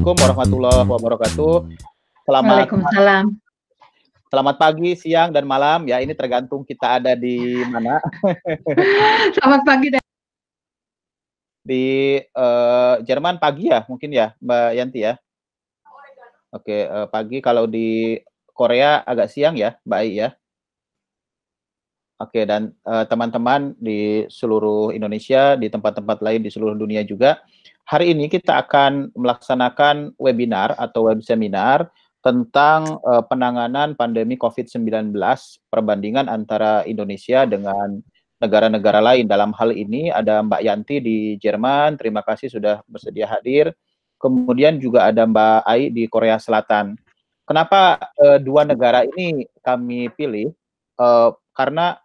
Assalamualaikum warahmatullahi wabarakatuh. Selamat Waalaikumsalam. Selamat pagi, siang, dan malam. Ya, ini tergantung kita ada di mana. Selamat pagi dan di uh, Jerman pagi ya, mungkin ya, Mbak Yanti ya. Oke, uh, pagi. Kalau di Korea agak siang ya, Mbak Ai ya. Oke, dan teman teman-teman di seluruh Indonesia, di tempat-tempat lain di seluruh dunia juga Hari ini kita akan melaksanakan webinar atau web seminar tentang uh, penanganan pandemi COVID-19, perbandingan antara Indonesia dengan negara-negara lain. Dalam hal ini ada Mbak Yanti di Jerman, terima kasih sudah bersedia hadir. Kemudian juga ada Mbak Ai di Korea Selatan. Kenapa uh, dua negara ini kami pilih? Uh, karena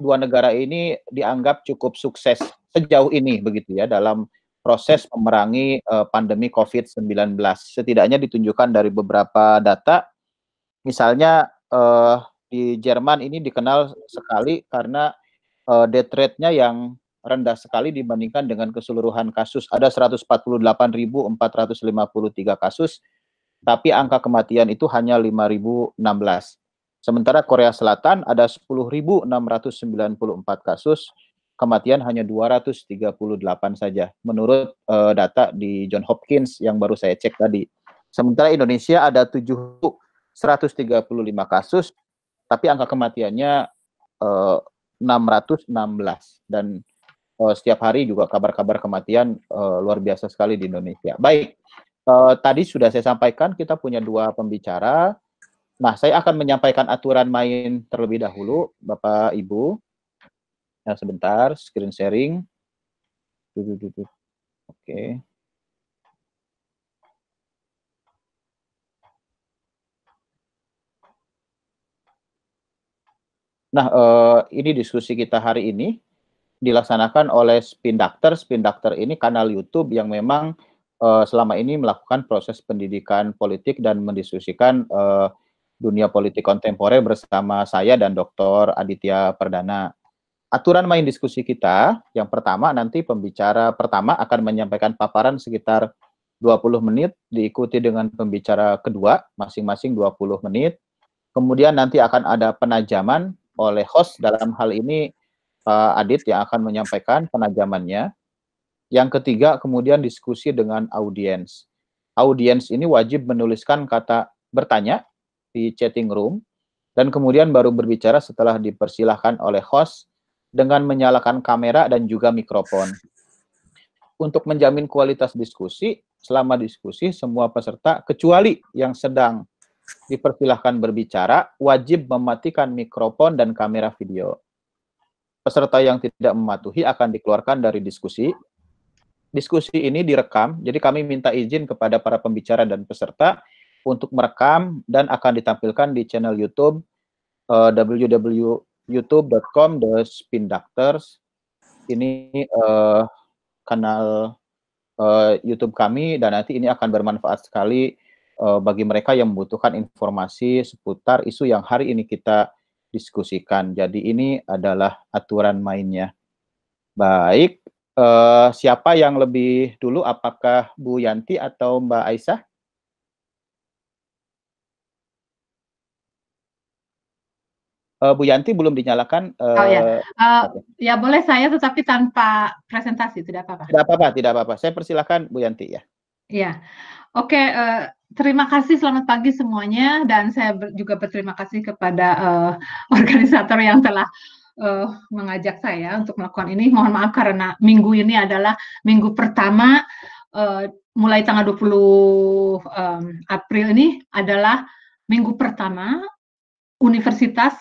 dua negara ini dianggap cukup sukses sejauh ini begitu ya dalam proses memerangi uh, pandemi COVID-19. Setidaknya ditunjukkan dari beberapa data, misalnya uh, di Jerman ini dikenal sekali karena uh, death rate-nya yang rendah sekali dibandingkan dengan keseluruhan kasus. Ada 148.453 kasus, tapi angka kematian itu hanya 5.016. Sementara Korea Selatan ada 10.694 kasus, kematian hanya 238 saja menurut uh, data di John Hopkins yang baru saya cek tadi. Sementara Indonesia ada 7.135 kasus tapi angka kematiannya uh, 616 dan uh, setiap hari juga kabar-kabar kematian uh, luar biasa sekali di Indonesia. Baik, uh, tadi sudah saya sampaikan kita punya dua pembicara. Nah, saya akan menyampaikan aturan main terlebih dahulu, Bapak Ibu. Nah, sebentar, screen sharing. Oke. Nah, eh, ini diskusi kita hari ini dilaksanakan oleh Spin Doctor. Spin Doctor ini kanal YouTube yang memang eh, selama ini melakukan proses pendidikan politik dan mendiskusikan eh, dunia politik kontemporer bersama saya dan Dr. Aditya Perdana aturan main diskusi kita, yang pertama nanti pembicara pertama akan menyampaikan paparan sekitar 20 menit, diikuti dengan pembicara kedua, masing-masing 20 menit. Kemudian nanti akan ada penajaman oleh host dalam hal ini Pak Adit yang akan menyampaikan penajamannya. Yang ketiga, kemudian diskusi dengan audiens. Audiens ini wajib menuliskan kata bertanya di chatting room, dan kemudian baru berbicara setelah dipersilahkan oleh host dengan menyalakan kamera dan juga mikrofon. Untuk menjamin kualitas diskusi, selama diskusi semua peserta kecuali yang sedang dipersilahkan berbicara wajib mematikan mikrofon dan kamera video. Peserta yang tidak mematuhi akan dikeluarkan dari diskusi. Diskusi ini direkam, jadi kami minta izin kepada para pembicara dan peserta untuk merekam dan akan ditampilkan di channel YouTube uh, www youtube.com the spin doctors ini uh, kanal uh, YouTube kami dan nanti ini akan bermanfaat sekali uh, bagi mereka yang membutuhkan informasi seputar isu yang hari ini kita diskusikan. Jadi ini adalah aturan mainnya. Baik, uh, siapa yang lebih dulu? Apakah Bu Yanti atau Mbak Aisyah? Uh, Bu Yanti belum dinyalakan. Uh, oh ya, uh, ya boleh saya tetapi tanpa presentasi tidak apa-apa. Tidak apa-apa, tidak apa-apa. Saya persilahkan Bu Yanti ya. Iya, oke. Uh, terima kasih, selamat pagi semuanya, dan saya ber, juga berterima kasih kepada uh, organisator yang telah uh, mengajak saya untuk melakukan ini. Mohon maaf karena minggu ini adalah minggu pertama uh, mulai tanggal 20 um, April ini adalah minggu pertama Universitas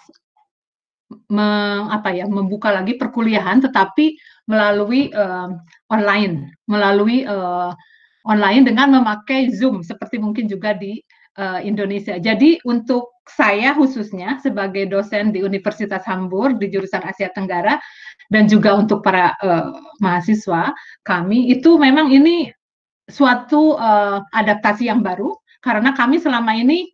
meng, apa ya membuka lagi perkuliahan tetapi melalui uh, online melalui uh, online dengan memakai Zoom seperti mungkin juga di uh, Indonesia. Jadi untuk saya khususnya sebagai dosen di Universitas Hamburg di jurusan Asia Tenggara dan juga untuk para uh, mahasiswa kami itu memang ini suatu uh, adaptasi yang baru karena kami selama ini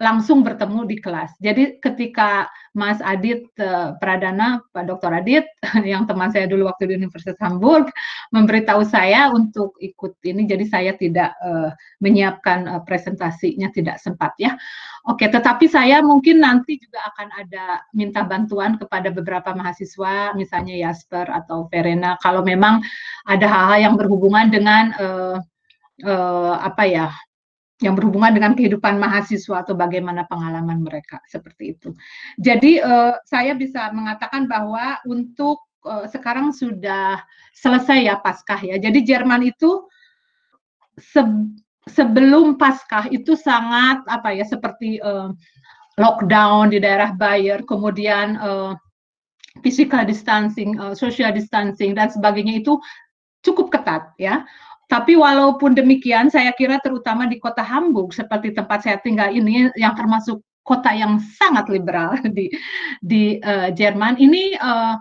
langsung bertemu di kelas. Jadi ketika Mas Adit uh, Pradana, Pak Dr. Adit, yang teman saya dulu waktu di Universitas Hamburg, memberitahu saya untuk ikut ini, jadi saya tidak uh, menyiapkan uh, presentasinya, tidak sempat ya. Oke, tetapi saya mungkin nanti juga akan ada minta bantuan kepada beberapa mahasiswa, misalnya Jasper atau Verena, kalau memang ada hal-hal yang berhubungan dengan uh, uh, apa ya yang berhubungan dengan kehidupan mahasiswa atau bagaimana pengalaman mereka seperti itu. Jadi uh, saya bisa mengatakan bahwa untuk uh, sekarang sudah selesai ya Paskah ya. Jadi Jerman itu se sebelum Paskah itu sangat apa ya seperti uh, lockdown di daerah Bayer, kemudian uh, physical distancing, uh, social distancing dan sebagainya itu cukup ketat ya. Tapi walaupun demikian, saya kira terutama di kota Hamburg seperti tempat saya tinggal ini, yang termasuk kota yang sangat liberal di di uh, Jerman, ini uh,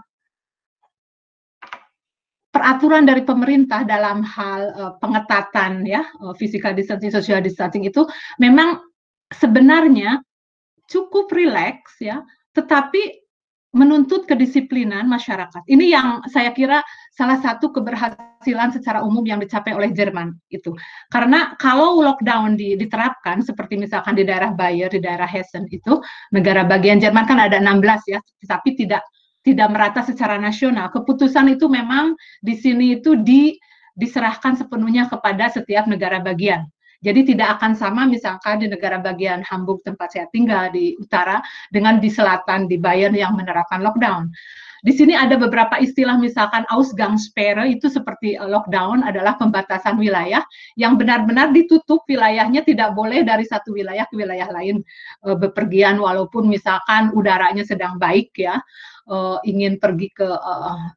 peraturan dari pemerintah dalam hal uh, pengetatan ya uh, physical distancing, social distancing itu memang sebenarnya cukup rileks ya, tetapi menuntut kedisiplinan masyarakat. Ini yang saya kira salah satu keberhasilan secara umum yang dicapai oleh Jerman itu. Karena kalau lockdown di, diterapkan seperti misalkan di daerah Bayer, di daerah Hessen itu negara bagian Jerman kan ada 16 ya, tapi tidak tidak merata secara nasional. Keputusan itu memang di sini itu di diserahkan sepenuhnya kepada setiap negara bagian. Jadi tidak akan sama misalkan di negara bagian Hamburg tempat saya tinggal di utara dengan di selatan di Bayern yang menerapkan lockdown. Di sini ada beberapa istilah misalkan Ausgangssperre itu seperti eh, lockdown adalah pembatasan wilayah yang benar-benar ditutup. Wilayahnya tidak boleh dari satu wilayah ke wilayah lain e, bepergian walaupun misalkan udaranya sedang baik ya uh, ingin pergi ke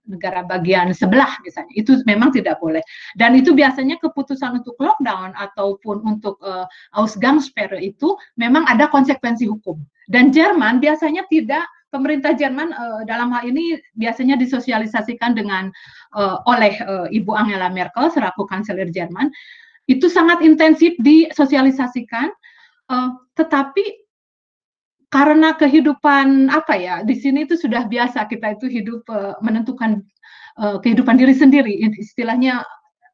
negara bagian sebelah misalnya. Itu memang tidak boleh. Dan itu biasanya keputusan untuk lockdown ataupun untuk uh, Ausgangssperre itu memang ada konsekuensi hukum. Dan Jerman biasanya tidak pemerintah Jerman uh, dalam hal ini biasanya disosialisasikan dengan uh, oleh uh, Ibu Angela Merkel selaku kanselir Jerman. Itu sangat intensif disosialisasikan uh, tetapi karena kehidupan apa ya di sini itu sudah biasa kita itu hidup uh, menentukan uh, kehidupan diri sendiri. Istilahnya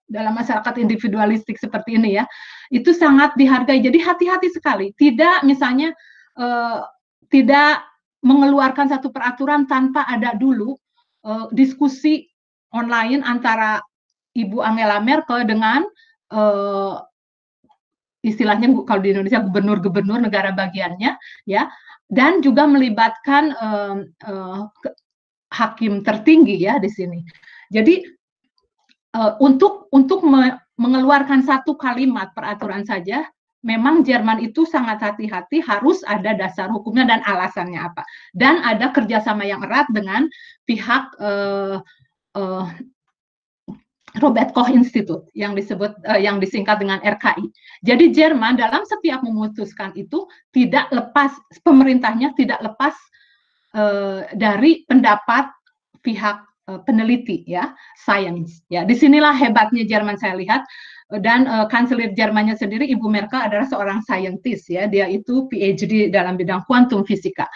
dalam masyarakat individualistik seperti ini ya. Itu sangat dihargai. Jadi hati-hati sekali. Tidak misalnya uh, tidak mengeluarkan satu peraturan tanpa ada dulu uh, diskusi online antara Ibu Angela Merkel dengan uh, istilahnya kalau di Indonesia gubernur-gubernur negara bagiannya ya dan juga melibatkan uh, uh, hakim tertinggi ya di sini. Jadi uh, untuk untuk me mengeluarkan satu kalimat peraturan saja, memang Jerman itu sangat hati-hati harus ada dasar hukumnya dan alasannya apa. Dan ada kerjasama yang erat dengan pihak uh, uh, Robert Koch Institute yang disebut uh, yang disingkat dengan RKI. Jadi Jerman dalam setiap memutuskan itu tidak lepas pemerintahnya tidak lepas uh, dari pendapat pihak peneliti ya, science ya. Di sinilah hebatnya Jerman saya lihat dan uh, kanselir Jermannya sendiri Ibu Merkel adalah seorang scientist ya. Dia itu PhD dalam bidang kuantum fisika.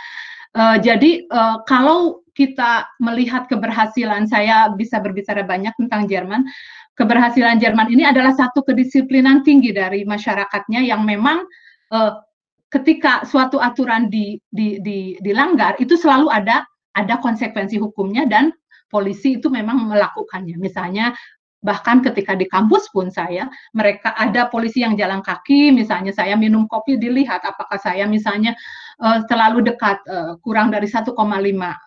Uh, jadi uh, kalau kita melihat keberhasilan saya bisa berbicara banyak tentang Jerman, keberhasilan Jerman ini adalah satu kedisiplinan tinggi dari masyarakatnya yang memang uh, ketika suatu aturan di, di, di, dilanggar itu selalu ada ada konsekuensi hukumnya dan polisi itu memang melakukannya. Misalnya bahkan ketika di kampus pun saya mereka ada polisi yang jalan kaki misalnya saya minum kopi dilihat apakah saya misalnya uh, terlalu dekat uh, kurang dari 1,5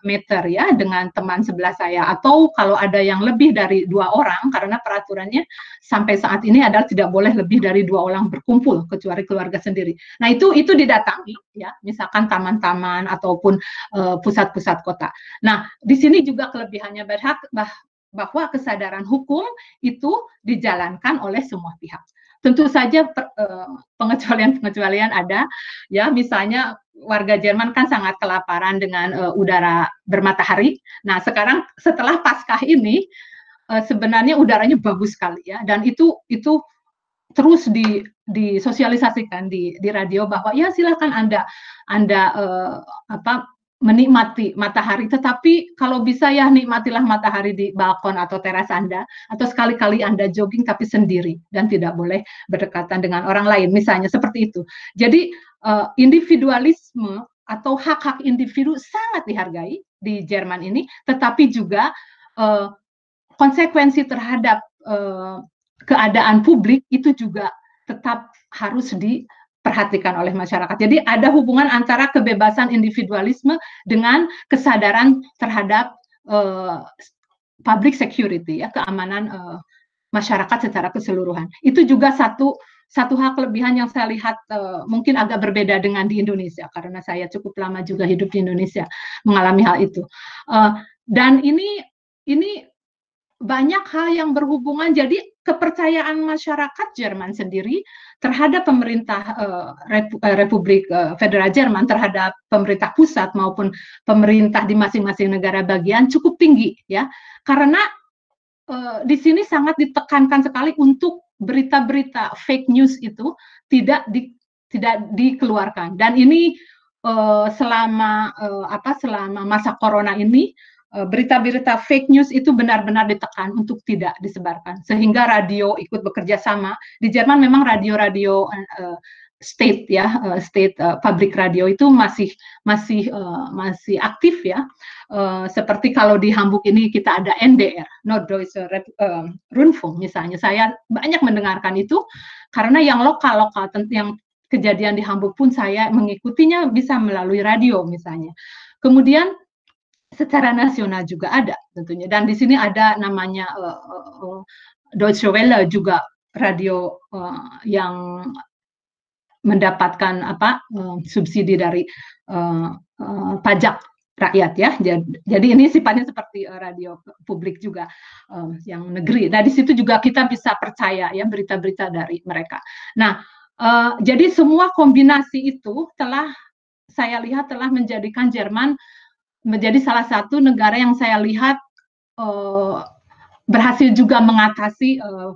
meter ya dengan teman sebelah saya atau kalau ada yang lebih dari dua orang karena peraturannya sampai saat ini adalah tidak boleh lebih dari dua orang berkumpul kecuali keluarga sendiri. Nah itu itu didatangi ya misalkan taman-taman ataupun eh, pusat-pusat uh, kota. Nah di sini juga kelebihannya berhak bah, bahwa kesadaran hukum itu dijalankan oleh semua pihak. Tentu saja eh, pengecualian-pengecualian ada, ya misalnya warga Jerman kan sangat kelaparan dengan uh, udara bermatahari. Nah sekarang setelah Paskah ini uh, sebenarnya udaranya bagus sekali ya, dan itu itu terus di disosialisasikan di di radio bahwa ya silakan anda anda uh, apa menikmati matahari, tetapi kalau bisa ya nikmatilah matahari di balkon atau teras Anda, atau sekali-kali Anda jogging tapi sendiri dan tidak boleh berdekatan dengan orang lain, misalnya seperti itu. Jadi uh, individualisme atau hak-hak individu sangat dihargai di Jerman ini, tetapi juga uh, konsekuensi terhadap uh, keadaan publik itu juga tetap harus di diperhatikan oleh masyarakat. Jadi ada hubungan antara kebebasan individualisme dengan kesadaran terhadap uh, public security ya keamanan uh, masyarakat secara keseluruhan. Itu juga satu satu hak kelebihan yang saya lihat uh, mungkin agak berbeda dengan di Indonesia karena saya cukup lama juga hidup di Indonesia mengalami hal itu. Uh, dan ini ini banyak hal yang berhubungan jadi kepercayaan masyarakat Jerman sendiri terhadap pemerintah uh, Republik uh, Federal Jerman terhadap pemerintah pusat maupun pemerintah di masing-masing negara bagian cukup tinggi ya. Karena uh, di sini sangat ditekankan sekali untuk berita-berita fake news itu tidak di, tidak dikeluarkan. Dan ini uh, selama uh, apa selama masa corona ini Eh, berita-berita fake news itu benar-benar ditekan untuk tidak disebarkan. Sehingga radio ikut bekerja sama. Di Jerman memang radio-radio uh, state ya uh, state uh, public radio itu masih masih uh, masih aktif ya. Uh, seperti kalau di Hamburg ini kita ada NDR Norddeutsche uh, Rundfunk misalnya. Saya banyak mendengarkan itu karena yang lokal lokal yang kejadian di Hamburg pun saya mengikutinya bisa melalui radio misalnya. Kemudian secara nasional juga ada tentunya dan di sini ada namanya uh, uh, Deutsche Welle juga radio uh, yang mendapatkan apa uh, subsidi dari uh, uh, pajak rakyat ya. Jadi, jadi ini sifatnya seperti uh, radio publik juga uh, yang negeri. Nah di situ juga kita bisa percaya ya berita-berita dari mereka. Nah uh, jadi semua kombinasi itu telah saya lihat telah menjadikan Jerman menjadi salah satu negara yang saya lihat uh, berhasil juga mengatasi uh,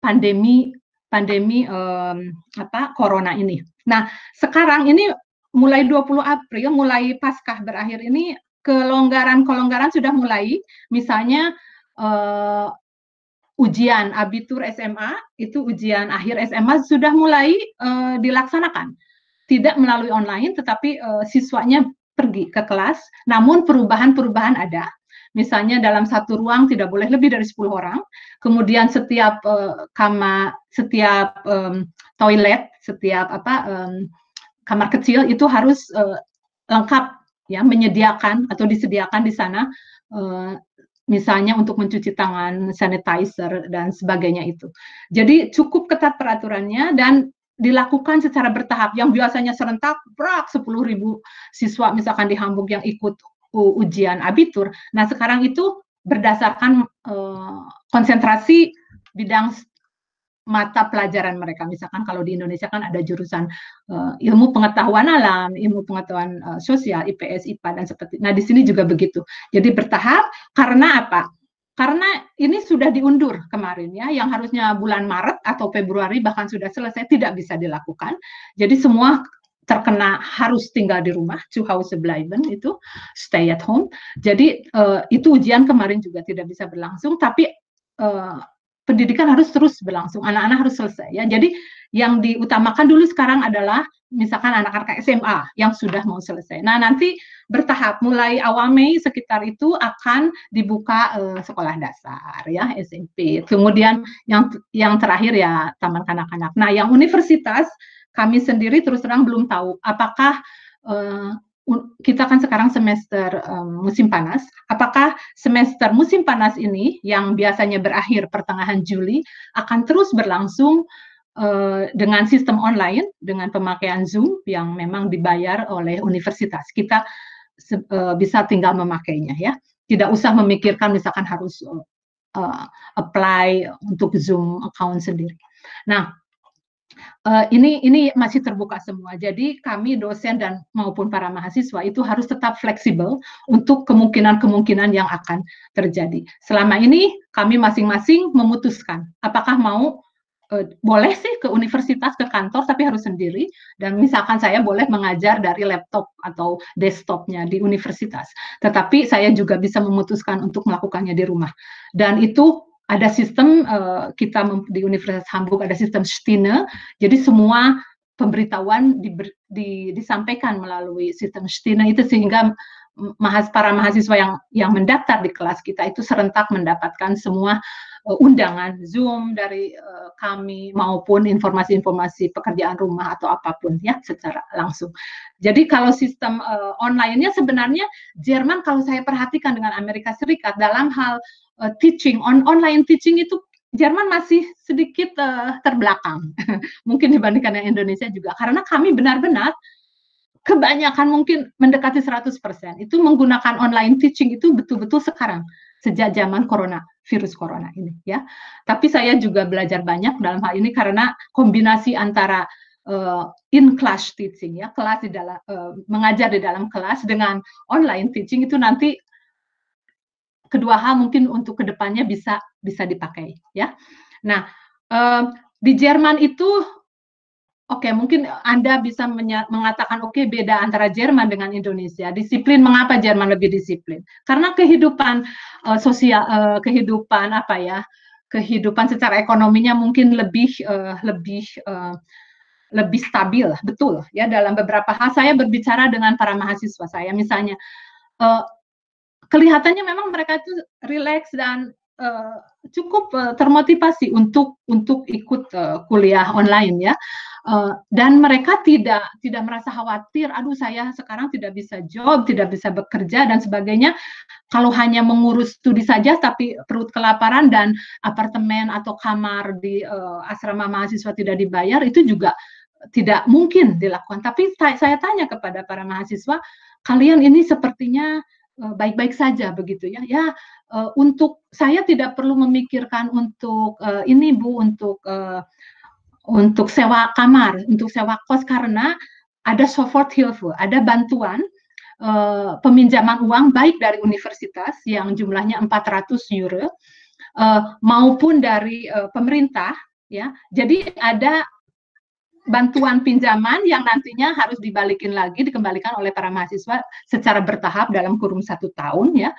pandemi pandemi um, apa corona ini. Nah, sekarang ini mulai 20 April mulai Paskah berakhir ini kelonggaran-kelonggaran sudah mulai. Misalnya uh, ujian abitur SMA itu ujian akhir SMA sudah mulai uh, dilaksanakan. Tidak melalui online tetapi uh, siswanya pergi ke kelas, namun perubahan-perubahan ada. Misalnya dalam satu ruang tidak boleh lebih dari 10 orang. Kemudian setiap uh, kamar, setiap um, toilet, setiap apa um, kamar kecil itu harus uh, lengkap ya menyediakan atau disediakan di sana uh, misalnya untuk mencuci tangan, sanitizer dan sebagainya itu. Jadi cukup ketat peraturannya dan dilakukan secara bertahap yang biasanya serentak brak 10 ribu siswa misalkan di Hamburg yang ikut ujian abitur. Nah sekarang itu berdasarkan uh, konsentrasi bidang mata pelajaran mereka. Misalkan kalau di Indonesia kan ada jurusan uh, ilmu pengetahuan alam, ilmu pengetahuan uh, sosial, IPS, IPA dan seperti. Nah di sini juga begitu. Jadi bertahap karena apa? Karena ini sudah diundur kemarin ya, yang harusnya bulan Maret atau Februari bahkan sudah selesai tidak bisa dilakukan. Jadi semua terkena harus tinggal di rumah, zu Hause bleiben itu stay at home. Jadi uh, itu ujian kemarin juga tidak bisa berlangsung, tapi uh, pendidikan harus terus berlangsung, anak-anak harus selesai ya. Jadi yang diutamakan dulu sekarang adalah misalkan anak-anak SMA yang sudah mau selesai. Nah, nanti bertahap mulai awal Mei sekitar itu akan dibuka uh, sekolah dasar ya, SMP. Kemudian yang yang terakhir ya taman kanak-kanak. Nah, yang universitas kami sendiri terus terang belum tahu apakah uh, kita kan sekarang semester um, musim panas. Apakah semester musim panas ini yang biasanya berakhir pertengahan Juli akan terus berlangsung Eh, dengan sistem online dengan pemakaian Zoom yang memang dibayar oleh universitas. Kita uh, bisa tinggal memakainya ya. Tidak usah memikirkan misalkan harus uh, apply untuk Zoom account sendiri. Nah, uh, ini ini masih terbuka semua. Jadi kami dosen dan maupun para mahasiswa itu harus tetap fleksibel untuk kemungkinan-kemungkinan yang akan terjadi. Selama ini kami masing-masing memutuskan apakah mau uh, boleh sih ke universitas, ke kantor, tapi harus sendiri. Dan misalkan saya boleh mengajar dari laptop atau desktopnya di universitas, tetapi saya juga bisa memutuskan untuk melakukannya di rumah. Dan itu ada sistem uh, kita di Universitas Hamburg ada sistem Stine, jadi semua pemberitahuan di, di, disampaikan melalui sistem Stine itu sehingga mahas para mahasiswa yang yang mendaftar di kelas kita itu serentak mendapatkan semua uh, undangan Zoom dari uh, kami maupun informasi-informasi pekerjaan rumah atau apa pun ya secara langsung. Jadi kalau sistem uh, online-nya sebenarnya Jerman kalau saya perhatikan dengan Amerika Serikat dalam hal uh, teaching. On online teaching itu Jerman masih sedikit uh, terbelakang. Mungkin dibandingkan dengan Indonesia juga. Karena kami benar-benar kebanyakan mungkin mendekati 100% itu menggunakan online teaching itu betul-betul sekarang. Sejak zaman corona virus corona ini ya. Tapi saya juga belajar banyak dalam hal ini karena kombinasi antara uh, in class teaching ya, kelas di dalam uh, mengajar di dalam kelas dengan online teaching itu nanti kedua hal mungkin untuk ke depannya bisa bisa dipakai ya. Nah uh, di Jerman itu Oke, okay, mungkin Anda bisa mengatakan oke okay, beda antara Jerman dengan Indonesia. Disiplin mengapa Jerman lebih disiplin? Karena kehidupan uh, sosial uh, kehidupan apa ya? Kehidupan secara ekonominya mungkin lebih lebih lebih stabil, betul ya dalam beberapa hal saya berbicara dengan para mahasiswa saya misalnya kelihatannya memang mereka itu rileks dan uh, cukup uh, termotivasi untuk untuk ikut uh, kuliah online ya. Uh, dan mereka tidak tidak merasa khawatir aduh saya sekarang tidak bisa job tidak bisa bekerja dan sebagainya. Kalau hanya mengurus studi saja tapi perut kelaparan dan apartemen atau kamar di uh, asrama mahasiswa tidak dibayar itu juga tidak mungkin dilakukan. Tapi saya tanya kepada para mahasiswa kalian ini sepertinya baik-baik saja begitu ya ya uh, untuk saya tidak perlu memikirkan untuk uh, ini bu untuk untuk sewa kamar, untuk sewa kos karena ada support Hilfe, ada bantuan peminjaman uang baik dari universitas yang jumlahnya 400 euro maupun dari pemerintah ya. Jadi ada bantuan pinjaman yang nantinya harus dibalikin lagi dikembalikan oleh para mahasiswa secara bertahap dalam kurun satu tahun ya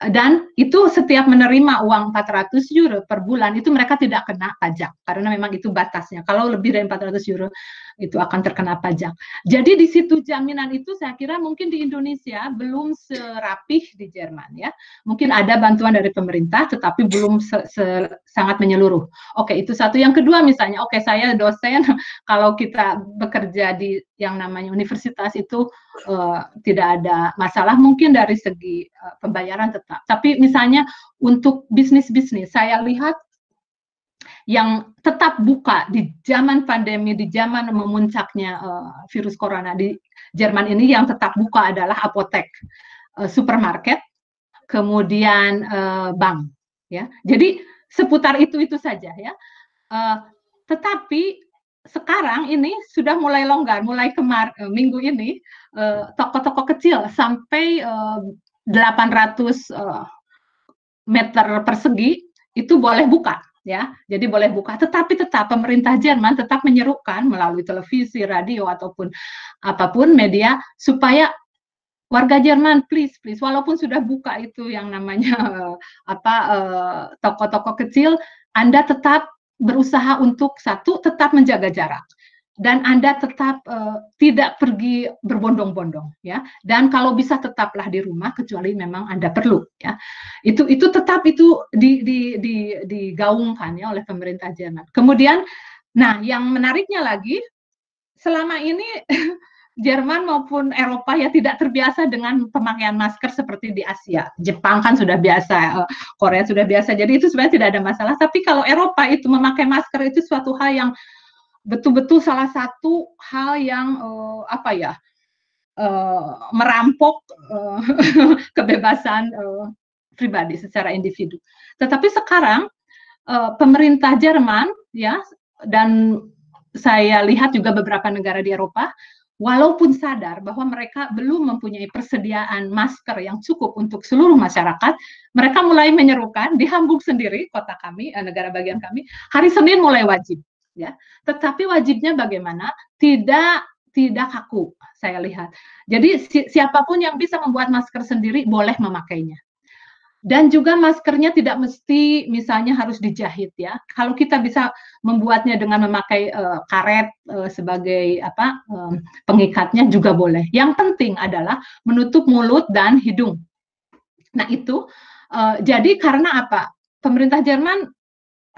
dan itu setiap menerima uang 400 euro per bulan itu mereka tidak kena pajak karena memang itu batasnya. Kalau lebih dari 400 euro itu akan terkena pajak. Jadi di situ jaminan itu saya kira mungkin di Indonesia belum serapih di Jerman ya. Mungkin ada bantuan dari pemerintah tetapi belum se -se sangat menyeluruh. Oke, itu satu. Yang kedua misalnya, oke saya dosen kalau kita bekerja di yang namanya universitas itu uh, tidak ada masalah mungkin dari segi uh, pembayaran tetap. Tapi misalnya untuk bisnis-bisnis saya lihat yang tetap buka di zaman pandemi, di zaman memuncaknya uh, virus corona di Jerman ini yang tetap buka adalah apotek, uh, supermarket, kemudian uh, bank. Ya, jadi seputar itu itu saja ya. Uh, tetapi sekarang ini sudah mulai longgar, mulai kemar uh, minggu ini toko-toko uh, kecil sampai uh, 800 uh, meter persegi itu boleh buka ya. Jadi boleh buka, tetapi tetap pemerintah Jerman tetap menyerukan melalui televisi, radio ataupun apa pun media supaya warga Jerman please please walaupun sudah buka itu yang namanya apa eh, toko-toko kecil, Anda tetap berusaha untuk satu tetap menjaga jarak dan Anda tetap uh, tidak pergi berbondong-bondong ya. Dan kalau bisa tetaplah di rumah kecuali memang Anda perlu ya. Itu itu tetap itu di, di, di, digaungkan ya oleh pemerintah Jerman. Kemudian nah yang menariknya lagi selama ini Jerman maupun Eropa ya tidak terbiasa dengan pemakaian masker seperti di Asia. Jepang kan sudah biasa, eh, Korea sudah biasa. Jadi itu sebenarnya tidak ada masalah. Tapi kalau Eropa itu memakai masker itu suatu hal yang betul-betul salah satu hal yang uh, apa ya uh, merampok uh, kebebasan uh, pribadi secara individu. Tetapi sekarang uh, pemerintah Jerman ya dan saya lihat juga beberapa negara di Eropa walaupun sadar bahwa mereka belum mempunyai persediaan masker yang cukup untuk seluruh masyarakat, mereka mulai menyerukan di Hamburg sendiri, kota kami, negara bagian kami, hari Senin mulai wajib ya. Tetapi wajibnya bagaimana? Tidak tidak kaku saya lihat. Jadi si, siapa pun yang bisa membuat masker sendiri boleh memakainya. Dan juga maskernya tidak mesti misalnya harus dijahit ya. Kalau kita bisa membuatnya dengan memakai uh, karet uh, sebagai apa um, pengikatnya juga boleh. Yang penting adalah menutup mulut dan hidung. Nah itu uh, jadi karena apa? Pemerintah Jerman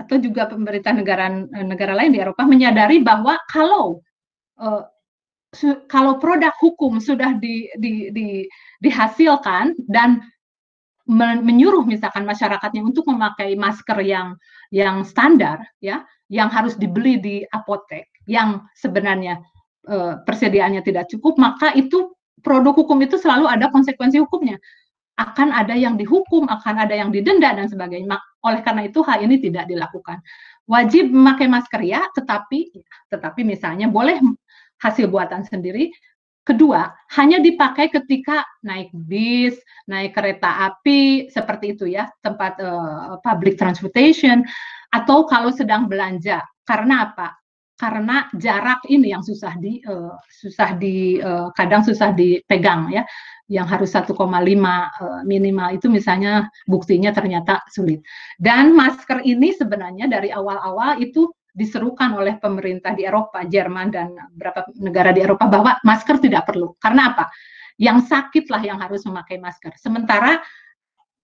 atau juga pemerintah negara negara lain di Eropa menyadari bahwa kalau uh, kalau produk hukum sudah di, di, di, dihasilkan dan menyuruh misalkan masyarakatnya untuk memakai masker yang yang standar ya yang harus dibeli di apotek yang sebenarnya e, persediaannya tidak cukup maka itu produk hukum itu selalu ada konsekuensi hukumnya. Akan ada yang dihukum akan ada yang didenda dan sebagainya oleh karena itu hal ini tidak dilakukan wajib memakai masker ya tetapi tetapi misalnya boleh hasil buatan sendiri Kedua, hanya dipakai ketika naik bis, naik kereta api, seperti itu ya, tempat uh, public transportation, atau kalau sedang belanja. Karena apa? Karena jarak ini yang susah di, uh, susah di, uh, kadang susah dipegang ya, yang harus 1,5 uh, minimal itu misalnya buktinya ternyata sulit. Dan masker ini sebenarnya dari awal-awal itu diserukan oleh pemerintah di Eropa, Jerman dan beberapa negara di Eropa bahwa masker tidak perlu. Karena apa? Yang sakitlah yang harus memakai masker. Sementara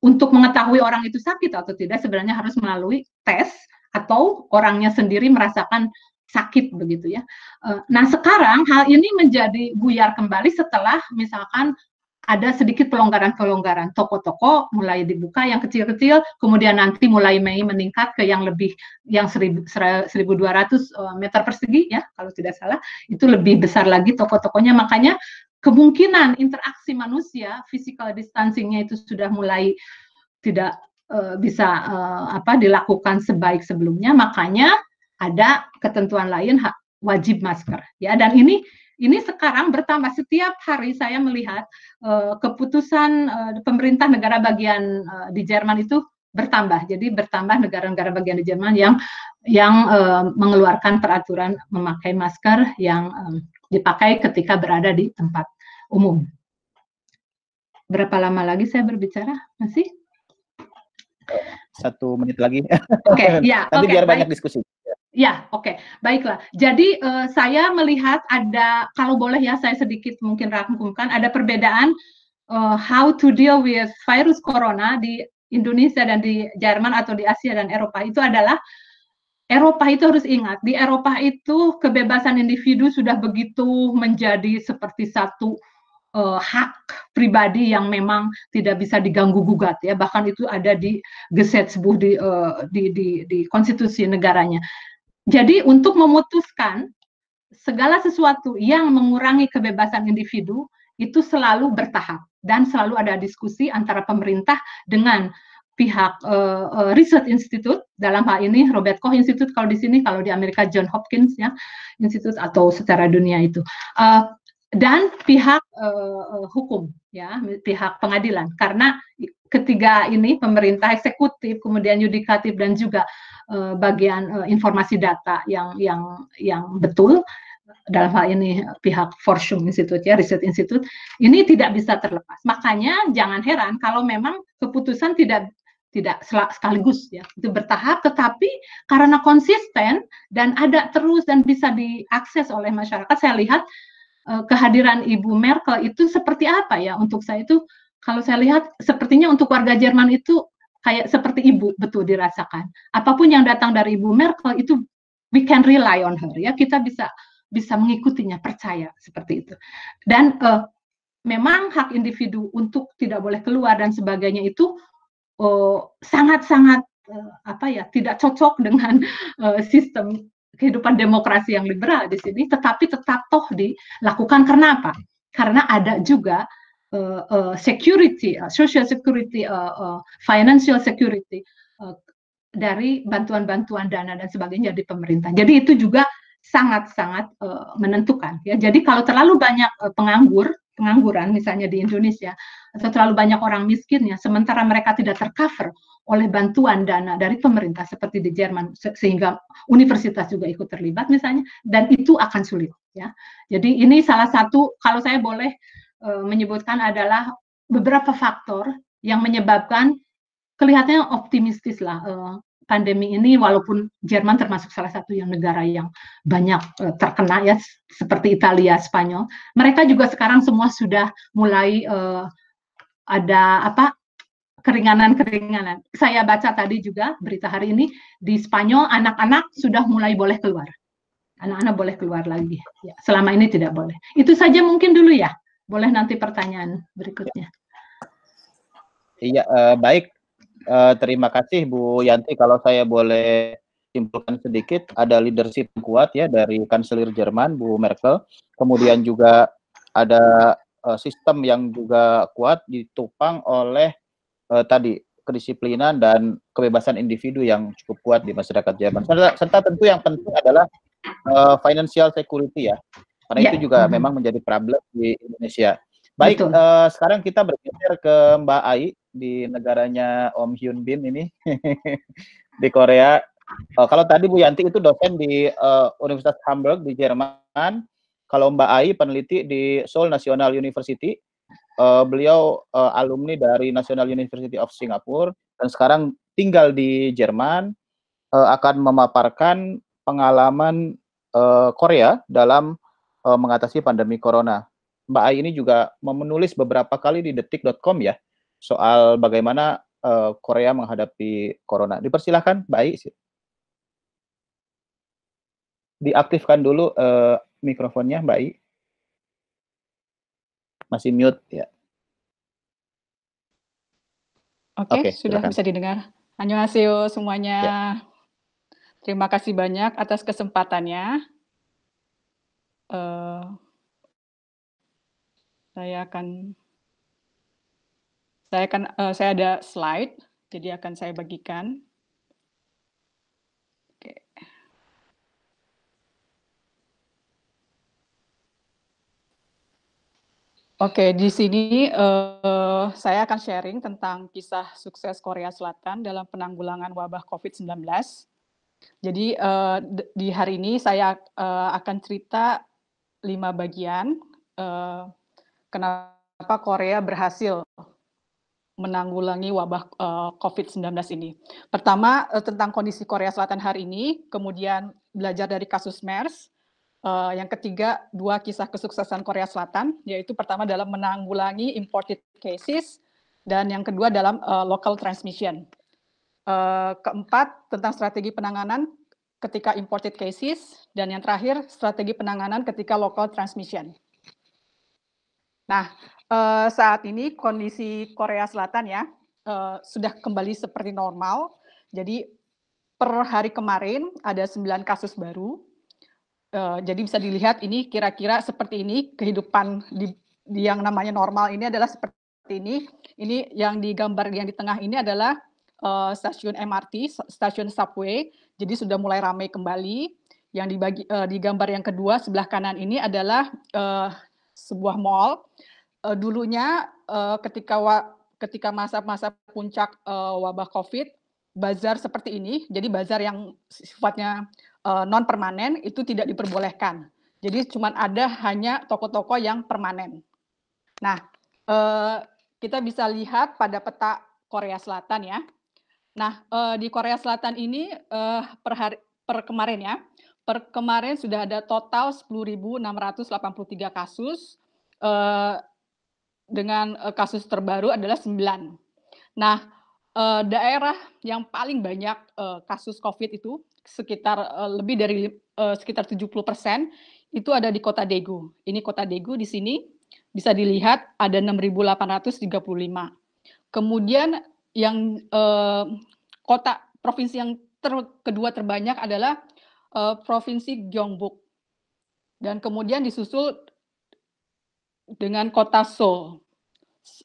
untuk mengetahui orang itu sakit atau tidak sebenarnya harus melalui tes atau orangnya sendiri merasakan sakit begitu ya. Eh, nah sekarang hal ini menjadi buyar kembali setelah misalkan ada sedikit pelonggaran-pelonggaran. Toko-toko mulai dibuka yang kecil-kecil, kemudian nanti mulai Mei meningkat ke yang lebih yang 1200 eh, meter persegi ya kalau tidak salah. Itu lebih besar lagi toko-tokonya. Makanya kemungkinan interaksi manusia, physical distancingnya itu sudah mulai tidak uh, bisa uh, apa dilakukan sebaik sebelumnya. Makanya ada ketentuan lain wajib masker ya dan ini ini sekarang bertambah setiap hari saya melihat uh, keputusan uh, pemerintah negara bagian uh, di Jerman itu bertambah. Jadi bertambah negara-negara bagian di Jerman yang yang uh, mengeluarkan peraturan memakai masker yang um, dipakai ketika berada di tempat umum. Berapa lama lagi saya berbicara? Masih? Satu menit lagi. Oke, okay, ya. Nanti okay, biar baik. banyak diskusi. Ya, oke, okay. baiklah. Jadi uh, saya melihat ada, kalau boleh ya, saya sedikit mungkin rangkumkan, ada perbedaan uh, how to deal with virus corona di Indonesia dan di Jerman atau di Asia dan Eropa itu adalah Eropa itu harus ingat di Eropa itu kebebasan individu sudah begitu menjadi seperti satu uh, hak pribadi yang memang tidak bisa diganggu gugat ya bahkan itu ada di Gesetz sebuah di, uh, di di di konstitusi negaranya jadi untuk memutuskan segala sesuatu yang mengurangi kebebasan individu itu selalu bertahap dan selalu ada diskusi antara pemerintah dengan pihak uh, Research Institute. Dalam hal ini Robert Koch Institute kalau di sini kalau di Amerika John Hopkins ya Institute atau secara dunia itu. Uh, dan pihak uh, hukum ya pihak pengadilan. Karena ketiga ini pemerintah eksekutif kemudian yudikatif dan juga uh, bagian uh, informasi data yang yang yang betul dalam hal ini pihak Forschung Institute ya Research Institute ini tidak bisa terlepas. Makanya jangan heran kalau memang keputusan tidak tidak sekaligus ya itu bertahap tetapi karena konsisten dan ada terus dan bisa diakses oleh masyarakat saya lihat uh, kehadiran Ibu Merkel itu seperti apa ya untuk saya itu kalau saya lihat sepertinya untuk warga Jerman itu kayak seperti ibu betul dirasakan. Apa pun yang datang dari Ibu Merkel itu we can rely on her ya. Kita bisa bisa mengikutinya, percaya seperti itu. Dan uh, memang hak individu untuk tidak boleh keluar dan sebagainya itu eh, sangat-sangat uh, uh, apa ya tidak cocok dengan uh, sistem kehidupan demokrasi yang liberal di sini, tetapi tetap toh dilakukan. Kenapa? Karena ada juga uh, security, uh, social security, uh, uh, financial security uh, dari bantuan-bantuan dana dan sebagainya di pemerintah. Jadi itu juga sangat-sangat uh, menentukan. Ya, jadi kalau terlalu banyak uh, penganggur pengangguran misalnya di Indonesia atau terlalu banyak orang miskinnya sementara mereka tidak tercover oleh bantuan dana dari pemerintah seperti di Jerman sehingga universitas juga ikut terlibat misalnya dan itu akan sulit ya. Jadi ini salah satu kalau saya boleh uh, menyebutkan adalah beberapa faktor yang menyebabkan kelihatannya optimistis lah uh, pandemi ini walaupun Jerman termasuk salah satu yang negara yang banyak uh, terkena ya seperti Italia, Spanyol, mereka juga sekarang semua sudah mulai uh, ada apa keringanan-keringanan. Saya baca tadi juga berita hari ini di Spanyol anak-anak sudah mulai boleh keluar. Anak-anak boleh keluar lagi. Ya, selama ini tidak boleh. Itu saja mungkin dulu ya. Boleh nanti pertanyaan berikutnya. Iya, uh, baik. Uh, terima kasih Bu Yanti. Kalau saya boleh simpulkan sedikit, ada leadership kuat ya dari kanselir Jerman Bu Merkel. Kemudian juga ada uh, sistem yang juga kuat ditopang oleh uh, tadi kedisiplinan dan kebebasan individu yang cukup kuat di masyarakat Jerman. Serta, serta tentu yang penting adalah uh, financial security ya. Karena ya. itu juga mm -hmm. memang menjadi problem di Indonesia. Baik, uh, sekarang kita bergeser ke Mbak Ai di negaranya Om Hyun Bin ini di Korea. Uh, kalau tadi Bu Yanti itu dosen di uh, Universitas Hamburg di Jerman. Kalau Mbak Ai peneliti di Seoul National University. Uh, beliau uh, alumni dari National University of Singapore dan sekarang tinggal di Jerman uh, akan memaparkan pengalaman uh, Korea dalam uh, mengatasi pandemi corona. Mbak Ai ini juga menulis beberapa kali di detik.com ya soal bagaimana uh, Korea menghadapi corona. Dipersilahkan Mbak Ai. Diaktifkan dulu uh, mikrofonnya Mbak Ai. Masih mute ya. Oke, okay, sudah silakan. bisa didengar. Annyeonghaseyo semuanya. Ya. Terima kasih banyak atas kesempatannya. Uh, saya akan saya akan uh, saya ada slide, jadi akan saya bagikan. Oke. Oke, di sini uh, saya akan sharing tentang kisah sukses Korea Selatan dalam penanggulangan wabah COVID-19. Jadi uh, di hari ini saya uh, akan cerita lima bagian. Uh, kenapa Korea berhasil menanggulangi wabah uh, eh, COVID-19 ini. Pertama, uh, tentang kondisi Korea Selatan hari ini, kemudian belajar dari kasus MERS, uh, yang ketiga, dua kisah kesuksesan Korea Selatan, yaitu pertama dalam menanggulangi imported cases, dan yang kedua dalam uh, local transmission. Uh, keempat, tentang strategi penanganan ketika imported cases, dan yang terakhir, strategi penanganan ketika local transmission. Nah, uh, saat ini kondisi Korea Selatan ya uh, sudah kembali seperti normal. Jadi per hari kemarin ada 9 kasus baru. Uh, jadi bisa dilihat ini kira-kira seperti ini kehidupan di, yang namanya normal ini adalah seperti ini. Ini yang digambar yang di tengah ini adalah stasiun MRT, stasiun subway. Jadi sudah mulai ramai kembali. Yang dibagi uh, di gambar yang kedua sebelah kanan ini adalah uh, sebuah mall. Uh, dulunya uh, ketika wa, ketika masa-masa puncak uh, wabah COVID, bazar seperti ini, jadi bazar yang sifatnya uh, non permanen itu tidak diperbolehkan. Jadi cuma ada hanya toko-toko yang permanen. Nah, uh, kita bisa lihat pada peta Korea Selatan ya. Nah, uh, di Korea Selatan ini uh, per hari per kemarin ya, per kemarin sudah ada total 10.683 kasus uh, dengan uh, kasus terbaru adalah 9. Nah, uh, daerah yang paling banyak uh, kasus COVID itu sekitar uh, lebih dari uh, sekitar 70 persen itu ada di kota Daegu. Ini kota Daegu di sini bisa dilihat ada 6.835. Kemudian yang uh, kota provinsi yang ter, kedua terbanyak adalah uh, provinsi Gyeongbuk. Dan kemudian disusul dengan kota Seoul,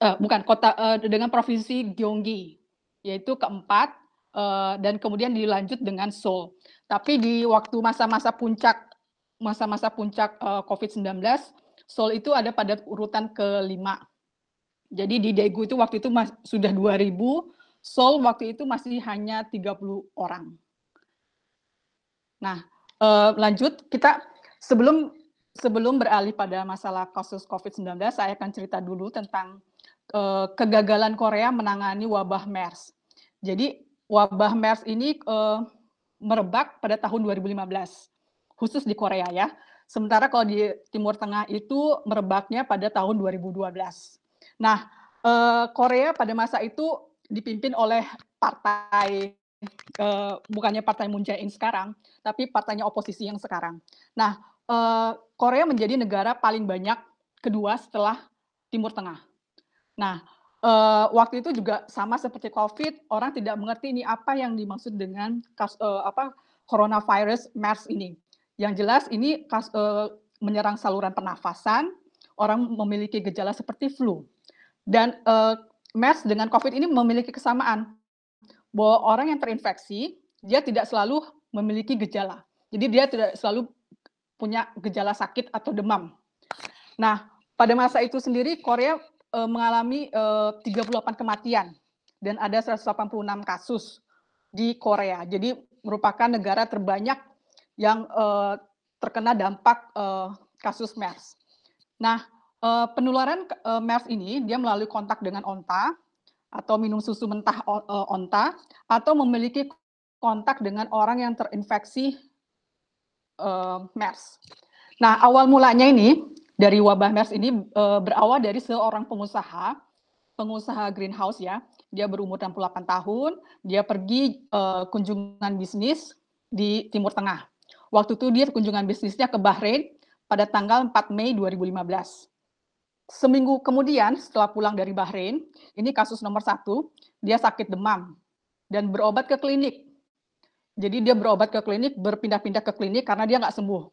uh, bukan kota uh, dengan provinsi Gyeonggi, yaitu keempat, uh, dan kemudian dilanjut dengan Seoul. Tapi di waktu masa-masa puncak masa-masa puncak uh, COVID-19, Seoul itu ada pada urutan kelima. Jadi di Daegu itu waktu itu mas, sudah 2000, Seoul waktu itu masih hanya 30 orang. Nah, eh, lanjut kita sebelum sebelum beralih pada masalah kasus COVID-19, saya akan cerita dulu tentang eh, kegagalan Korea menangani wabah MERS. Jadi wabah MERS ini eh, merebak pada tahun 2015, khusus di Korea ya. Sementara kalau di Timur Tengah itu merebaknya pada tahun 2012. Nah, eh, Korea pada masa itu dipimpin oleh partai eh, bukannya partai Moon Jae-in sekarang, tapi partainya oposisi yang sekarang. Nah, eh, Korea menjadi negara paling banyak kedua setelah Timur Tengah. Nah, uh, waktu itu juga sama seperti COVID, orang tidak mengerti ini apa yang dimaksud dengan kas, uh, apa coronavirus MERS ini. Yang jelas ini kas, uh, menyerang saluran pernafasan, orang memiliki gejala seperti flu. Dan uh, MERS dengan COVID ini memiliki kesamaan bahwa orang yang terinfeksi dia tidak selalu memiliki gejala. Jadi dia tidak selalu punya gejala sakit atau demam. Nah, pada masa itu sendiri Korea uh, mengalami eh, uh, 38 kematian dan ada 186 kasus di Korea. Jadi merupakan negara terbanyak yang uh, terkena dampak uh, kasus MERS. Nah, uh, penularan uh, MERS ini dia melalui kontak dengan onta atau minum susu mentah uh, onta atau memiliki kontak dengan orang yang terinfeksi uh, MERS. Nah, awal mulanya ini dari wabah MERS ini uh, berawal dari seorang pengusaha, pengusaha greenhouse ya. Dia berumur 68 tahun, dia pergi uh, kunjungan bisnis di Timur Tengah. Waktu itu dia kunjungan bisnisnya ke Bahrain pada tanggal 4 Mei 2015. Seminggu kemudian setelah pulang dari Bahrain, ini kasus nomor satu, dia sakit demam dan berobat ke klinik. Jadi dia berobat ke klinik, berpindah-pindah ke klinik karena dia nggak sembuh.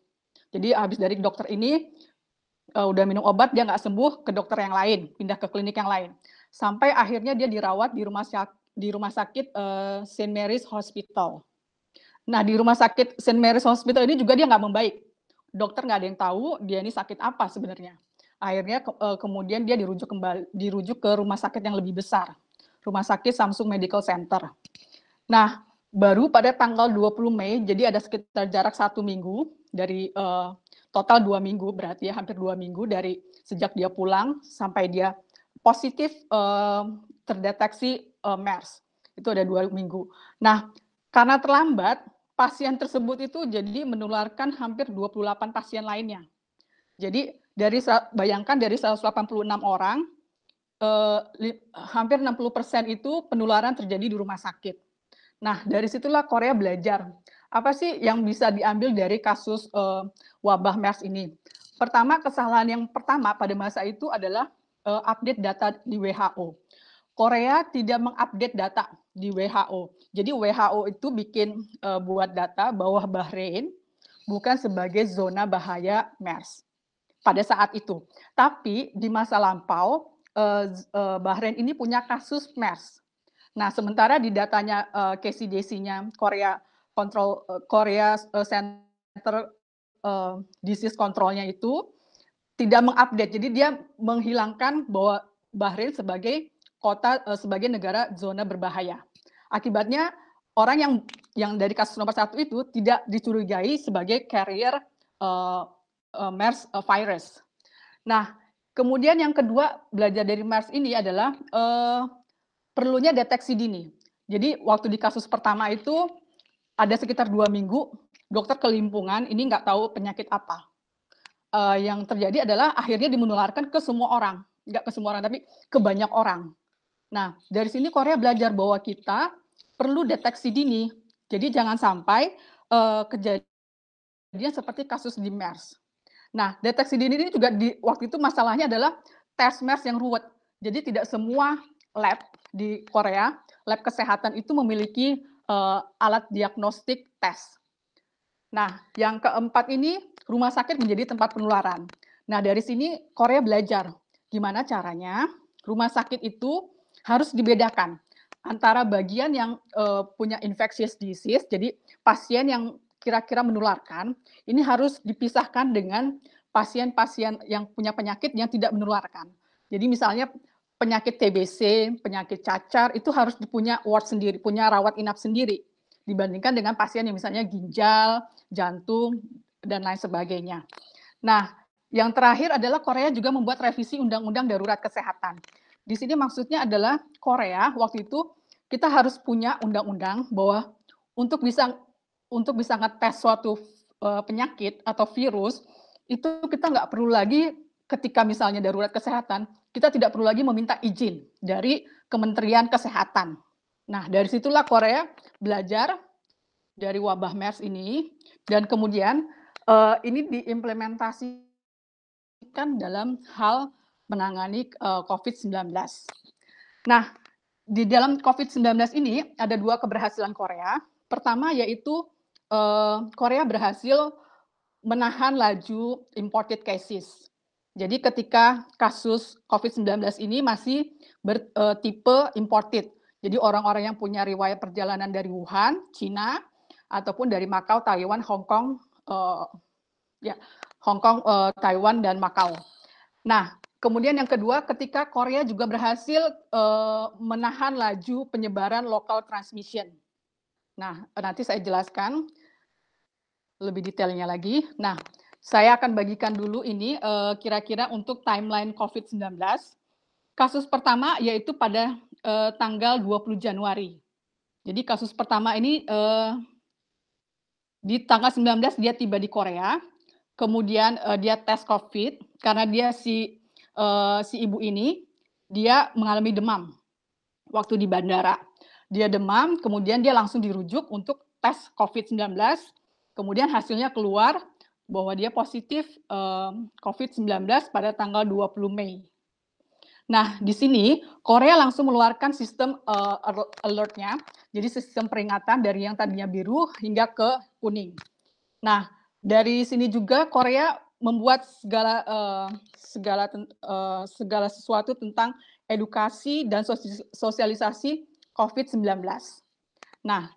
Jadi habis dari dokter ini, uh, udah minum obat dia nggak sembuh ke dokter yang lain pindah ke klinik yang lain sampai akhirnya dia dirawat di rumah sakit di rumah sakit uh, Saint Mary's Hospital. Nah di rumah sakit Saint Mary's Hospital ini juga dia nggak membaik. Dokter nggak ada yang tahu dia ini sakit apa sebenarnya. Akhirnya ke, uh, kemudian dia dirujuk kembali dirujuk ke rumah sakit yang lebih besar, rumah sakit Samsung Medical Center. Nah baru pada tanggal 20 Mei, jadi ada sekitar jarak satu minggu dari uh, total dua minggu berarti ya hampir dua minggu dari sejak dia pulang sampai dia positif uh, terdeteksi uh, MERS itu ada dua minggu. Nah karena terlambat pasien tersebut itu jadi menularkan hampir 28 pasien lainnya. Jadi dari bayangkan dari 186 orang eh, hampir 60% itu penularan terjadi di rumah sakit. Nah, dari situlah Korea belajar apa sih yang bisa diambil dari kasus uh, wabah MERS ini? Pertama, kesalahan yang pertama pada masa itu adalah uh, update data di WHO. Korea tidak mengupdate data di WHO. Jadi WHO itu bikin uh, buat data bahwa Bahrain bukan sebagai zona bahaya MERS pada saat itu. Tapi di masa lampau uh, uh, Bahrain ini punya kasus MERS. Nah, sementara di datanya KCDC-nya Korea kontrol uh, Korea Center Disease Controlnya itu tidak mengupdate. Jadi dia menghilangkan bahwa Bahrain sebagai kota sebagai negara zona berbahaya. Akibatnya orang yang yang dari kasus nomor satu itu tidak dicurigai sebagai carrier uh, uh, MERS uh, virus. Nah, kemudian yang kedua belajar dari MERS ini adalah uh, perlunya deteksi dini. Jadi waktu di kasus pertama itu ada sekitar dua minggu dokter kelimpungan ini nggak tahu penyakit apa. Uh, yang terjadi adalah akhirnya dimenularkan ke semua orang, nggak ke semua orang tapi ke banyak orang. Nah dari sini Korea belajar bahwa kita perlu deteksi dini. Jadi jangan sampai uh, kejadian seperti kasus di MERS. Nah deteksi dini ini juga di waktu itu masalahnya adalah tes MERS yang ruwet. Jadi tidak semua lab di Korea, lab kesehatan itu memiliki uh, alat diagnostik tes. Nah, yang keempat ini rumah sakit menjadi tempat penularan. Nah, dari sini Korea belajar gimana caranya rumah sakit itu harus dibedakan antara bagian yang uh, punya infectious disease, jadi pasien yang kira-kira menularkan, ini harus dipisahkan dengan pasien-pasien yang punya penyakit yang tidak menularkan. Jadi misalnya penyakit TBC, penyakit cacar itu harus punya ward sendiri, punya rawat inap sendiri dibandingkan dengan pasien yang misalnya ginjal, jantung dan lain sebagainya. Nah, yang terakhir adalah Korea juga membuat revisi undang-undang darurat kesehatan. Di sini maksudnya adalah Korea waktu itu kita harus punya undang-undang bahwa untuk bisa untuk bisa ngetes suatu uh, penyakit atau virus itu kita nggak perlu lagi ketika misalnya darurat kesehatan kita tidak perlu lagi meminta izin dari Kementerian Kesehatan. Nah dari situlah Korea belajar dari wabah MERS ini dan kemudian uh, ini diimplementasikan dalam hal menangani uh, eh, COVID-19. Nah, di dalam COVID-19 ini ada dua keberhasilan Korea. Pertama yaitu uh, Korea berhasil menahan laju imported cases. Jadi ketika kasus COVID-19 ini masih bertipe uh, imported. Jadi orang-orang yang punya riwayat perjalanan dari Wuhan, Cina, ataupun dari Makau, Taiwan, Hong Kong, uh, ya Hong Kong, uh, Taiwan, dan Makau. Nah, kemudian yang kedua, ketika Korea juga berhasil uh, menahan laju penyebaran local transmission. Nah, nanti saya jelaskan lebih detailnya lagi. Nah, saya akan bagikan dulu ini eh, kira-kira uh, untuk timeline COVID-19. Kasus pertama yaitu pada uh, tanggal 20 Januari. Jadi kasus pertama ini uh, di tanggal 19 dia tiba di Korea, kemudian uh, dia tes COVID karena dia si uh, si ibu ini dia mengalami demam waktu di bandara. Dia demam, kemudian dia langsung dirujuk untuk tes COVID-19 Kemudian hasilnya keluar bahwa dia positif um, COVID-19 pada tanggal 20 Mei. Nah, di sini Korea langsung mengeluarkan sistem uh, alertnya, jadi sistem peringatan dari yang tadinya biru hingga ke kuning. Nah, dari sini juga Korea membuat segala uh, segala uh, segala sesuatu tentang edukasi dan sosialisasi COVID-19. Nah,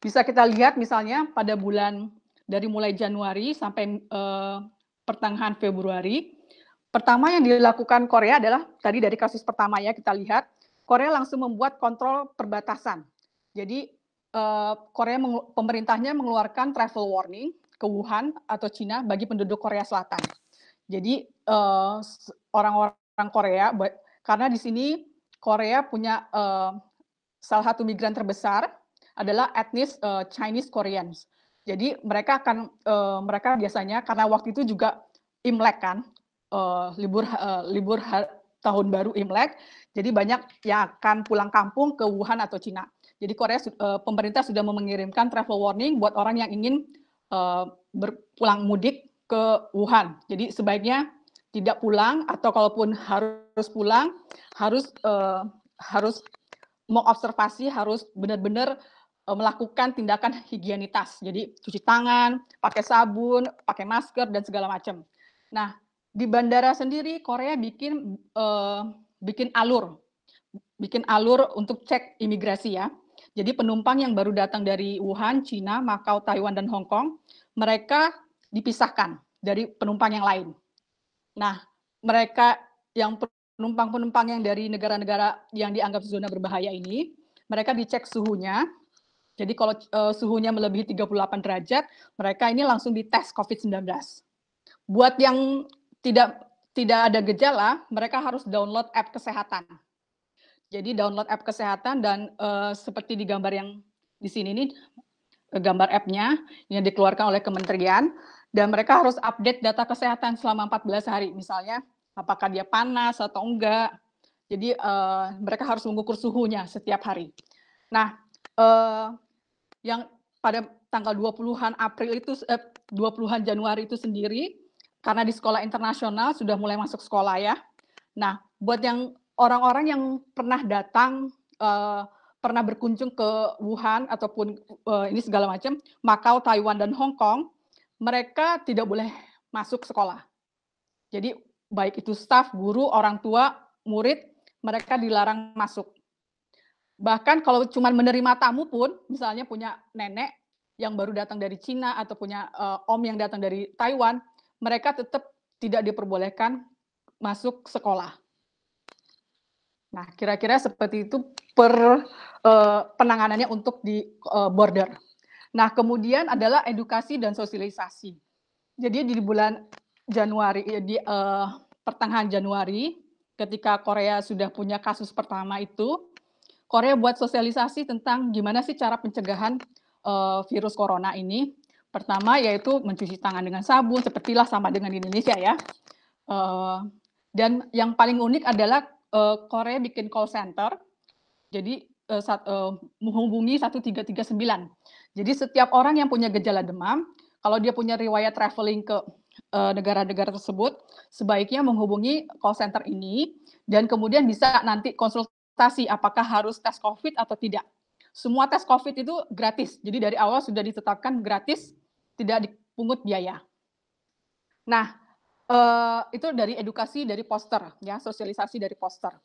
bisa kita lihat misalnya pada bulan dari mulai Januari sampai uh, pertengahan Februari, pertama yang dilakukan Korea adalah tadi dari kasus pertama ya kita lihat Korea langsung membuat kontrol perbatasan. Jadi uh, Korea pemerintahnya mengeluarkan travel warning ke Wuhan atau Cina bagi penduduk Korea Selatan. Jadi eh, orang-orang Korea karena di sini Korea punya uh, salah satu migran terbesar adalah etnis uh, Chinese Koreans. Jadi mereka akan uh, mereka biasanya karena waktu itu juga Imlek kan, uh, libur uh, libur tahun baru Imlek, jadi banyak yang akan pulang kampung ke Wuhan atau Cina. Jadi Korea uh, pemerintah sudah mengirimkan travel warning buat orang yang ingin uh, berpulang mudik ke Wuhan. Jadi sebaiknya tidak pulang atau kalaupun harus pulang harus uh, harus mengobservasi harus benar-benar melakukan tindakan higienitas. Jadi cuci tangan, pakai sabun, pakai masker dan segala macam. Nah, di bandara sendiri Korea bikin uh, bikin alur bikin alur untuk cek imigrasi ya. Jadi penumpang yang baru datang dari Wuhan, Cina, Makau, Taiwan dan Hong Kong, mereka dipisahkan dari penumpang yang lain. Nah, mereka yang penumpang-penumpang yang dari negara-negara yang dianggap zona berbahaya ini, mereka dicek suhunya, jadi kalau uh, suhunya melebihi 38 derajat, mereka ini langsung dites COVID-19. Buat yang tidak tidak ada gejala, mereka harus download app kesehatan. Jadi download app kesehatan dan uh, seperti di gambar yang di sini ini eh, gambar app-nya yang dikeluarkan oleh kementerian dan mereka harus update data kesehatan selama 14 hari misalnya apakah dia panas atau enggak. Jadi uh, mereka harus mengukur suhunya setiap hari. Nah, uh, yang pada tanggal 20-an April itu eh, 20-an Januari itu sendiri karena di sekolah internasional sudah mulai masuk sekolah ya. Nah, buat yang orang-orang yang pernah datang eh, pernah berkunjung ke Wuhan ataupun eh, ini segala macam, Makau, Taiwan dan Hong Kong, mereka tidak boleh masuk sekolah. Jadi baik itu staf, guru, orang tua, murid, mereka dilarang masuk. Bahkan kalau cuma menerima tamu pun, misalnya punya nenek, yang baru datang dari Cina atau punya uh, om yang datang dari Taiwan, mereka tetap tidak diperbolehkan masuk sekolah. Nah, kira-kira seperti itu per uh, penanganannya untuk di uh, border. Nah, kemudian adalah edukasi dan sosialisasi. Jadi di bulan Januari di uh, pertengahan Januari ketika Korea sudah punya kasus pertama itu, Korea buat sosialisasi tentang gimana sih cara pencegahan uh, virus corona ini. Pertama yaitu mencuci tangan dengan sabun, sepertilah sama dengan di Indonesia ya. Uh, dan yang paling unik adalah uh, Korea bikin call center. Jadi uh, sat, uh, menghubungi 1339. Jadi setiap orang yang punya gejala demam, kalau dia punya riwayat traveling ke negara-negara uh, tersebut, sebaiknya menghubungi call center ini dan kemudian bisa nanti konsultasi apakah harus tes COVID atau tidak. Semua tes COVID itu gratis. Jadi dari awal sudah ditetapkan gratis, tidak dipungut biaya. Nah, uh, itu dari edukasi dari poster, ya sosialisasi dari poster.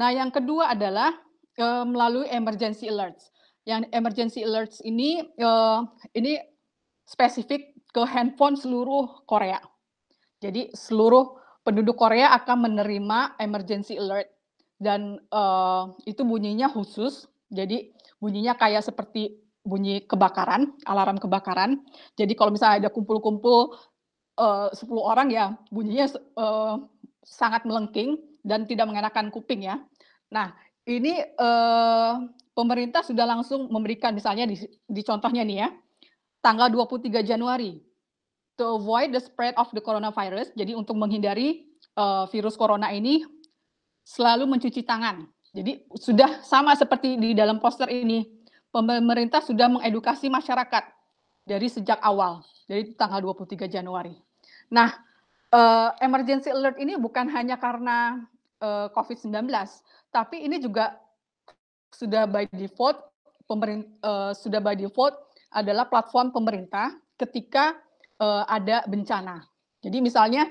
Nah, yang kedua adalah uh, melalui emergency alerts yang emergency alerts ini uh, ini spesifik ke handphone seluruh Korea. Jadi seluruh penduduk Korea akan menerima emergency alert dan uh, itu bunyinya khusus. Jadi bunyinya kayak seperti bunyi kebakaran, alarm kebakaran. Jadi kalau misalnya ada kumpul-kumpul uh, 10 orang ya bunyinya uh, sangat melengking dan tidak mengenakan kuping ya. Nah, ini uh, pemerintah sudah langsung memberikan misalnya di, di contohnya nih ya, tanggal 23 Januari to avoid the spread of the coronavirus. Jadi untuk menghindari uh, virus corona ini selalu mencuci tangan. Jadi sudah sama seperti di dalam poster ini, pemerintah sudah mengedukasi masyarakat dari sejak awal, dari tanggal 23 Januari. Nah, uh, emergency alert ini bukan hanya karena uh, COVID-19, tapi ini juga sudah by default pemerintah uh, sudah by default adalah platform pemerintah ketika ada bencana. Jadi misalnya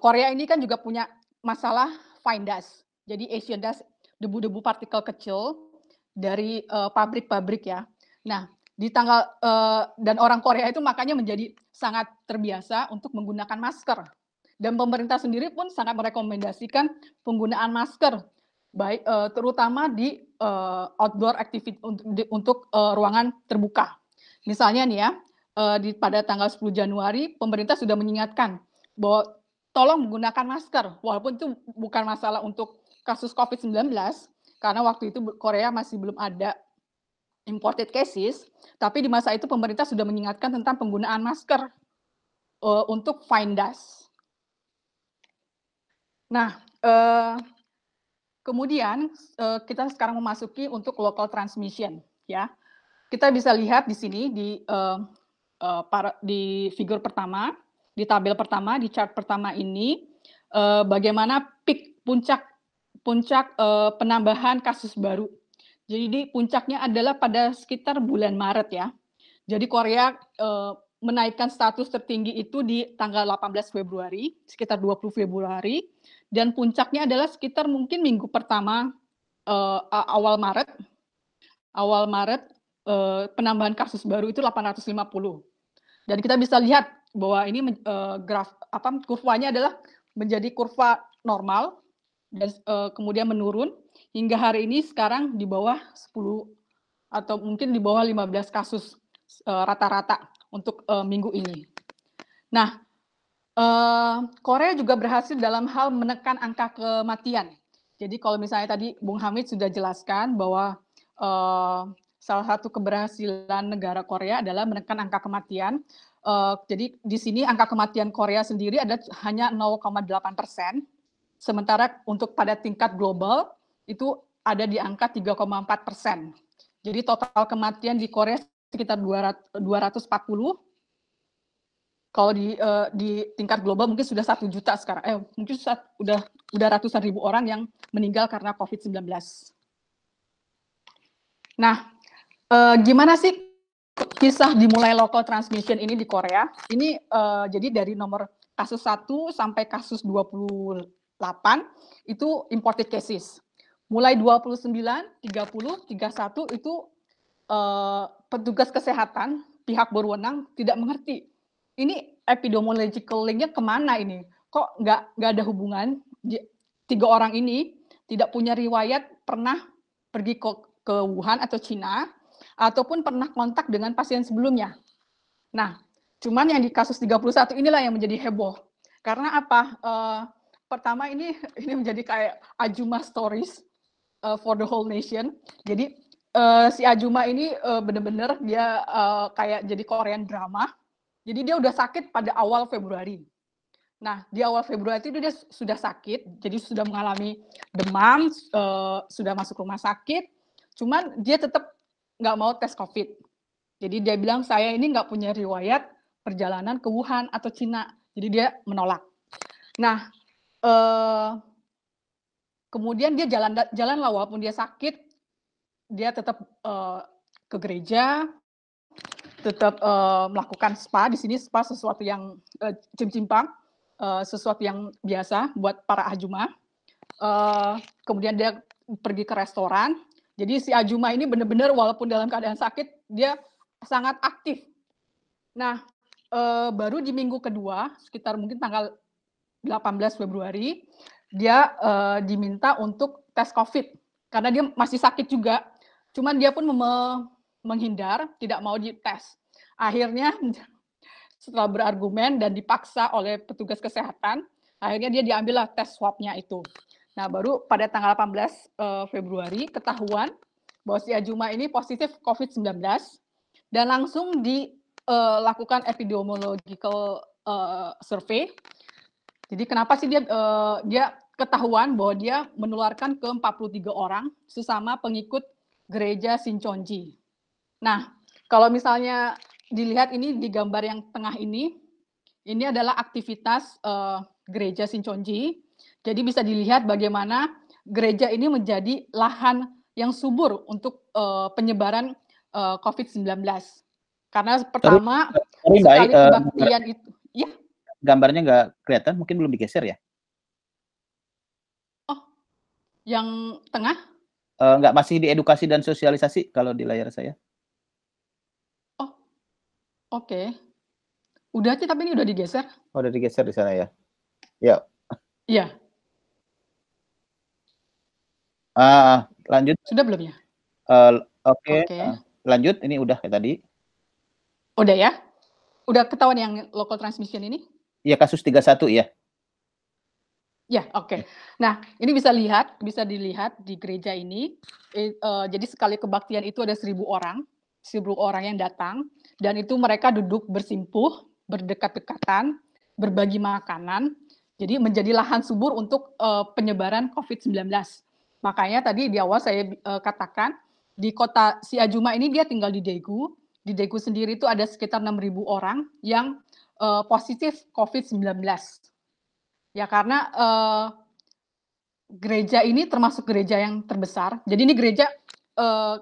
Korea ini kan juga punya masalah fine dust. Jadi Asian dust debu-debu partikel kecil dari pabrik-pabrik uh, ya. Nah, di tanggal uh, dan orang Korea itu makanya menjadi sangat terbiasa untuk menggunakan masker. Dan pemerintah sendiri pun sangat merekomendasikan penggunaan masker baik uh, terutama di uh, outdoor activity untuk, di, untuk uh, ruangan terbuka. Misalnya nih ya, uh, di pada tanggal 10 Januari pemerintah sudah mengingatkan bahwa tolong menggunakan masker walaupun itu bukan masalah untuk kasus COVID-19 karena waktu itu Korea masih belum ada imported cases, tapi di masa itu pemerintah sudah mengingatkan tentang penggunaan masker uh, untuk fine dust. Nah, uh, Kemudian uh, kita sekarang memasuki untuk local transmission ya. Kita bisa lihat di sini di uh, uh, para, di figur pertama, di tabel pertama, di chart pertama ini uh, bagaimana peak puncak puncak uh, penambahan kasus baru. Jadi di puncaknya adalah pada sekitar bulan Maret ya. Jadi Korea uh, menaikkan status tertinggi itu di tanggal 18 Februari, sekitar 20 Februari dan puncaknya adalah sekitar mungkin minggu pertama uh, awal Maret awal Maret uh, penambahan kasus baru itu 850 dan kita bisa lihat bahwa ini uh, graf apa kurvanya adalah menjadi kurva normal dan uh, kemudian menurun hingga hari ini sekarang di bawah 10 atau mungkin di bawah 15 kasus rata-rata uh, untuk uh, minggu ini. Nah, Uh, Korea juga berhasil dalam hal menekan angka kematian. Jadi kalau misalnya tadi Bung Hamid sudah jelaskan bahwa uh, salah satu keberhasilan negara Korea adalah menekan angka kematian. Uh, jadi di sini angka kematian Korea sendiri ada hanya 0,8 persen, sementara untuk pada tingkat global itu ada di angka 3,4 persen. Jadi total kematian di Korea sekitar 200, 240 kalau di uh, di tingkat global mungkin sudah satu juta sekarang, eh mungkin sudah udah ratusan ribu orang yang meninggal karena COVID-19. Nah, uh, gimana sih kisah dimulai local transmission ini di Korea? Ini uh, jadi dari nomor kasus 1 sampai kasus 28 itu imported cases. Mulai 29, 30, 31 itu uh, petugas kesehatan, pihak berwenang tidak mengerti. Ini epidemiological linknya ke mana ini? Kok nggak nggak ada hubungan? Tiga orang ini tidak punya riwayat pernah pergi ke, ke Wuhan atau Cina, ataupun pernah kontak dengan pasien sebelumnya. Nah, cuman yang di kasus 31 inilah yang menjadi heboh. Karena apa? Uh, pertama ini ini menjadi kayak Ajuma stories uh, for the whole nation. Jadi uh, si Ajuma ini uh, benar-benar dia uh, kayak jadi Korean drama. Jadi dia udah sakit pada awal Februari. Nah, di awal Februari itu dia sudah sakit, jadi sudah mengalami demam, uh, sudah masuk rumah sakit, cuman dia tetap nggak mau tes COVID. Jadi dia bilang, saya ini nggak punya riwayat perjalanan ke Wuhan atau Cina, jadi dia menolak. Nah, uh, kemudian dia jalan jalan lah walaupun dia sakit dia tetap uh, ke gereja tetap uh, melakukan spa di sini spa sesuatu yang uh, cim-cimpang uh, sesuatu yang biasa buat para ajuma uh, kemudian dia pergi ke restoran jadi si ajuma ini benar-benar walaupun dalam keadaan sakit dia sangat aktif nah uh, baru di minggu kedua sekitar mungkin tanggal 18 Februari dia uh, diminta untuk tes COVID karena dia masih sakit juga. Cuman dia pun menghindar, tidak mau dites. Akhirnya setelah berargumen dan dipaksa oleh petugas kesehatan, akhirnya dia diambillah tes swabnya itu. Nah, baru pada tanggal 18 uh, eh, Februari ketahuan bahwa si Ajuma ini positif COVID-19 dan langsung dilakukan uh, epidemiological uh, survey jadi kenapa sih dia uh, dia ketahuan bahwa dia menularkan ke 43 orang sesama pengikut gereja Sinchonji. Nah, kalau misalnya dilihat ini di gambar yang tengah ini, ini adalah aktivitas uh, gereja Sinchonji. Jadi bisa dilihat bagaimana gereja ini menjadi lahan yang subur untuk uh, penyebaran uh, COVID-19. Karena pertama Sorry, sekali kebaktian uh, itu, ya gambarnya nggak kelihatan, mungkin belum digeser ya? Oh, yang tengah? Uh, nggak masih di edukasi dan sosialisasi kalau di layar saya. Oh, oke. Okay. Udah sih, tapi ini udah digeser. Oh, udah digeser di sana ya? Ya. Iya. Ah, lanjut. Sudah belum ya? Uh, Oke. Okay. Okay. Uh, lanjut, ini udah kayak tadi. Udah ya? Udah ketahuan yang local transmission ini? Iya kasus 31 ya. Ya, oke. Okay. Nah, ini bisa lihat, bisa dilihat di gereja ini. Eh, uh, jadi sekali kebaktian itu ada seribu orang, seribu orang yang datang, dan itu mereka duduk bersimpuh, berdekat-dekatan, berbagi makanan. Jadi menjadi lahan subur untuk uh, penyebaran COVID-19. Makanya tadi di awal saya uh, katakan di kota Siajuma ini dia tinggal di Daegu. Di Daegu sendiri itu ada sekitar 6.000 orang yang uh, positif COVID-19. Ya karena uh, gereja ini termasuk gereja yang terbesar. Jadi ini gereja uh,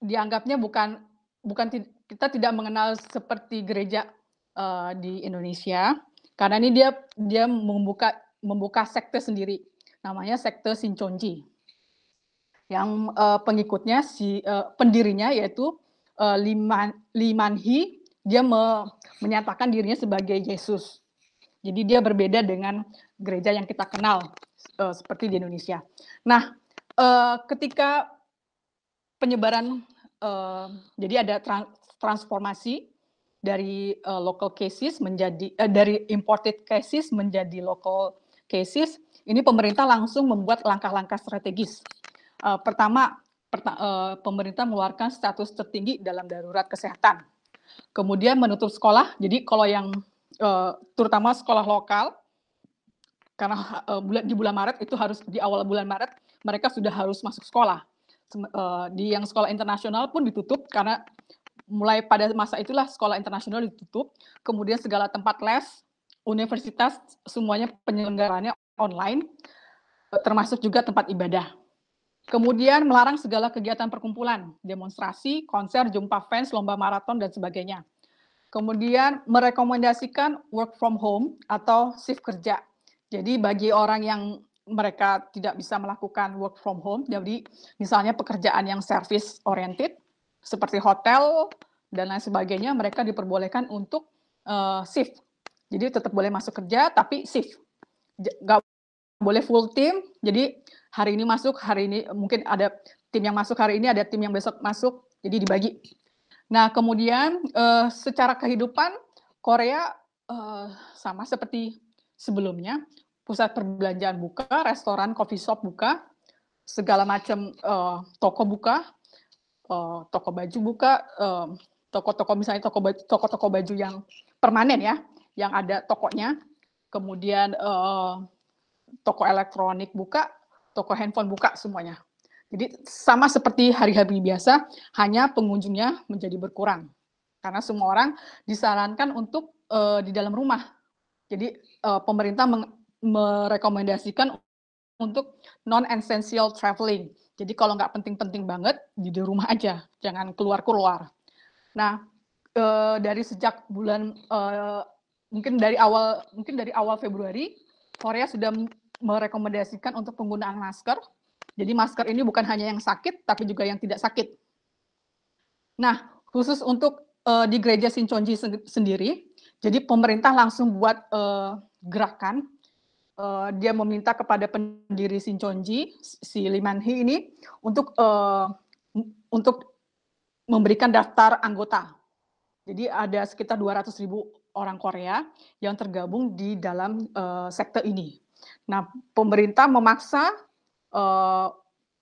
dianggapnya bukan bukan kita tidak mengenal seperti gereja uh, di Indonesia karena ini dia dia membuka membuka sekte sendiri namanya sekte Sinchonji yang uh, pengikutnya si uh, pendirinya yaitu uh, Liman Limanhi dia me, menyatakan dirinya sebagai Yesus. Jadi dia berbeda dengan gereja yang kita kenal uh, seperti di Indonesia. Nah, uh, ketika penyebaran, uh, jadi ada trans transformasi dari uh, local cases menjadi uh, dari imported cases menjadi local cases. Ini pemerintah langsung membuat langkah-langkah strategis. Uh, pertama, perta uh, pemerintah mengeluarkan status tertinggi dalam darurat kesehatan Kemudian menutup sekolah. Jadi kalau yang uh, terutama sekolah lokal karena uh, bulan di bulan Maret itu harus di awal bulan Maret mereka sudah harus masuk sekolah. Uh, di yang sekolah internasional pun ditutup karena mulai pada masa itulah sekolah internasional ditutup. Kemudian segala tempat les, universitas semuanya penyelenggarannya online termasuk juga tempat ibadah. Kemudian melarang segala kegiatan perkumpulan, demonstrasi, konser, jumpa fans, lomba maraton, dan sebagainya. Kemudian merekomendasikan work from home atau shift kerja. Jadi bagi orang yang mereka tidak bisa melakukan work from home, jadi misalnya pekerjaan yang service oriented, seperti hotel dan lain sebagainya mereka diperbolehkan untuk uh, shift. Jadi tetap boleh masuk kerja tapi shift. Nggak boleh full team. Jadi hari ini masuk, hari ini mungkin ada tim yang masuk hari ini, ada tim yang besok masuk. Jadi dibagi. Nah, kemudian uh, secara kehidupan Korea uh, sama seperti sebelumnya, pusat perbelanjaan buka, restoran, coffee shop buka, segala macam uh, toko buka, uh, toko baju buka, toko-toko uh, misalnya toko toko-toko baju yang permanen ya, yang ada tokonya, kemudian uh, toko elektronik buka, toko handphone buka semuanya. Jadi sama seperti hari-hari biasa, hanya pengunjungnya menjadi berkurang karena semua orang disarankan untuk uh, di dalam rumah. Jadi uh, pemerintah merekomendasikan untuk non-essential traveling. Jadi kalau nggak penting-penting banget, di rumah aja, jangan keluar-keluar. Nah, e, dari sejak bulan e, mungkin dari awal mungkin dari awal Februari, Korea sudah merekomendasikan untuk penggunaan masker. Jadi masker ini bukan hanya yang sakit, tapi juga yang tidak sakit. Nah, khusus untuk e, di gereja Sinchonji sendiri, jadi pemerintah langsung buat e, gerakan uh, dia meminta kepada pendiri Sinchonji si Liman Hee ini untuk uh, untuk memberikan daftar anggota. Jadi ada sekitar 200 ribu orang Korea yang tergabung di dalam uh, sekte ini. Nah, pemerintah memaksa uh,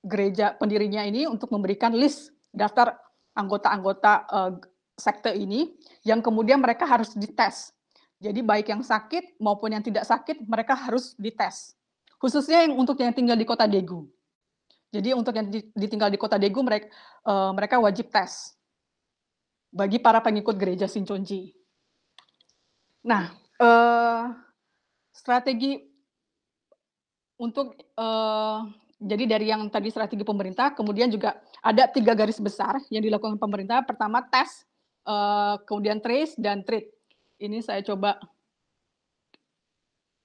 gereja pendirinya ini untuk memberikan list daftar anggota-anggota uh, sekte ini yang kemudian mereka harus dites jadi baik yang sakit maupun yang tidak sakit mereka harus dites. Khususnya yang untuk yang tinggal di kota Daegu. Jadi untuk yang ditinggal di kota Daegu mereka uh, mereka wajib tes. Bagi para pengikut gereja Sinchonji. Nah, uh, strategi untuk uh, jadi dari yang tadi strategi pemerintah, kemudian juga ada tiga garis besar yang dilakukan pemerintah. Pertama tes, uh, kemudian trace dan treat ini saya coba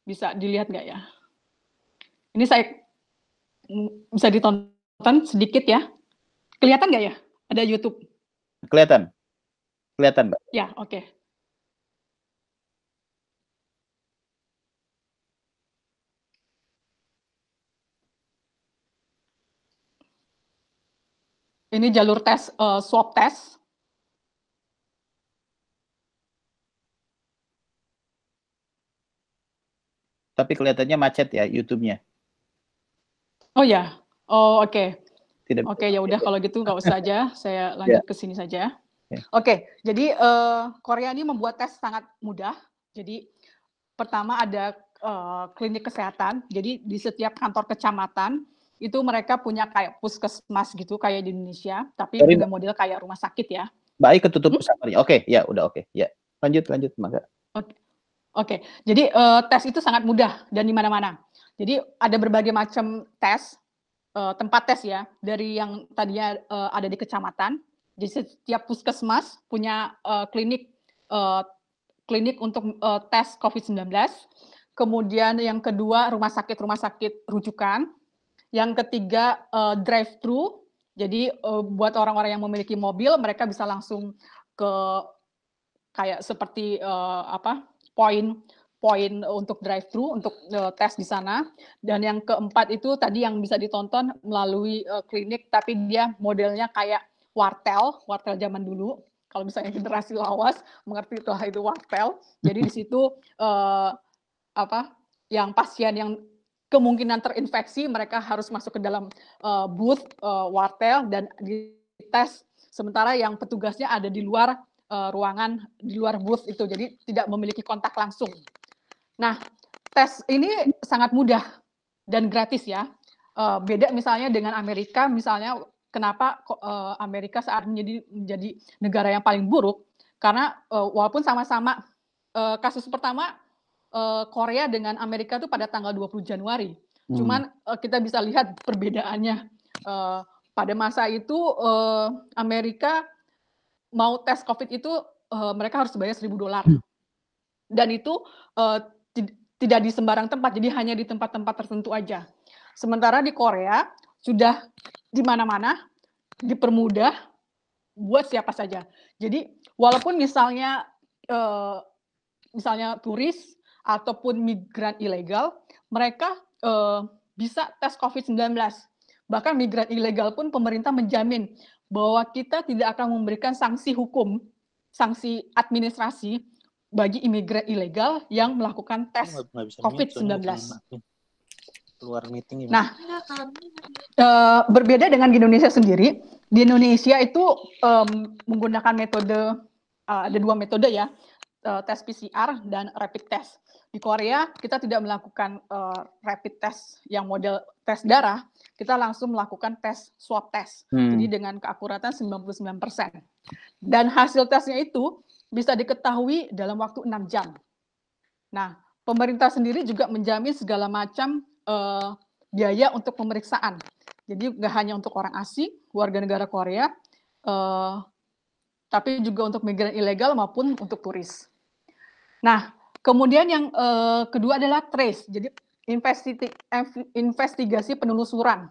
bisa dilihat nggak ya? Ini saya bisa ditonton sedikit ya. Kelihatan nggak ya? Ada YouTube. Kelihatan. Kelihatan, Mbak. Ya, oke. Okay. Ini jalur tes uh, swab test tapi kelihatannya macet ya YouTube-nya. Oh ya, oh oke. Okay. Tidak. Oke okay, ya udah kalau gitu nggak usah aja, saya lanjut yeah. ke sini saja. Yeah. Oke, okay, jadi uh, Korea ini membuat tes sangat mudah. Jadi pertama ada uh, klinik kesehatan. Jadi di setiap kantor kecamatan itu mereka punya kayak puskesmas gitu kayak di Indonesia, tapi juga model kayak rumah sakit ya. Baik ketutup hmm? Oke, okay, ya udah oke. Okay. Ya, lanjut lanjut, Maka. Oke. Oke, jadi uh, tes itu sangat mudah dan di mana-mana. Jadi ada berbagai macam tes, uh, tempat tes ya, dari yang tadinya uh, ada di kecamatan. Jadi setiap puskesmas punya uh, klinik uh, klinik untuk uh, tes COVID-19. Kemudian yang kedua rumah sakit rumah sakit rujukan. Yang ketiga uh, drive-thru. Jadi uh, buat orang-orang yang memiliki mobil mereka bisa langsung ke kayak seperti uh, apa poin poin untuk drive thru untuk uh, tes di sana. Dan yang keempat itu tadi yang bisa ditonton melalui uh, klinik tapi dia modelnya kayak wartel wartel zaman dulu. Kalau misalnya generasi lawas mengerti itu itu wartel. Jadi di situ uh, apa yang pasien yang kemungkinan terinfeksi mereka harus masuk ke dalam uh, booth uh, wartel dan dites sementara yang petugasnya ada di luar uh, ruangan di luar booth itu, jadi tidak memiliki kontak langsung. Nah, tes ini sangat mudah dan gratis ya. Uh, beda misalnya dengan Amerika, misalnya kenapa uh, Amerika saat menjadi menjadi negara yang paling buruk karena uh, walaupun sama-sama uh, kasus pertama uh, Korea dengan Amerika itu pada tanggal 20 Januari. Hmm. Cuman uh, kita bisa lihat perbedaannya. Uh, pada masa itu uh, Amerika mau tes COVID itu uh, mereka harus bayar 1000 dolar. Hmm. Dan itu uh, tidak di sembarang tempat, jadi hanya di tempat-tempat tertentu aja. Sementara di Korea sudah di mana-mana dipermudah buat siapa saja. Jadi walaupun misalnya uh, misalnya turis ataupun migran ilegal, mereka uh, bisa tes COVID-19. Bahkan migran ilegal pun pemerintah menjamin bahwa kita tidak akan memberikan sanksi hukum, sanksi administrasi bagi imigran ilegal yang melakukan tes COVID-19. Keluar meeting. Nah, uh, berbeda dengan di Indonesia sendiri, di Indonesia itu um, menggunakan metode uh, ada dua metode ya, uh, tes PCR dan rapid test. Di Korea kita tidak melakukan uh, rapid test yang model tes darah, kita langsung melakukan tes swab test. Hmm. Jadi dengan keakuratan 99%. Dan hasil tesnya itu bisa diketahui dalam waktu 6 jam. Nah, pemerintah sendiri juga menjamin segala macam uh, biaya untuk pemeriksaan. Jadi nggak hanya untuk orang asing, warga negara Korea, uh, tapi juga untuk migran ilegal maupun untuk turis. Nah, kemudian yang uh, kedua adalah trace. Jadi investigasi penelusuran.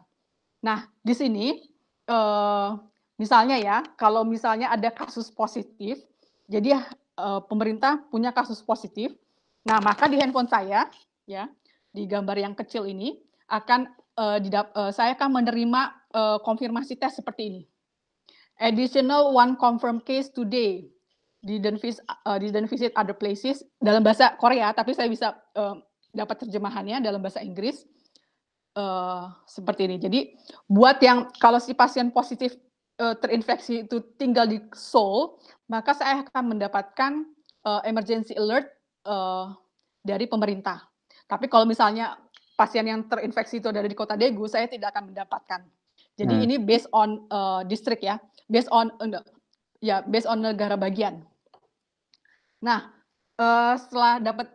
Nah, di sini uh, misalnya ya, kalau misalnya ada kasus positif, jadi uh, pemerintah punya kasus positif. Nah, maka di handphone saya ya, di gambar yang kecil ini akan uh, didap, uh, saya akan menerima uh, konfirmasi tes seperti ini. Additional one confirmed case today. Didn't visit, uh, didn't visit other places dalam bahasa Korea, tapi saya bisa uh, dapat terjemahannya dalam bahasa Inggris uh, seperti ini. Jadi buat yang kalau si pasien positif uh, terinfeksi itu tinggal di Seoul, maka saya akan mendapatkan uh, emergency alert uh, dari pemerintah. Tapi kalau misalnya pasien yang terinfeksi itu ada di kota Daegu, saya tidak akan mendapatkan. Jadi hmm. ini based on uh, district ya, based on uh, ya based on negara bagian. Nah, uh, setelah dapat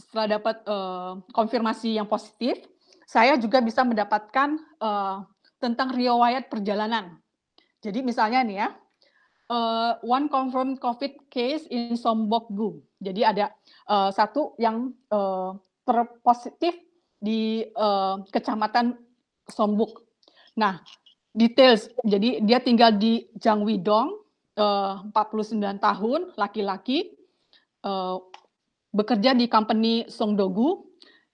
setelah dapat uh, konfirmasi yang positif, saya juga bisa mendapatkan uh, tentang riwayat perjalanan. Jadi misalnya nih ya, uh, one confirmed COVID case in Sombokgu. Jadi ada uh, satu yang uh, terpositif di uh, kecamatan Sombuk. Nah, details. Jadi dia tinggal di Jangwidong, uh, 49 tahun, laki-laki, uh, bekerja di company Songdogu,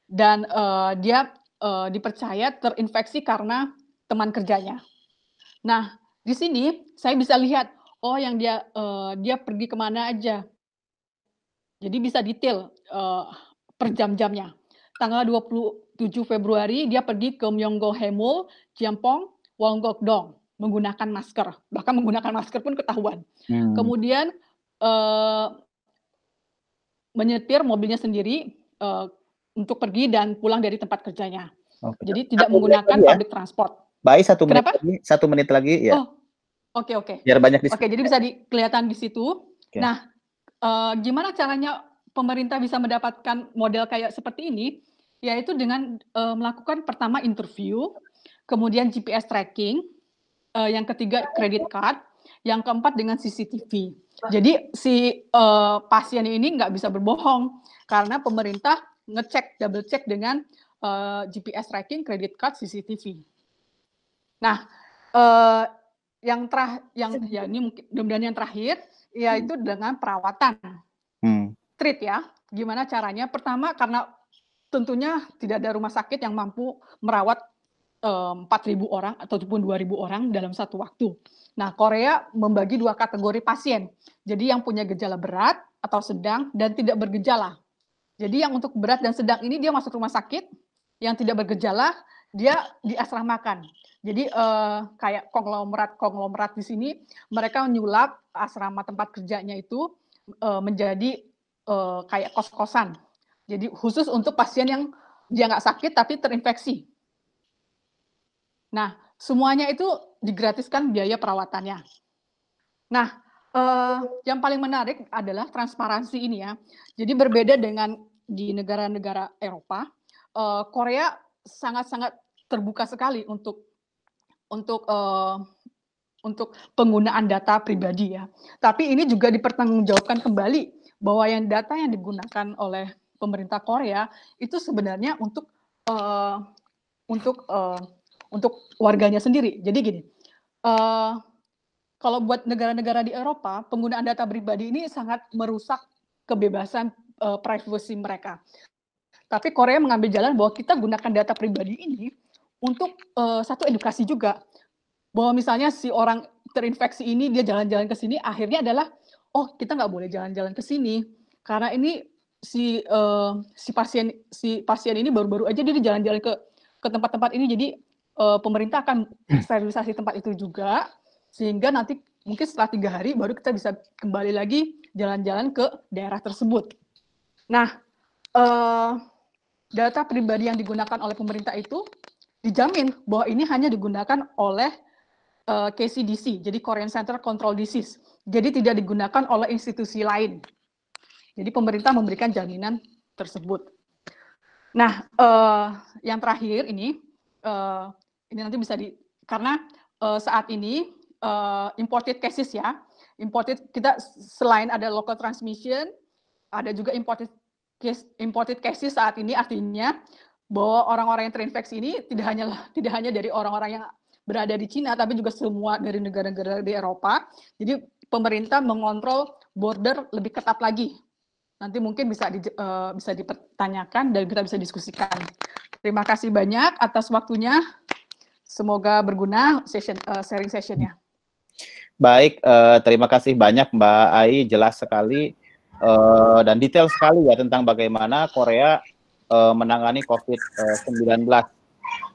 dan uh, dia uh, dipercaya terinfeksi karena teman kerjanya. Nah, di sini saya bisa lihat, oh yang dia uh, dia pergi ke mana aja. Jadi bisa detail uh, per jam-jamnya. Tanggal 27 Februari dia pergi ke Myonggo Hemul, Jiampong, Wonggokdong menggunakan masker. Bahkan menggunakan masker pun ketahuan. Hmm. Kemudian uh, menyetir mobilnya sendiri uh, untuk pergi dan pulang dari tempat kerjanya. Okay. Jadi tidak menggunakan ya. public transport. Baik satu Kenapa? menit lagi, satu menit lagi ya. Oh, Oke oke. Biar banyak Oke, jadi bisa di, kelihatan di situ. Okay. Nah, uh, gimana caranya pemerintah bisa mendapatkan model kayak seperti ini? Yaitu dengan uh, melakukan pertama interview, kemudian GPS tracking, uh, yang ketiga credit card, yang keempat dengan CCTV. Jadi si uh, pasien ini nggak bisa berbohong karena pemerintah ngecek double check dengan uh, GPS tracking, credit card, CCTV. Nah, uh, yang terah yang ya ini mungkin mudah yang terakhir yaitu hmm. dengan perawatan hmm. treat ya gimana caranya pertama karena tentunya tidak ada rumah sakit yang mampu merawat empat um, ribu orang ataupun dua ribu orang dalam satu waktu. Nah, Korea membagi dua kategori pasien. Jadi yang punya gejala berat atau sedang dan tidak bergejala. Jadi yang untuk berat dan sedang ini dia masuk rumah sakit, yang tidak bergejala dia diasramakan. Jadi uh, kayak konglomerat-konglomerat di sini mereka menyulap asrama tempat kerjanya itu uh, menjadi uh, kayak kos-kosan. Jadi khusus untuk pasien yang dia nggak sakit tapi terinfeksi. Nah, semuanya itu digratiskan biaya perawatannya. Nah, uh, yang paling menarik adalah transparansi ini ya. Jadi berbeda dengan di negara-negara Eropa, uh, Korea sangat-sangat terbuka sekali untuk untuk uh, untuk penggunaan data pribadi ya. Tapi ini juga dipertanggungjawabkan kembali bahwa yang data yang digunakan oleh pemerintah Korea itu sebenarnya untuk uh, untuk uh, untuk warganya sendiri. Jadi gini, uh, kalau buat negara-negara di Eropa, penggunaan data pribadi ini sangat merusak kebebasan uh, privacy mereka. Tapi Korea mengambil jalan bahwa kita gunakan data pribadi ini untuk uh, satu edukasi juga. Bahwa misalnya si orang terinfeksi ini dia jalan-jalan ke sini, akhirnya adalah oh kita nggak boleh jalan-jalan ke sini karena ini si uh, si pasien si pasien ini baru-baru aja dia jalan-jalan ke ke tempat-tempat ini jadi uh, pemerintah akan sterilisasi tempat itu juga sehingga nanti mungkin setelah tiga hari baru kita bisa kembali lagi jalan-jalan ke daerah tersebut. Nah, uh, data pribadi yang digunakan oleh pemerintah itu dijamin bahwa ini hanya digunakan oleh uh, KCDC, jadi Korean Center Control Disease. Jadi tidak digunakan oleh institusi lain. Jadi pemerintah memberikan jaminan tersebut. Nah, uh, yang terakhir ini, uh, ini nanti bisa di karena uh, saat ini uh, imported cases ya. Imported kita selain ada local transmission, ada juga imported case imported cases saat ini artinya bahwa orang-orang yang terinfeksi ini tidak hanya tidak hanya dari orang-orang yang berada di Cina tapi juga semua dari negara-negara di Eropa. Jadi pemerintah mengontrol border lebih ketat lagi. Nanti mungkin bisa di, uh, bisa dipertanyakan dan kita bisa diskusikan. Terima kasih banyak atas waktunya. Semoga berguna session uh, sharing sessionnya. Baik, uh, terima kasih banyak Mbak Ai, jelas sekali uh, dan detail sekali ya tentang bagaimana Korea uh, menangani COVID-19.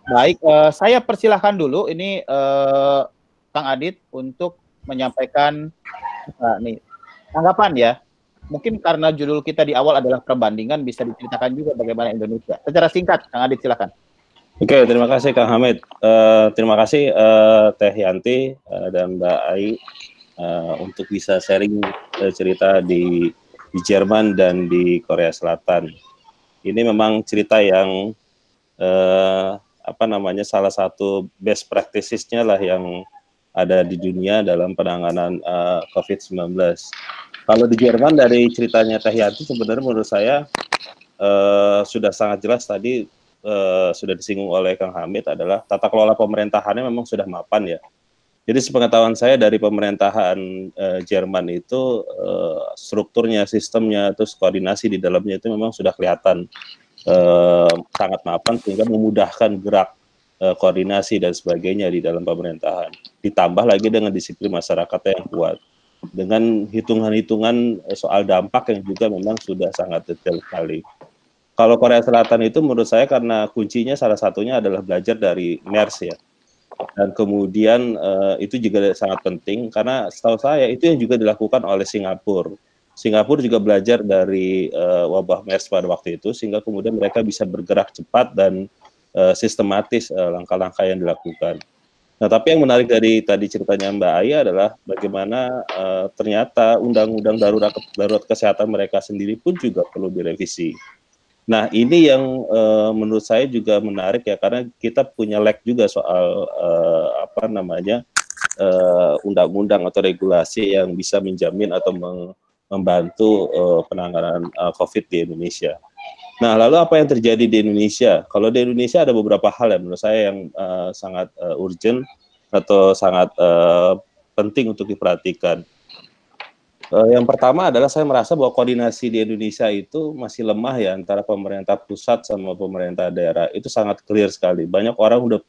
Baik, uh, saya persilahkan dulu ini uh, Kang Adit untuk menyampaikan uh, nih tanggapan ya. Mungkin karena judul kita di awal adalah perbandingan, bisa diceritakan juga bagaimana Indonesia. Secara singkat, Kang Adit silakan. Oke, terima kasih Kang Hamid. Uh, terima kasih uh, Teh Yanti uh, dan Mbak Ai uh, untuk bisa sharing uh, cerita di di Jerman dan di Korea Selatan. Ini memang cerita yang uh, apa namanya salah satu best practices-nya lah yang ada di dunia dalam penanganan uh, COVID-19. Kalau di Jerman dari ceritanya Teh Yanti sebenarnya menurut saya uh, sudah sangat jelas tadi uh, sudah disinggung oleh Kang Hamid adalah tata kelola pemerintahannya memang sudah mapan ya. Jadi sepengetahuan saya dari pemerintahan uh, Jerman itu uh, strukturnya, sistemnya, terus koordinasi di dalamnya itu memang sudah kelihatan uh, sangat mapan sehingga memudahkan gerak uh, koordinasi dan sebagainya di dalam pemerintahan. Ditambah lagi dengan disiplin masyarakat yang kuat, dengan hitungan-hitungan soal dampak yang juga memang sudah sangat detail sekali kalau Korea Selatan itu menurut saya karena kuncinya salah satunya adalah belajar dari MERS ya. Dan kemudian uh, itu juga sangat penting karena setahu saya itu yang juga dilakukan oleh Singapura. Singapura juga belajar dari uh, wabah MERS pada waktu itu sehingga kemudian mereka bisa bergerak cepat dan uh, sistematis langkah-langkah uh, yang dilakukan. Nah, tapi yang menarik dari tadi ceritanya Mbak Aya adalah bagaimana uh, ternyata undang-undang darurat darurat kesehatan mereka sendiri pun juga perlu direvisi. Nah, ini yang uh, menurut saya juga menarik ya karena kita punya lag juga soal uh, apa namanya undang-undang uh, atau regulasi yang bisa menjamin atau membantu uh, penanganan uh, COVID di Indonesia. Nah, lalu apa yang terjadi di Indonesia? Kalau di Indonesia ada beberapa hal yang menurut saya yang uh, sangat uh, urgent atau sangat uh, penting untuk diperhatikan. Uh, yang pertama adalah saya merasa bahwa koordinasi di Indonesia itu masih lemah ya antara pemerintah pusat sama pemerintah daerah itu sangat clear sekali. Banyak orang udah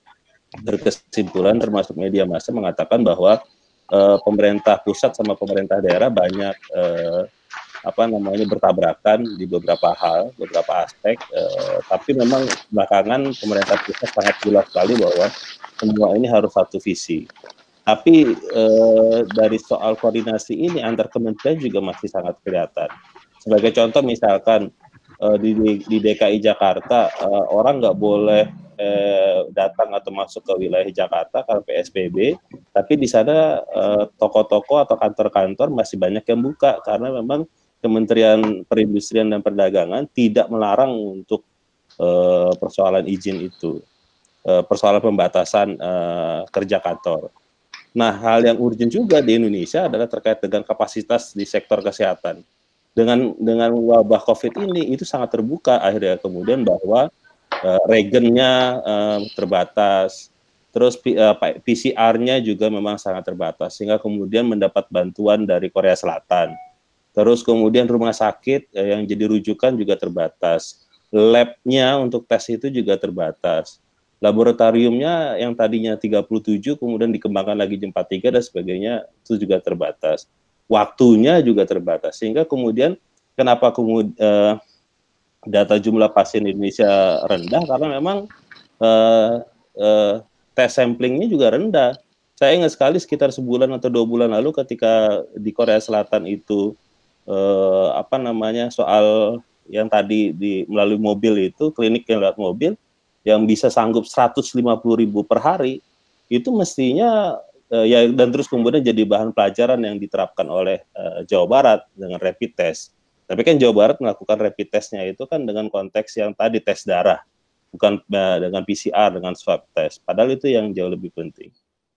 berkesimpulan termasuk media massa mengatakan bahwa uh, pemerintah pusat sama pemerintah daerah banyak uh, apa namanya bertabrakan di beberapa hal, beberapa aspek. Uh, tapi memang belakangan pemerintah pusat sangat jelas sekali bahwa semua ini harus satu visi. Tapi eh, dari soal koordinasi ini antar kementerian juga masih sangat kelihatan. Sebagai contoh misalkan eh, di, di DKI Jakarta eh, orang nggak boleh eh, datang atau masuk ke wilayah Jakarta karena PSBB, tapi di sana eh, toko-toko atau kantor-kantor masih banyak yang buka karena memang Kementerian Perindustrian dan Perdagangan tidak melarang untuk eh, persoalan izin itu, eh, persoalan pembatasan eh, kerja kantor. Nah, hal yang urgent juga di Indonesia adalah terkait dengan kapasitas di sektor kesehatan. Dengan dengan wabah COVID ini itu sangat terbuka akhirnya kemudian bahwa uh, regennya uh, terbatas, terus uh, eh, PCR-nya juga memang sangat terbatas sehingga kemudian mendapat bantuan dari Korea Selatan. Terus kemudian rumah sakit uh, yang jadi rujukan juga terbatas. Lab-nya untuk tes itu juga terbatas. Laboratoriumnya yang tadinya 37 kemudian dikembangkan lagi jam 43 dan sebagainya itu juga terbatas. Waktunya juga terbatas sehingga kemudian kenapa kemudian uh, data jumlah pasien Indonesia rendah karena memang uh, uh, tes samplingnya juga rendah. Saya ingat sekali sekitar sebulan atau dua bulan lalu ketika di Korea Selatan itu eh, apa namanya soal yang tadi di melalui mobil itu klinik yang lewat mobil yang bisa sanggup 150 ribu per hari itu mestinya eh, ya dan terus kemudian jadi bahan pelajaran yang diterapkan oleh eh, Jawa Barat dengan rapid test. Tapi kan Jawa Barat melakukan rapid testnya itu kan dengan konteks yang tadi tes darah bukan uh, dengan PCR dengan swab test. Padahal itu yang jauh lebih penting.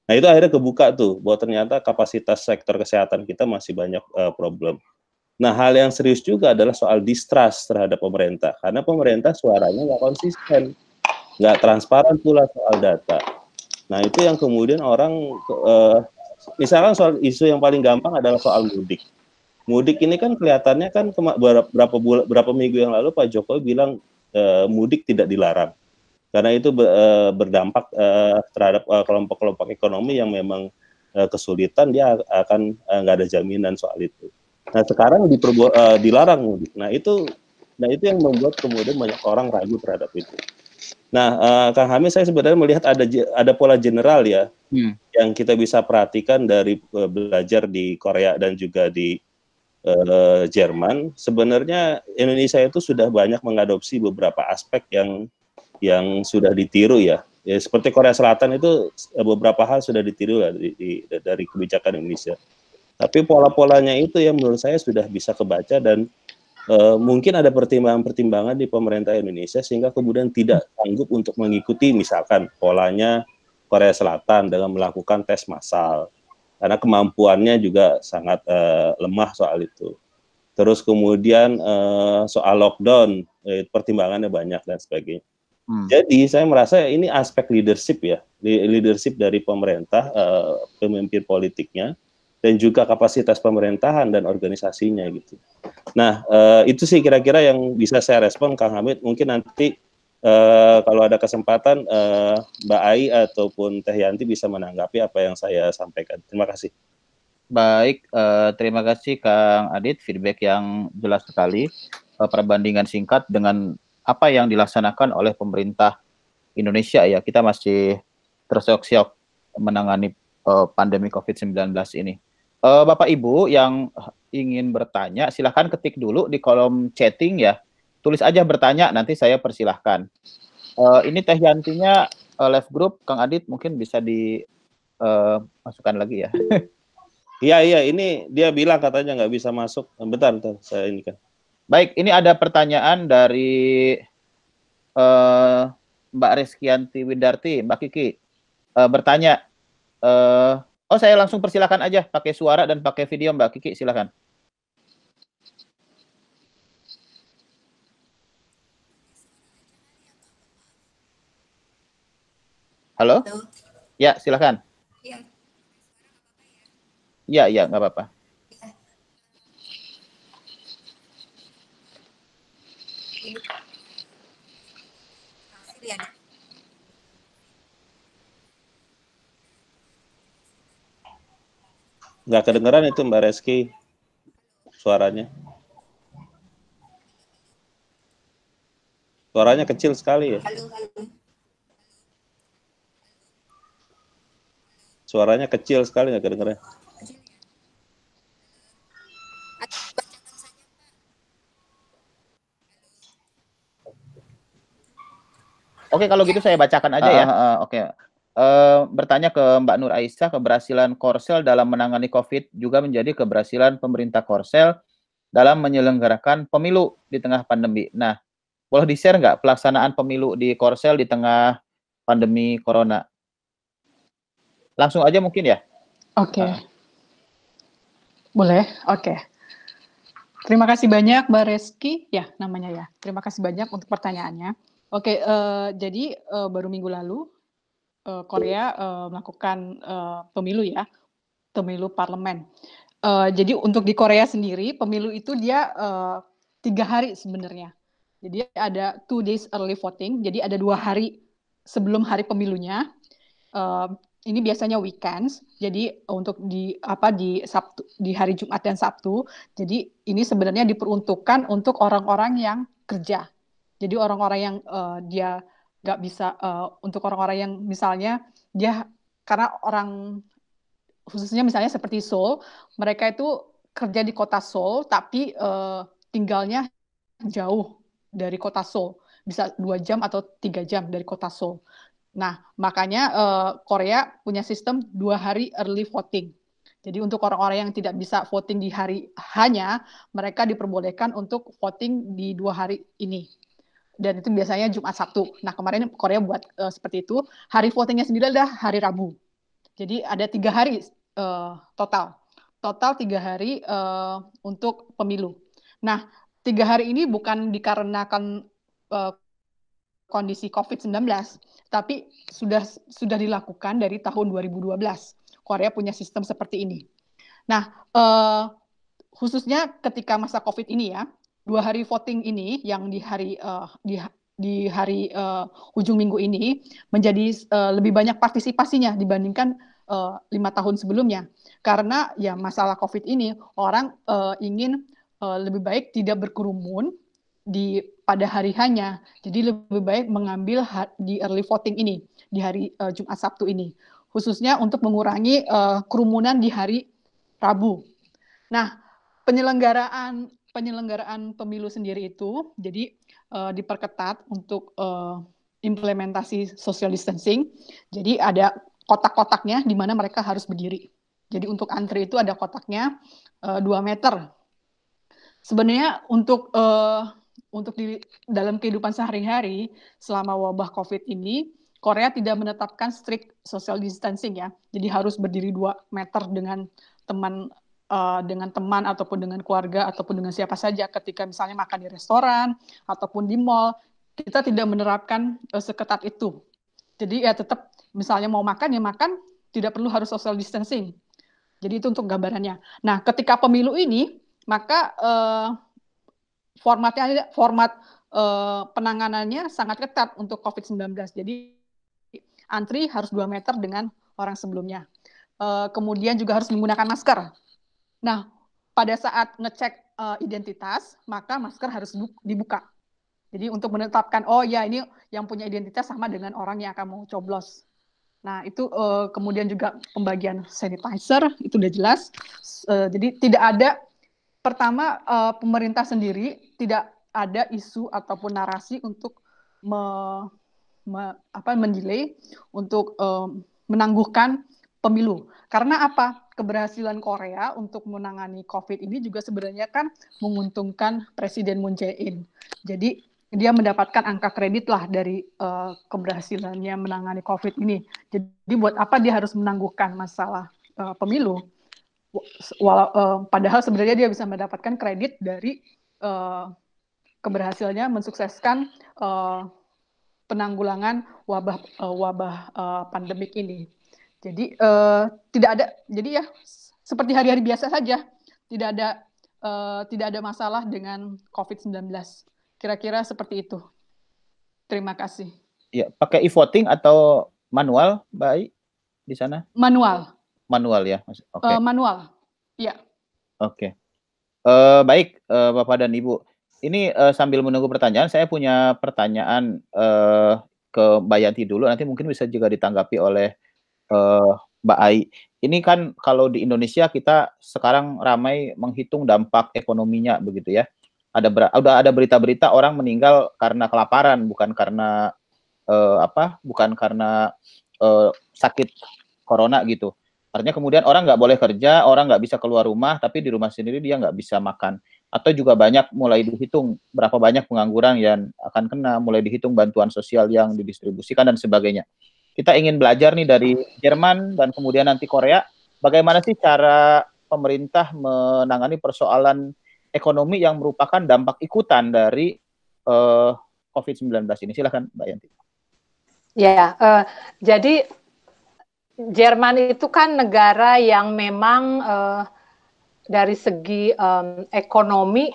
Nah itu akhirnya kebuka tuh bahwa ternyata kapasitas sektor kesehatan kita masih banyak uh, problem. Nah hal yang serius juga adalah soal distrust terhadap pemerintah karena pemerintah suaranya nggak konsisten, nggak transparan pula soal data. Nah itu yang kemudian orang uh, misalkan soal isu yang paling gampang adalah soal mudik. Mudik ini kan kelihatannya kan berapa bulan, berapa minggu yang lalu Pak Jokowi bilang uh, mudik tidak dilarang karena itu uh, berdampak uh, terhadap kelompok-kelompok uh, ekonomi yang memang kesulitan dia akan nggak ada jaminan soal itu. Nah sekarang dilarang mudik. Nah itu nah itu yang membuat kemudian banyak orang ragu terhadap itu. Nah, uh, Kang Hamid, saya sebenarnya melihat ada ada pola general ya hmm. yang kita bisa perhatikan dari uh, belajar di Korea dan juga di uh, Jerman, sebenarnya Indonesia itu sudah banyak mengadopsi beberapa aspek yang yang sudah ditiru ya. ya seperti Korea Selatan itu beberapa hal sudah ditiru ya, di, di, dari kebijakan Indonesia. Tapi pola-polanya itu yang menurut saya sudah bisa kebaca dan uh, mungkin ada pertimbangan-pertimbangan di pemerintah Indonesia sehingga kemudian tidak sanggup untuk mengikuti misalkan polanya Korea Selatan dengan melakukan tes massal karena kemampuannya juga sangat uh, lemah soal itu. Terus kemudian uh, soal lockdown, eh, pertimbangannya banyak dan sebagainya. Hmm. Jadi saya merasa ini aspek leadership ya, leadership dari pemerintah, uh, pemimpin politiknya, dan juga kapasitas pemerintahan dan organisasinya gitu. Nah uh, itu sih kira-kira yang bisa saya respon Kang Hamid. Mungkin nanti uh, kalau ada kesempatan uh, Mbak Ai ataupun Teh Yanti bisa menanggapi apa yang saya sampaikan. Terima kasih. Baik, uh, terima kasih Kang Adit, feedback yang jelas sekali. Perbandingan singkat dengan apa yang dilaksanakan oleh pemerintah Indonesia ya. Kita masih terseok-seok menangani uh, pandemi COVID-19 ini. Uh, Bapak Ibu yang ingin bertanya, silahkan ketik dulu di kolom chatting ya tulis aja bertanya nanti saya persilahkan. Uh, ini teh Yantinya uh, live group Kang Adit mungkin bisa dimasukkan uh, lagi ya. Iya iya ini dia bilang katanya nggak bisa masuk. Bentar bentar saya ini kan. Baik ini ada pertanyaan dari uh, Mbak Reskianti Widarti Mbak Kiki uh, bertanya. Uh, oh saya langsung persilakan aja pakai suara dan pakai video Mbak Kiki silakan. Halo? Halo? Ya, silakan. Iya. Iya, iya, nggak apa-apa. Nggak kedengeran itu Mbak Reski suaranya. Suaranya kecil sekali ya. Halo, halo. Suaranya kecil sekali nggak kedengeran. Oke, kalau gitu saya bacakan aja uh, ya. Uh, Oke. Uh, bertanya ke Mbak Nur Aisyah, keberhasilan Korsel dalam menangani COVID juga menjadi keberhasilan pemerintah Korsel dalam menyelenggarakan pemilu di tengah pandemi. Nah, boleh di-share nggak pelaksanaan pemilu di Korsel di tengah pandemi Corona? Langsung aja mungkin ya. Oke. Okay. Uh. Boleh, oke. Okay. Terima kasih banyak Mbak Reski, ya namanya ya. Terima kasih banyak untuk pertanyaannya. Oke, okay, uh, eh, jadi uh, baru minggu lalu uh, Korea uh, melakukan uh, pemilu ya, pemilu parlemen. Uh, jadi untuk di Korea sendiri pemilu itu dia uh, tiga hari sebenarnya. Jadi ada two days early voting. Jadi ada dua hari sebelum hari pemilunya. Uh, ini biasanya weekends. Jadi untuk di apa di Sabtu di hari Jumat dan Sabtu. Jadi ini sebenarnya diperuntukkan untuk orang-orang yang kerja. Jadi orang-orang yang uh, dia nggak bisa uh, untuk orang-orang yang misalnya dia karena orang khususnya misalnya seperti Seoul, mereka itu kerja di kota Seoul tapi uh, tinggalnya jauh dari kota Seoul, bisa dua jam atau tiga jam dari kota Seoul. Nah, makanya uh, Korea punya sistem dua hari early voting. Jadi untuk orang-orang yang tidak bisa voting di hari hanya, mereka diperbolehkan untuk voting di dua hari ini. Dan itu biasanya Jumat Sabtu. Nah kemarin Korea buat uh, seperti itu. Hari votingnya sendiri adalah hari Rabu. Jadi ada tiga hari uh, total. Total tiga hari uh, untuk pemilu. Nah, tiga hari ini bukan dikarenakan uh, kondisi COVID-19, tapi sudah sudah dilakukan dari tahun 2012. Korea punya sistem seperti ini. Nah, uh, khususnya ketika masa COVID ini ya, dua hari voting ini yang di hari uh, di di hari uh, ujung minggu ini menjadi uh, lebih banyak partisipasinya dibandingkan lima tahun sebelumnya. Karena ya masalah COVID ini orang uh, ingin uh, lebih baik tidak berkerumun di pada hari hanya. Jadi lebih baik mengambil di early voting ini di hari uh, Jumat Sabtu ini. Khususnya untuk mengurangi uh, kerumunan di hari Rabu. Nah penyelenggaraan penyelenggaraan pemilu sendiri itu jadi uh, diperketat untuk uh, implementasi social distancing. Jadi ada kotak-kotaknya di mana mereka harus berdiri. Jadi untuk antri itu ada kotaknya uh, eh, 2 meter. Sebenarnya untuk uh, untuk di dalam kehidupan sehari-hari selama wabah COVID ini, Korea tidak menetapkan strict social distancing ya. Jadi harus berdiri 2 meter dengan teman uh, dengan teman ataupun dengan keluarga ataupun dengan siapa saja ketika misalnya makan di restoran ataupun di mall, kita tidak menerapkan uh, seketat itu. Jadi ya tetap misalnya mau makan ya makan tidak perlu harus social distancing. Jadi itu untuk gambarannya. Nah, ketika pemilu ini maka uh, formatnya format uh, penanganannya sangat ketat untuk COVID-19. Jadi antri harus 2 meter dengan orang sebelumnya. Uh, kemudian juga harus menggunakan masker. Nah, pada saat ngecek uh, identitas, maka masker harus dibuka. Jadi untuk menetapkan oh ya ini yang punya identitas sama dengan orang yang akan mau coblos. Nah, itu uh, kemudian juga pembagian sanitizer itu udah jelas. Uh, jadi tidak ada pertama uh, pemerintah sendiri tidak ada isu ataupun narasi untuk me, me, apa mendelay untuk uh, menangguhkan pemilu. Karena apa? Keberhasilan Korea untuk menangani COVID ini juga sebenarnya kan menguntungkan Presiden Moon Jae-in. Jadi dia mendapatkan angka kredit lah dari uh, keberhasilannya menangani COVID ini. Jadi buat apa dia harus menangguhkan masalah uh, pemilu? Walau, uh, padahal sebenarnya dia bisa mendapatkan kredit dari uh, keberhasilannya mensukseskan uh, penanggulangan wabah uh, wabah uh, pandemik ini. Jadi uh, tidak ada, jadi ya seperti hari-hari biasa saja, tidak ada uh, tidak ada masalah dengan COVID-19. Kira-kira seperti itu. Terima kasih. Ya, pakai e-voting atau manual, baik di sana? Manual. Manual ya. Oke. Okay. Uh, manual. Ya. Oke. Okay. Uh, baik, uh, Bapak dan Ibu. Ini uh, sambil menunggu pertanyaan, saya punya pertanyaan uh, ke Mbak Yanti dulu. Nanti mungkin bisa juga ditanggapi oleh uh, Mbak Ai. Ini kan kalau di Indonesia kita sekarang ramai menghitung dampak ekonominya begitu ya. Ada ber, udah ada berita-berita orang meninggal karena kelaparan bukan karena uh, apa bukan karena uh, sakit corona gitu. Artinya kemudian orang nggak boleh kerja orang nggak bisa keluar rumah tapi di rumah sendiri dia nggak bisa makan. Atau juga banyak mulai dihitung berapa banyak pengangguran yang akan kena mulai dihitung bantuan sosial yang didistribusikan dan sebagainya kita ingin belajar nih dari Jerman dan kemudian nanti Korea bagaimana sih cara pemerintah menangani persoalan ekonomi yang merupakan dampak ikutan dari uh, eh, COVID-19 ini. Silahkan Mbak Yanti. Ya, uh, jadi Jerman itu kan negara yang memang uh, dari segi um, ekonomi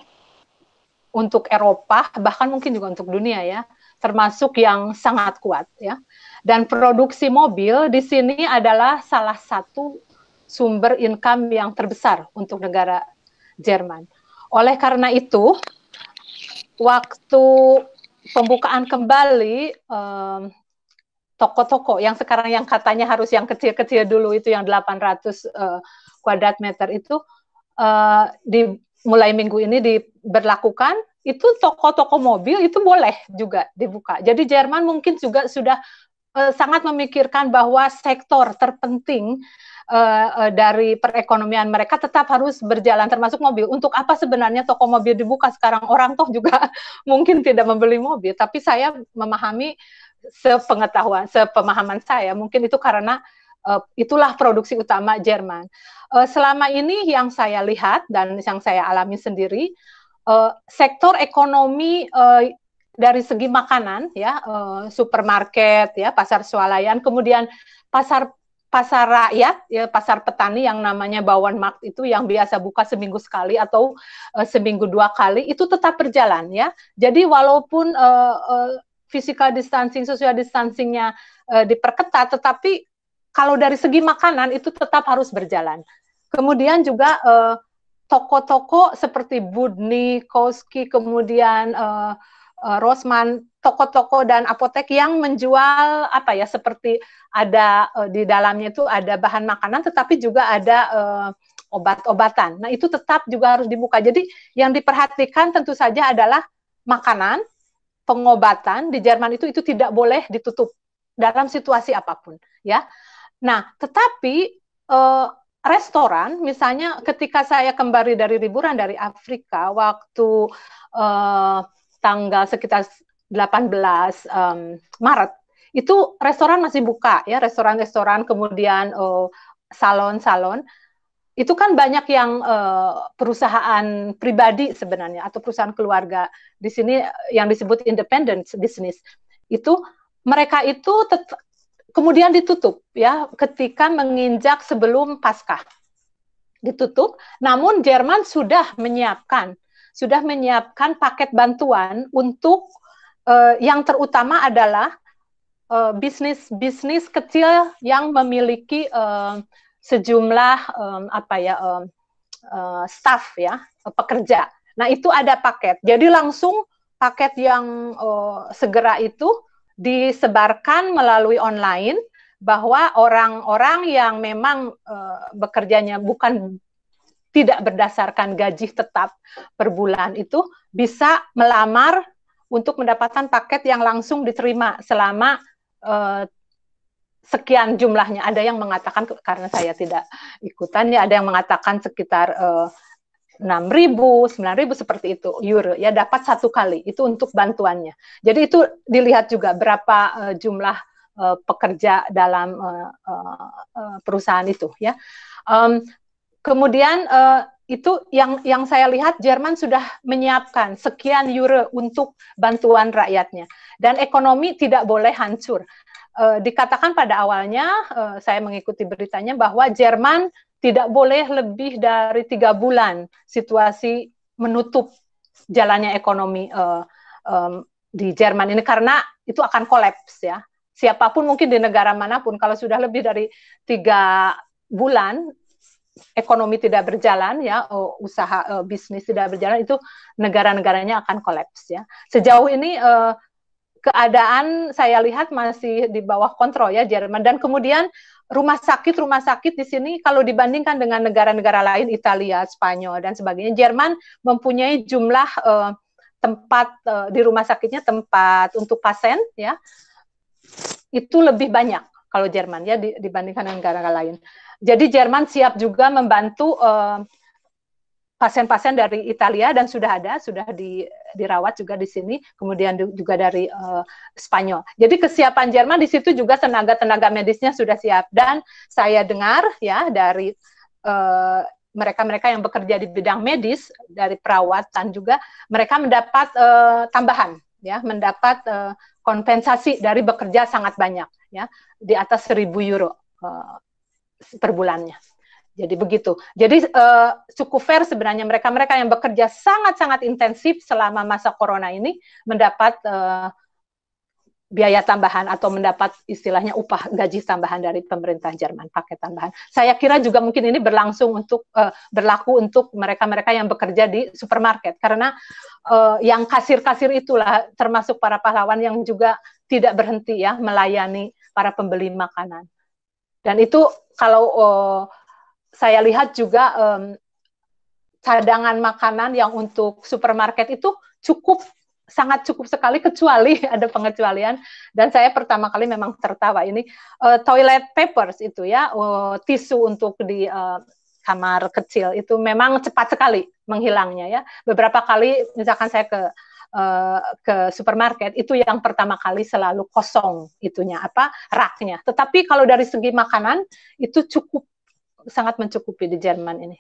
untuk Eropa bahkan mungkin juga untuk dunia ya termasuk yang sangat kuat ya dan produksi mobil di sini adalah salah satu sumber income yang terbesar untuk negara Jerman. Oleh karena itu waktu pembukaan kembali um, toko-toko yang sekarang yang katanya harus yang kecil-kecil dulu itu yang 800 uh, eh, kuadrat meter itu uh, di mulai minggu ini diberlakukan itu toko-toko mobil itu boleh juga dibuka. Jadi Jerman mungkin juga sudah uh, sangat memikirkan bahwa sektor terpenting uh, uh, dari perekonomian mereka tetap harus berjalan termasuk mobil. Untuk apa sebenarnya toko mobil dibuka sekarang orang toh juga mungkin tidak membeli mobil, tapi saya memahami sepengetahuan, sepemahaman saya, mungkin itu karena uh, itulah produksi utama Jerman. Uh, selama ini yang saya lihat dan yang saya alami sendiri, uh, sektor ekonomi uh, dari segi makanan, ya, uh, supermarket, ya, pasar swalayan, kemudian pasar pasar rakyat, ya, pasar petani yang namanya Bawan Markt itu yang biasa buka seminggu sekali atau uh, seminggu dua kali itu tetap berjalan, ya. Jadi walaupun uh, uh, physical distancing, social distancingnya uh, diperketat, tetapi kalau dari segi makanan itu tetap harus berjalan. Kemudian juga uh, toko-toko seperti Budni, Koski, kemudian uh, uh, Rosman, toko-toko dan apotek yang menjual apa ya seperti ada uh, di dalamnya itu ada bahan makanan, tetapi juga ada uh, obat-obatan. Nah itu tetap juga harus dibuka. Jadi yang diperhatikan tentu saja adalah makanan, pengobatan di Jerman itu itu tidak boleh ditutup dalam situasi apa pun ya. Nah, tetapi eh, restoran misalnya ketika saya kembali dari liburan dari Afrika waktu eh, tanggal sekitar 18 um, Maret itu restoran masih buka ya restoran-restoran kemudian eh, salon-salon. Itu kan banyak yang uh, perusahaan pribadi sebenarnya atau perusahaan keluarga. Di sini yang disebut independent business. Itu mereka itu kemudian ditutup ya ketika menginjak sebelum Paskah. Ditutup namun Jerman sudah menyiapkan sudah menyiapkan paket bantuan untuk uh, yang terutama adalah uh, bisnis bisnis kecil yang memiliki uh, sejumlah um, apa ya um, uh, staff ya pekerja. Nah itu ada paket. Jadi langsung paket yang uh, segera itu disebarkan melalui online bahwa orang-orang yang memang uh, bekerjanya bukan tidak berdasarkan gaji tetap per bulan itu bisa melamar untuk mendapatkan paket yang langsung diterima selama uh, sekian jumlahnya. Ada yang mengatakan karena saya tidak ikutan ya, ada yang mengatakan sekitar uh, 6.000, 9.000 seperti itu euro ya dapat satu kali itu untuk bantuannya. Jadi itu dilihat juga berapa uh, jumlah uh, pekerja dalam uh, uh, perusahaan itu ya. Um, kemudian uh, itu yang yang saya lihat Jerman sudah menyiapkan sekian euro untuk bantuan rakyatnya. Dan ekonomi tidak boleh hancur. Uh, dikatakan pada awalnya uh, saya mengikuti beritanya bahwa Jerman tidak boleh lebih dari tiga bulan situasi menutup jalannya ekonomi uh, um, di Jerman ini. Karena itu akan kolaps ya. Siapa pun mungkin di negara mana pun kalau sudah lebih dari tiga bulan ekonomi tidak berjalan ya usaha uh, bisnis tidak berjalan itu negara-negaranya akan kolaps ya sejauh ini uh, keadaan saya lihat masih di bawah kontrol ya Jerman dan kemudian rumah sakit rumah sakit di sini kalau dibandingkan dengan negara-negara lain Italia, Spanyol dan sebagainya Jerman mempunyai jumlah uh, tempat uh, di rumah sakitnya tempat untuk pasien ya itu lebih banyak kalau Jerman ya dibandingkan dengan negara lain. Jadi Jerman siap juga membantu uh, pasien-pasien dari Italia dan sudah ada, sudah di, dirawat juga di sini, kemudian juga dari uh, Spanyol. Jadi kesiapan Jerman di situ juga tenaga-tenaga medisnya sudah siap dan saya dengar ya dari uh, mereka-mereka yang bekerja di bidang medis dari perawatan juga mereka mendapat uh, tambahan ya mendapat uh, kompensasi dari bekerja sangat banyak ya di atas 1000 euro uh, per bulannya. Jadi begitu. Jadi uh, cukup fair sebenarnya mereka-mereka yang bekerja sangat-sangat intensif selama masa corona ini mendapat uh, biaya tambahan atau mendapat istilahnya upah gaji tambahan dari pemerintah Jerman paket tambahan. Saya kira juga mungkin ini berlangsung untuk uh, berlaku untuk mereka-mereka yang bekerja di supermarket karena uh, yang kasir-kasir itulah termasuk para pahlawan yang juga tidak berhenti ya melayani para pembeli makanan. Dan itu kalau uh, saya lihat juga um, cadangan makanan yang untuk supermarket itu cukup sangat cukup sekali kecuali ada pengecualian. Dan saya pertama kali memang tertawa ini. Uh, toilet papers itu ya uh, tisu untuk di uh, kamar kecil itu memang cepat sekali menghilangnya ya. Beberapa kali misalkan saya ke uh, ke supermarket itu yang pertama kali selalu kosong itunya apa raknya tetapi kalau dari segi makanan itu cukup sangat mencukupi di Jerman ini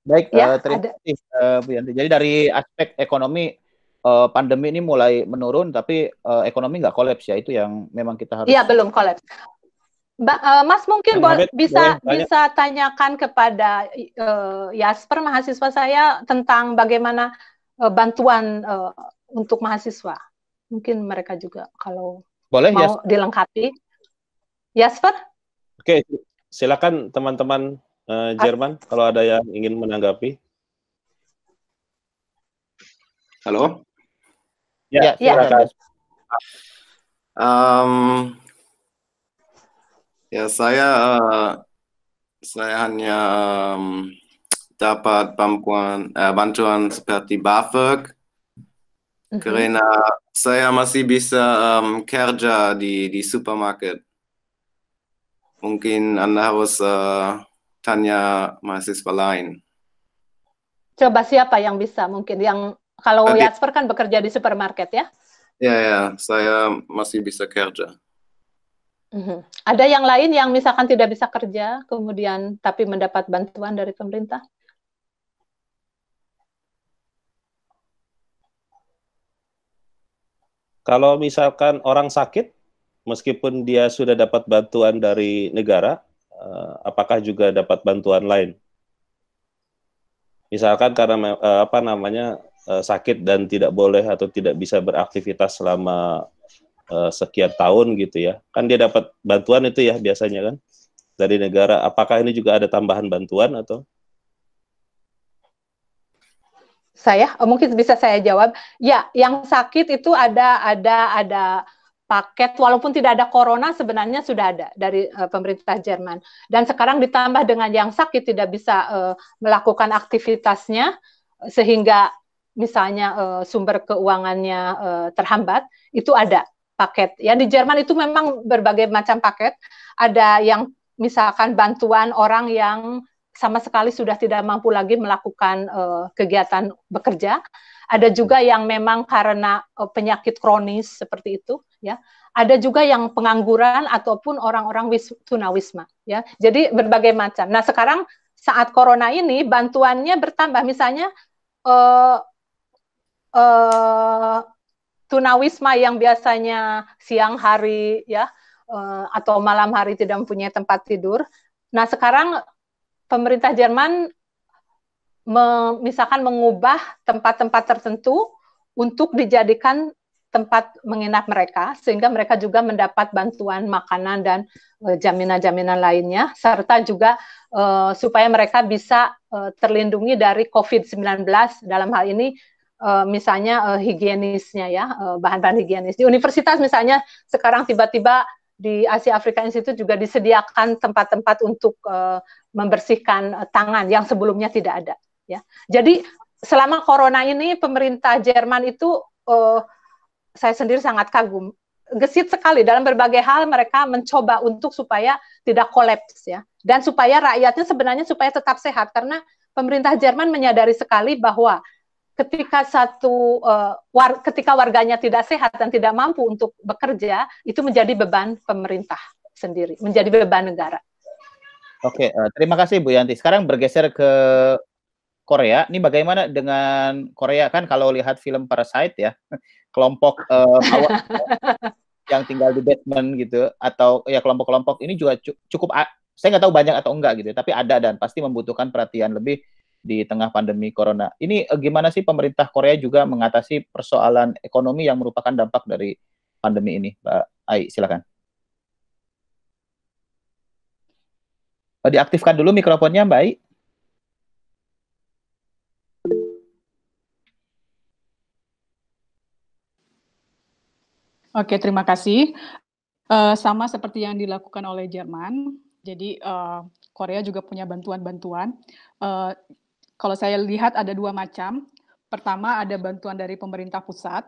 Baik, ya, uh, terima kasih uh, Bu Yanti. Jadi dari aspek ekonomi uh, pandemi ini mulai menurun, tapi uh, ekonomi nggak kolaps ya itu yang memang kita harus. Iya belum kolaps. Uh, Mas mungkin boleh, bisa boleh, bisa tanyakan kepada uh, Yasper mahasiswa saya tentang bagaimana uh, bantuan uh, untuk mahasiswa. Mungkin mereka juga kalau boleh, mau Yasper. dilengkapi. Yasper? Oke, silakan teman-teman uh, Jerman kalau ada yang ingin menanggapi. Halo. Ya, ya. ya. Um, ya saya uh, saya hanya um, dapat bantuan uh, bantuan seperti BAföG mm -hmm. karena saya masih bisa um, kerja di di supermarket. Mungkin anda harus uh, tanya mahasiswa lain. Coba siapa yang bisa mungkin yang kalau Adi, Yasper kan bekerja di supermarket ya? Ya ya, saya masih bisa kerja. Uh-huh. Ada yang lain yang misalkan tidak bisa kerja, kemudian tapi mendapat bantuan dari pemerintah? Kalau misalkan orang sakit, meskipun dia sudah dapat bantuan dari negara, uh, apakah juga dapat bantuan lain? Misalkan karena uh, apa namanya uh, sakit dan tidak boleh atau tidak bisa beraktivitas selama uh, sekian tahun gitu ya, kan dia dapat bantuan itu ya biasanya kan dari negara. Apakah ini juga ada tambahan bantuan atau? Saya oh, mungkin bisa saya jawab. Ya, yang sakit itu ada ada ada paket walaupun tidak ada corona sebenarnya sudah ada dari uh, pemerintah Jerman dan sekarang ditambah dengan yang sakit tidak bisa uh, melakukan aktivitasnya sehingga misalnya uh, sumber keuangannya uh, terhambat itu ada paket. Ya di Jerman itu memang berbagai macam paket. Ada yang misalkan bantuan orang yang sama sekali sudah tidak mampu lagi melakukan uh, kegiatan bekerja. Ada juga yang memang karena uh, penyakit kronis seperti itu ya. Ada juga yang pengangguran ataupun orang-orang wis, tunawisma ya. Jadi berbagai macam. Nah sekarang saat corona ini bantuannya bertambah. Misalnya uh, uh, tunawisma yang biasanya siang hari ya uh, atau malam hari tidak mempunyai tempat tidur. Nah sekarang pemerintah Jerman me, misalkan mengubah tempat-tempat tertentu untuk dijadikan tempat menginap mereka sehingga mereka juga mendapat bantuan makanan dan eh, jaminan-jaminan uh, lainnya serta juga uh, supaya mereka bisa uh, terlindungi dari COVID-19 dalam hal ini uh, misalnya uh, higienisnya ya bahan-bahan higienis. Di universitas misalnya sekarang tiba-tiba di Asia Afrika Institute juga disediakan tempat-tempat untuk uh, membersihkan tangan yang sebelumnya tidak ada ya. Jadi selama corona ini pemerintah Jerman itu uh, saya sendiri sangat kagum. Gesit sekali dalam berbagai hal mereka mencoba untuk supaya tidak kolaps ya. Dan supaya rakyatnya sebenarnya supaya tetap sehat karena pemerintah Jerman menyadari sekali bahwa ketika satu uh, war, ketika warganya tidak sehat dan tidak mampu untuk bekerja itu menjadi beban pemerintah sendiri menjadi beban negara. Oke, uh, terima kasih Bu Yanti. Sekarang bergeser ke Korea, ini bagaimana dengan Korea kan kalau lihat film Parasite ya, kelompok uh, yang tinggal di basement gitu atau ya kelompok-kelompok ini juga cukup saya nggak tahu banyak atau enggak gitu, tapi ada dan pasti membutuhkan perhatian lebih di tengah pandemi corona. Ini uh, gimana sih pemerintah Korea juga mengatasi persoalan ekonomi yang merupakan dampak dari pandemi ini, Mbak Ai, silakan. Uh, diaktifkan dulu mikrofonnya, Mbak Ai. Oke, terima kasih. Uh, sama seperti yang dilakukan oleh Jerman, jadi uh, Korea juga punya bantuan-bantuan. Uh, kalau saya lihat ada dua macam. Pertama ada bantuan dari pemerintah pusat,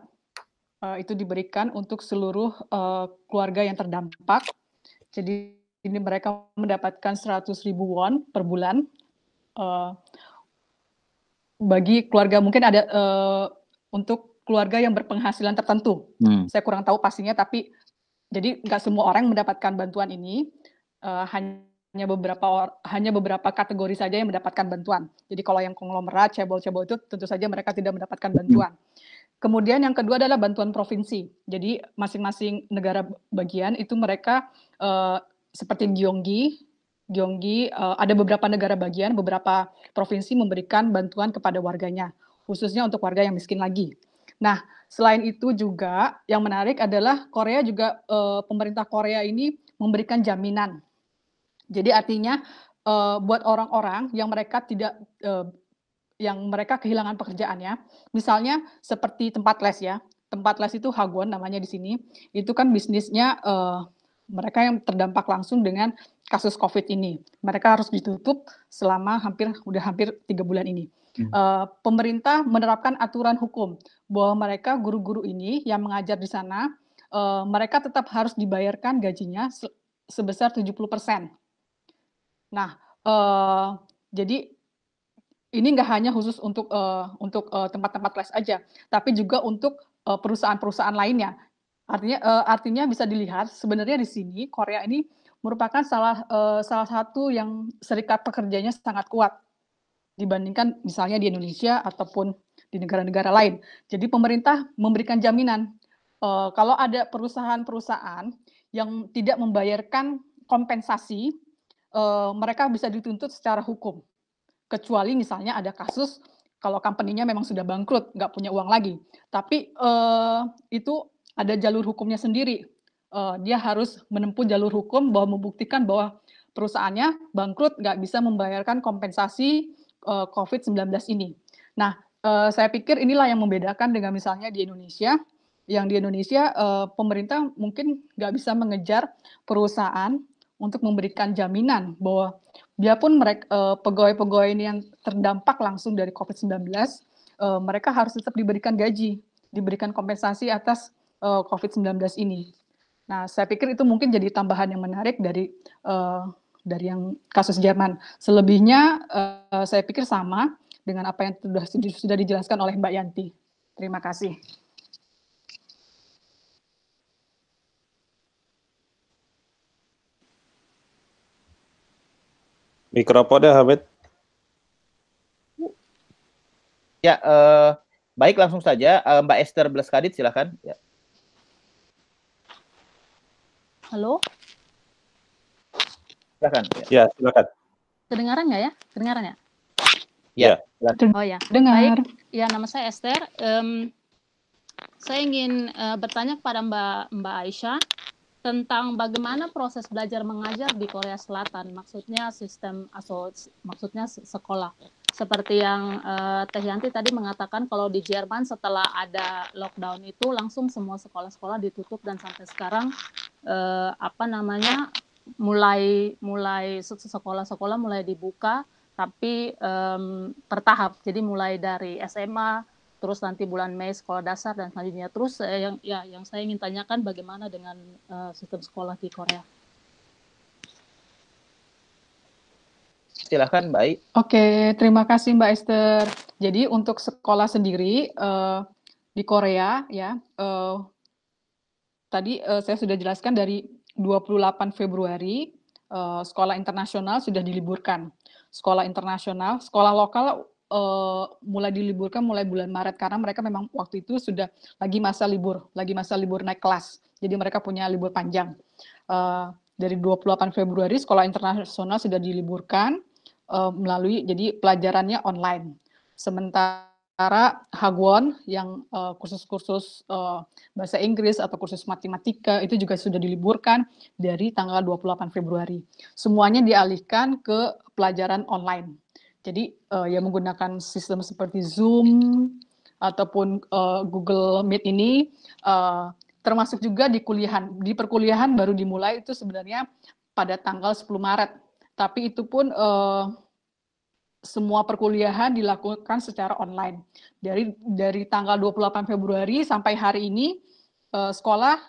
uh, itu diberikan untuk seluruh uh, keluarga yang terdampak. Jadi ini mereka mendapatkan 100 ribu won per bulan. Uh, bagi keluarga mungkin ada uh, untuk keluarga yang berpenghasilan tertentu. Hmm. Saya kurang tahu pastinya, tapi jadi nggak semua orang mendapatkan bantuan ini. Uh, hanya hanya beberapa hanya beberapa kategori saja yang mendapatkan bantuan. Jadi kalau yang konglomerat, cebol-cebol itu tentu saja mereka tidak mendapatkan bantuan. Kemudian yang kedua adalah bantuan provinsi. Jadi masing-masing negara bagian itu mereka uh, seperti Gyeonggi, Gyeonggi uh, ada beberapa negara bagian, beberapa provinsi memberikan bantuan kepada warganya, khususnya untuk warga yang miskin lagi. Nah, selain itu juga yang menarik adalah Korea juga uh, pemerintah Korea ini memberikan jaminan jadi artinya uh, buat orang-orang yang mereka tidak uh, yang mereka kehilangan pekerjaannya, misalnya seperti tempat les ya, tempat les itu Hagwon namanya di sini, itu kan bisnisnya uh, mereka yang terdampak langsung dengan kasus COVID ini. Mereka harus ditutup selama hampir udah hampir tiga bulan ini. Hmm. Uh, pemerintah menerapkan aturan hukum bahwa mereka guru-guru ini yang mengajar di sana, uh, mereka tetap harus dibayarkan gajinya se sebesar 70 persen Nah, uh, jadi ini nggak hanya khusus untuk uh, untuk uh, tempat-tempat les aja, tapi juga untuk perusahaan-perusahaan lainnya. Artinya uh, artinya bisa dilihat sebenarnya di sini Korea ini merupakan salah uh, salah satu yang serikat pekerjanya sangat kuat dibandingkan misalnya di Indonesia ataupun di negara-negara lain. Jadi pemerintah memberikan jaminan uh, kalau ada perusahaan-perusahaan yang tidak membayarkan kompensasi uh, mereka bisa dituntut secara hukum. Kecuali misalnya ada kasus kalau company-nya memang sudah bangkrut, nggak punya uang lagi. Tapi uh, itu ada jalur hukumnya sendiri. Uh, dia harus menempuh jalur hukum bahwa membuktikan bahwa perusahaannya bangkrut, nggak bisa membayarkan kompensasi uh, COVID-19 ini. Nah, uh, saya pikir inilah yang membedakan dengan misalnya di Indonesia, yang di Indonesia pemerintah mungkin nggak bisa mengejar perusahaan untuk memberikan jaminan bahwa biarpun mereka uh, pegawai-pegawai ini yang terdampak langsung dari COVID-19, uh, mereka harus tetap diberikan gaji, diberikan kompensasi atas uh, COVID-19 ini. Nah, saya pikir itu mungkin jadi tambahan yang menarik dari dari yang kasus Jerman. Selebihnya saya pikir sama dengan apa yang sudah sudah dijelaskan oleh Mbak Yanti. Terima kasih. Mikrofonnya Hamid. Ya, uh, baik langsung saja uh, Mbak Esther Bleskadit silakan. Ya. Halo. Silakan. Ya, ya silakan. Kedengaran nggak ya? Kedengaran ya? Ya. ya. Oh ya. Dengar. Baik. Ya, nama saya Esther. Um, saya ingin uh, bertanya kepada Mbak Mbak Aisyah tentang bagaimana proses belajar mengajar di Korea Selatan. Maksudnya sistem atau maksudnya sekolah. Seperti yang uh, Teh Yanti tadi mengatakan kalau di Jerman setelah ada lockdown itu langsung semua sekolah-sekolah ditutup dan sampai sekarang uh, apa namanya mulai mulai sekolah-sekolah mulai dibuka tapi um, bertahap. Jadi mulai dari SMA terus nanti bulan Mei sekolah dasar dan selanjutnya. Terus uh, yang ya yang saya ingin tanyakan bagaimana dengan uh, sistem sekolah di Korea? Silakan Mbak Oke terima kasih Mbak Esther. Jadi untuk sekolah sendiri uh, di Korea ya uh, tadi uh, saya sudah jelaskan dari 28 Februari uh, sekolah internasional sudah diliburkan. Sekolah internasional sekolah lokal uh, mulai diliburkan mulai bulan Maret karena mereka memang waktu itu sudah lagi masa libur, lagi masa libur naik kelas. Jadi mereka punya libur panjang. Uh, dari 28 Februari sekolah internasional sudah diliburkan uh, melalui jadi pelajarannya online. Sementara Hagwon yang kursus-kursus uh, uh, bahasa Inggris atau kursus matematika itu juga sudah diliburkan dari tanggal 28 Februari. Semuanya dialihkan ke pelajaran online. Jadi uh, ya menggunakan sistem seperti Zoom ataupun uh, Google Meet ini uh, termasuk juga di kuliahan. Di perkuliahan baru dimulai itu sebenarnya pada tanggal 10 Maret. Tapi itu pun uh, semua perkuliahan dilakukan secara online. Dari dari tanggal 28 Februari sampai hari ini uh, sekolah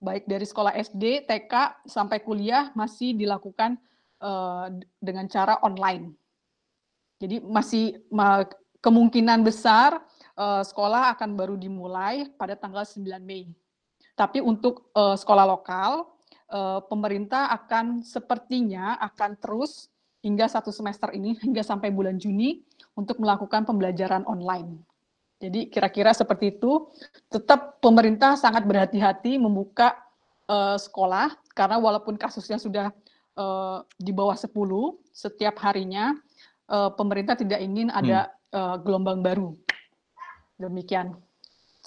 baik dari sekolah SD, TK sampai kuliah masih dilakukan uh, dengan cara online. Jadi masih kemungkinan besar uh, sekolah akan baru dimulai pada tanggal 9 Mei. Tapi untuk uh, sekolah lokal, uh, pemerintah akan sepertinya akan terus hingga satu semester ini, hingga sampai bulan Juni, untuk melakukan pembelajaran online. Jadi kira-kira seperti itu. Tetap pemerintah sangat berhati-hati membuka uh, sekolah, karena walaupun kasusnya sudah uh, di bawah 10 setiap harinya, uh, pemerintah tidak ingin ada hmm. uh, gelombang baru. Demikian.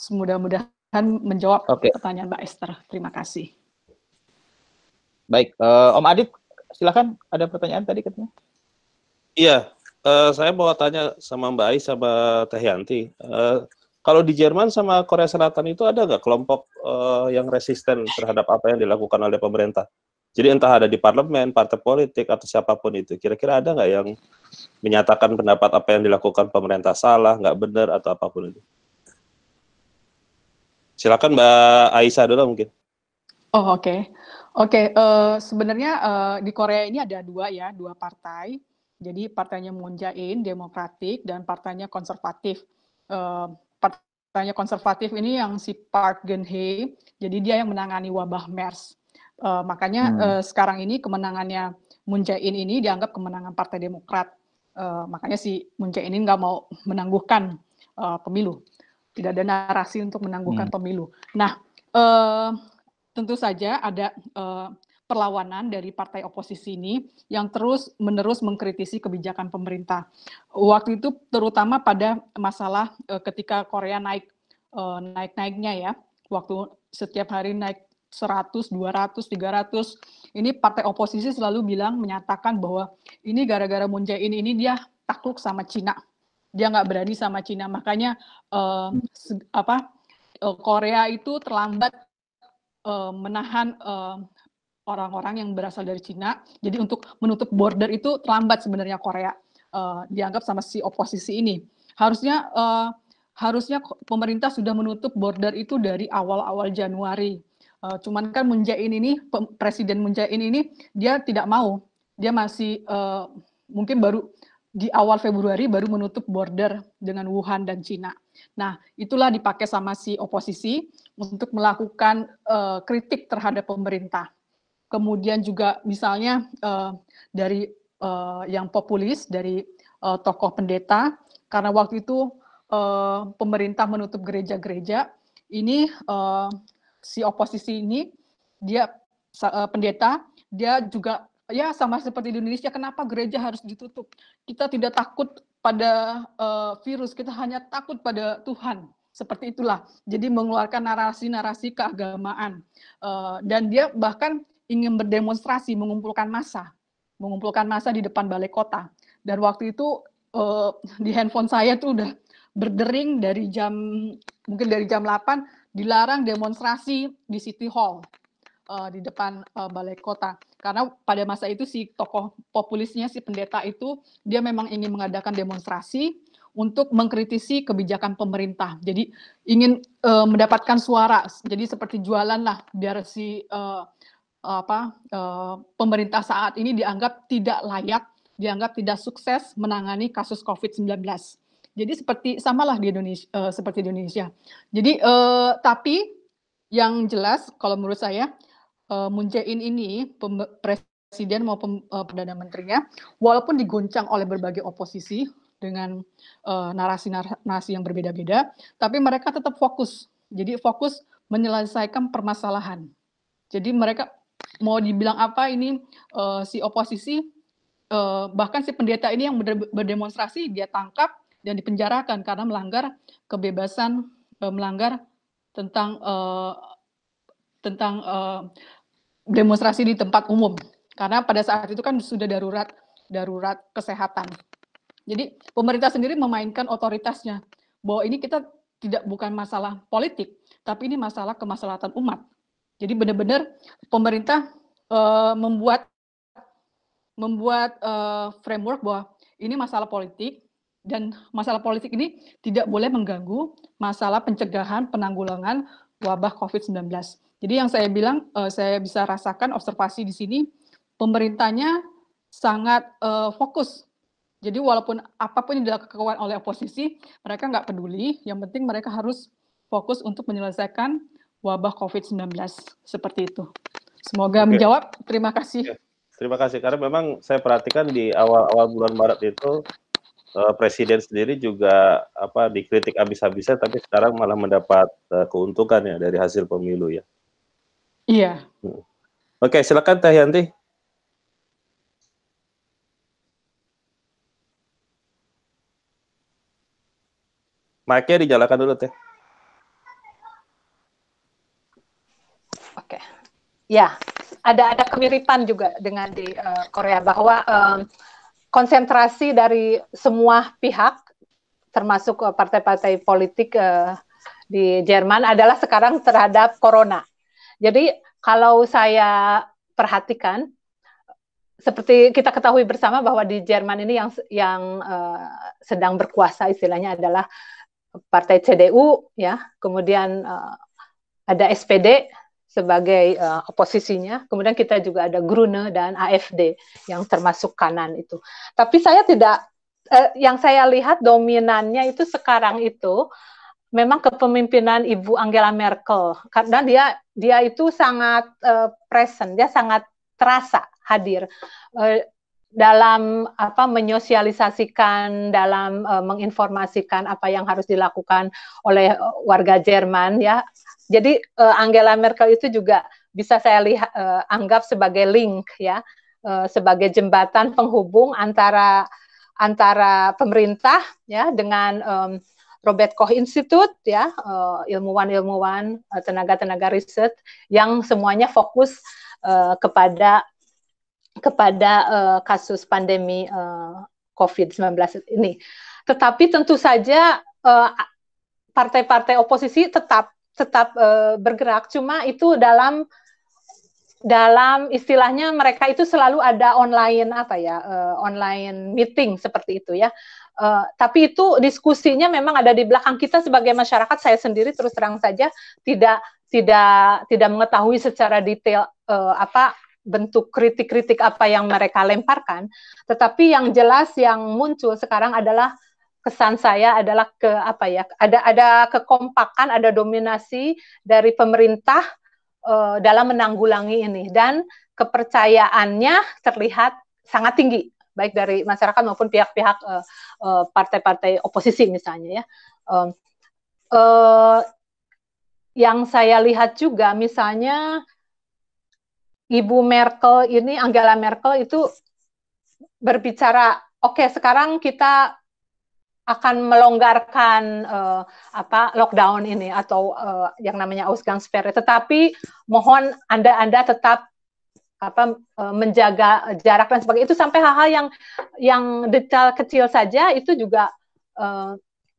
Mudah-mudahan menjawab okay. pertanyaan Mbak Esther. Terima kasih. Baik, uh, Om Adit, silakan. Ada pertanyaan tadi katanya? Iya, uh, saya mau tanya sama Mbak Ais sama Teh Yanti. Uh, kalau di Jerman sama Korea Selatan itu ada nggak kelompok uh, yang resisten terhadap apa yang dilakukan oleh pemerintah? Jadi entah ada di parlemen, partai politik atau siapa pun itu, kira-kira ada nggak yang menyatakan pendapat apa yang dilakukan pemerintah salah, nggak benar atau apa pun itu? Silakan Mbak Aisyah dulu mungkin. Oh oke, okay. oke. Okay. Uh, eh, sebenarnya uh, di Korea ini ada dua ya, dua partai. Jadi partainya Moon Jae-in, Demokratik, dan partainya Konservatif. Uh, partainya Konservatif ini yang si Park Geun-hye, jadi dia yang menangani wabah MERS. Uh, makanya hmm. uh, sekarang ini kemenangannya Moon Jae-in ini dianggap kemenangan Partai Demokrat. Uh, makanya si Moon Jae-in ini nggak mau menangguhkan uh, pemilu. Tidak ada narasi untuk menangguhkan hmm. pemilu. Nah, uh, tentu saja ada uh, perlawanan dari partai oposisi ini yang terus menerus mengkritisi kebijakan pemerintah. Waktu itu terutama pada masalah uh, ketika Korea naik uh, naik-naiknya ya, waktu setiap hari naik 100, 200, 300. Ini partai oposisi selalu bilang menyatakan bahwa ini gara-gara Moon Jae-in ini dia takluk sama Cina. Dia nggak berani sama Cina. Makanya uh, apa uh, Korea itu terlambat uh, menahan orang orang-orang yang berasal dari Cina. Jadi untuk menutup border itu terlambat sebenarnya Korea uh, dianggap sama si oposisi ini. Harusnya uh, harusnya pemerintah sudah menutup border itu dari awal-awal Januari Uh, cuman kan Munjain ini Presiden Munjain ini dia tidak mau, dia masih uh, mungkin baru di awal Februari baru menutup border dengan Wuhan dan Cina. Nah, itulah dipakai sama si oposisi untuk melakukan uh, kritik terhadap pemerintah. Kemudian juga misalnya uh, dari uh, yang populis dari uh, tokoh pendeta karena waktu itu uh, pemerintah menutup gereja-gereja ini uh, si oposisi ini dia uh, pendeta dia juga ya sama seperti di Indonesia kenapa gereja harus ditutup? Kita tidak takut pada uh, virus kita hanya takut pada Tuhan. Seperti itulah. Jadi mengeluarkan narasi-narasi keagamaan. Uh, dan dia bahkan ingin berdemonstrasi mengumpulkan massa. Mengumpulkan massa di depan balai kota. Dan waktu itu uh, di handphone saya tuh udah berdering dari jam mungkin dari jam 8 dilarang demonstrasi di City Hall uh, di depan uh, balai kota karena pada masa itu si tokoh populisnya si pendeta itu dia memang ingin mengadakan demonstrasi untuk mengkritisi kebijakan pemerintah. Jadi ingin uh, mendapatkan suara. Jadi seperti jualan lah biar si uh, apa uh, pemerintah saat ini dianggap tidak layak, dianggap tidak sukses menangani kasus COVID-19. Jadi seperti samalah di Indonesia uh, seperti di Indonesia. Jadi uh, tapi yang jelas kalau menurut saya uh, Moon Jae-in ini presiden maupun uh, perdana menterinya walaupun diguncang oleh berbagai oposisi dengan narasi-narasi uh, yang berbeda-beda, tapi mereka tetap fokus. Jadi fokus menyelesaikan permasalahan. Jadi mereka mau dibilang apa ini uh, si oposisi uh, bahkan si pendeta ini yang berdemonstrasi dia tangkap dan dipenjarakan karena melanggar kebebasan uh, melanggar tentang uh, tentang uh, demonstrasi di tempat umum karena pada saat itu kan sudah darurat darurat kesehatan. Jadi pemerintah sendiri memainkan otoritasnya bahwa ini kita tidak bukan masalah politik, tapi ini masalah kemaslahatan umat. Jadi benar-benar pemerintah membuat membuat framework bahwa ini masalah politik dan masalah politik ini tidak boleh mengganggu masalah pencegahan penanggulangan wabah COVID-19. Jadi yang saya bilang, uh, saya bisa rasakan observasi di sini, pemerintahnya sangat uh, fokus. Jadi walaupun apa pun yang dilakukan oleh oposisi, mereka nggak peduli. Yang penting mereka harus fokus untuk menyelesaikan wabah COVID-19 seperti itu. Semoga Oke. menjawab. Terima kasih. Terima kasih karena memang saya perhatikan di awal-awal bulan Maret itu uh, presiden sendiri juga apa dikritik habis-habisan tapi sekarang malah mendapat uh, keuntungan ya dari hasil pemilu ya. Iya. Hmm. Oke, silakan Teh Yanti. Mic-nya dijalakan dulu Teh. Ya, ada ada kemiripan juga dengan di uh, Korea bahwa um, konsentrasi dari semua pihak, termasuk uh, partai-partai politik uh, di Jerman adalah sekarang terhadap corona. Jadi kalau saya perhatikan, seperti kita ketahui bersama bahwa di Jerman ini yang yang uh, sedang berkuasa istilahnya adalah partai CDU, ya, kemudian uh, ada SPD sebagai uh, oposisinya. Kemudian kita juga ada Grune dan AFD yang termasuk kanan itu. Tapi saya tidak uh, yang saya lihat dominannya itu sekarang itu memang kepemimpinan Ibu Angela Merkel karena dia dia itu sangat uh, present, dia sangat terasa hadir uh, dalam apa menyosialisasikan dalam uh, menginformasikan apa yang harus dilakukan oleh warga Jerman ya jadi uh, Angela Merkel itu juga bisa saya lihat uh, anggap sebagai link ya, uh, sebagai jembatan penghubung antara antara pemerintah ya dengan um, Robert Koch Institute ya ilmuwan-ilmuwan uh, tenaga-tenaga riset yang semuanya fokus uh, kepada kepada uh, kasus pandemi uh, COVID-19 ini. Tetapi tentu saja partai-partai uh, oposisi tetap tetap uh, bergerak. Cuma itu dalam dalam istilahnya mereka itu selalu ada online apa ya uh, online meeting seperti itu ya. Uh, tapi itu diskusinya memang ada di belakang kita sebagai masyarakat. Saya sendiri terus terang saja tidak tidak tidak mengetahui secara detail uh, apa bentuk kritik-kritik apa yang mereka lemparkan. Tetapi yang jelas yang muncul sekarang adalah kesan saya adalah ke apa ya ada ada kekompakan ada dominasi dari pemerintah uh, dalam menanggulangi ini. Dan kepercayaannya terlihat sangat tinggi baik dari masyarakat maupun pihak-pihak uh, uh, partai-partai oposisi misalnya ya. Uh, uh, yang saya lihat juga misalnya Ibu Merkel ini Angela Merkel itu berbicara oke okay, sekarang kita akan melonggarkan uh, apa lockdown ini atau uh, yang namanya Ausgangssperre. Tetapi mohon anda anda tetap apa uh, menjaga jarak dan sebagainya itu sampai hal-hal yang yang detail kecil saja itu juga uh,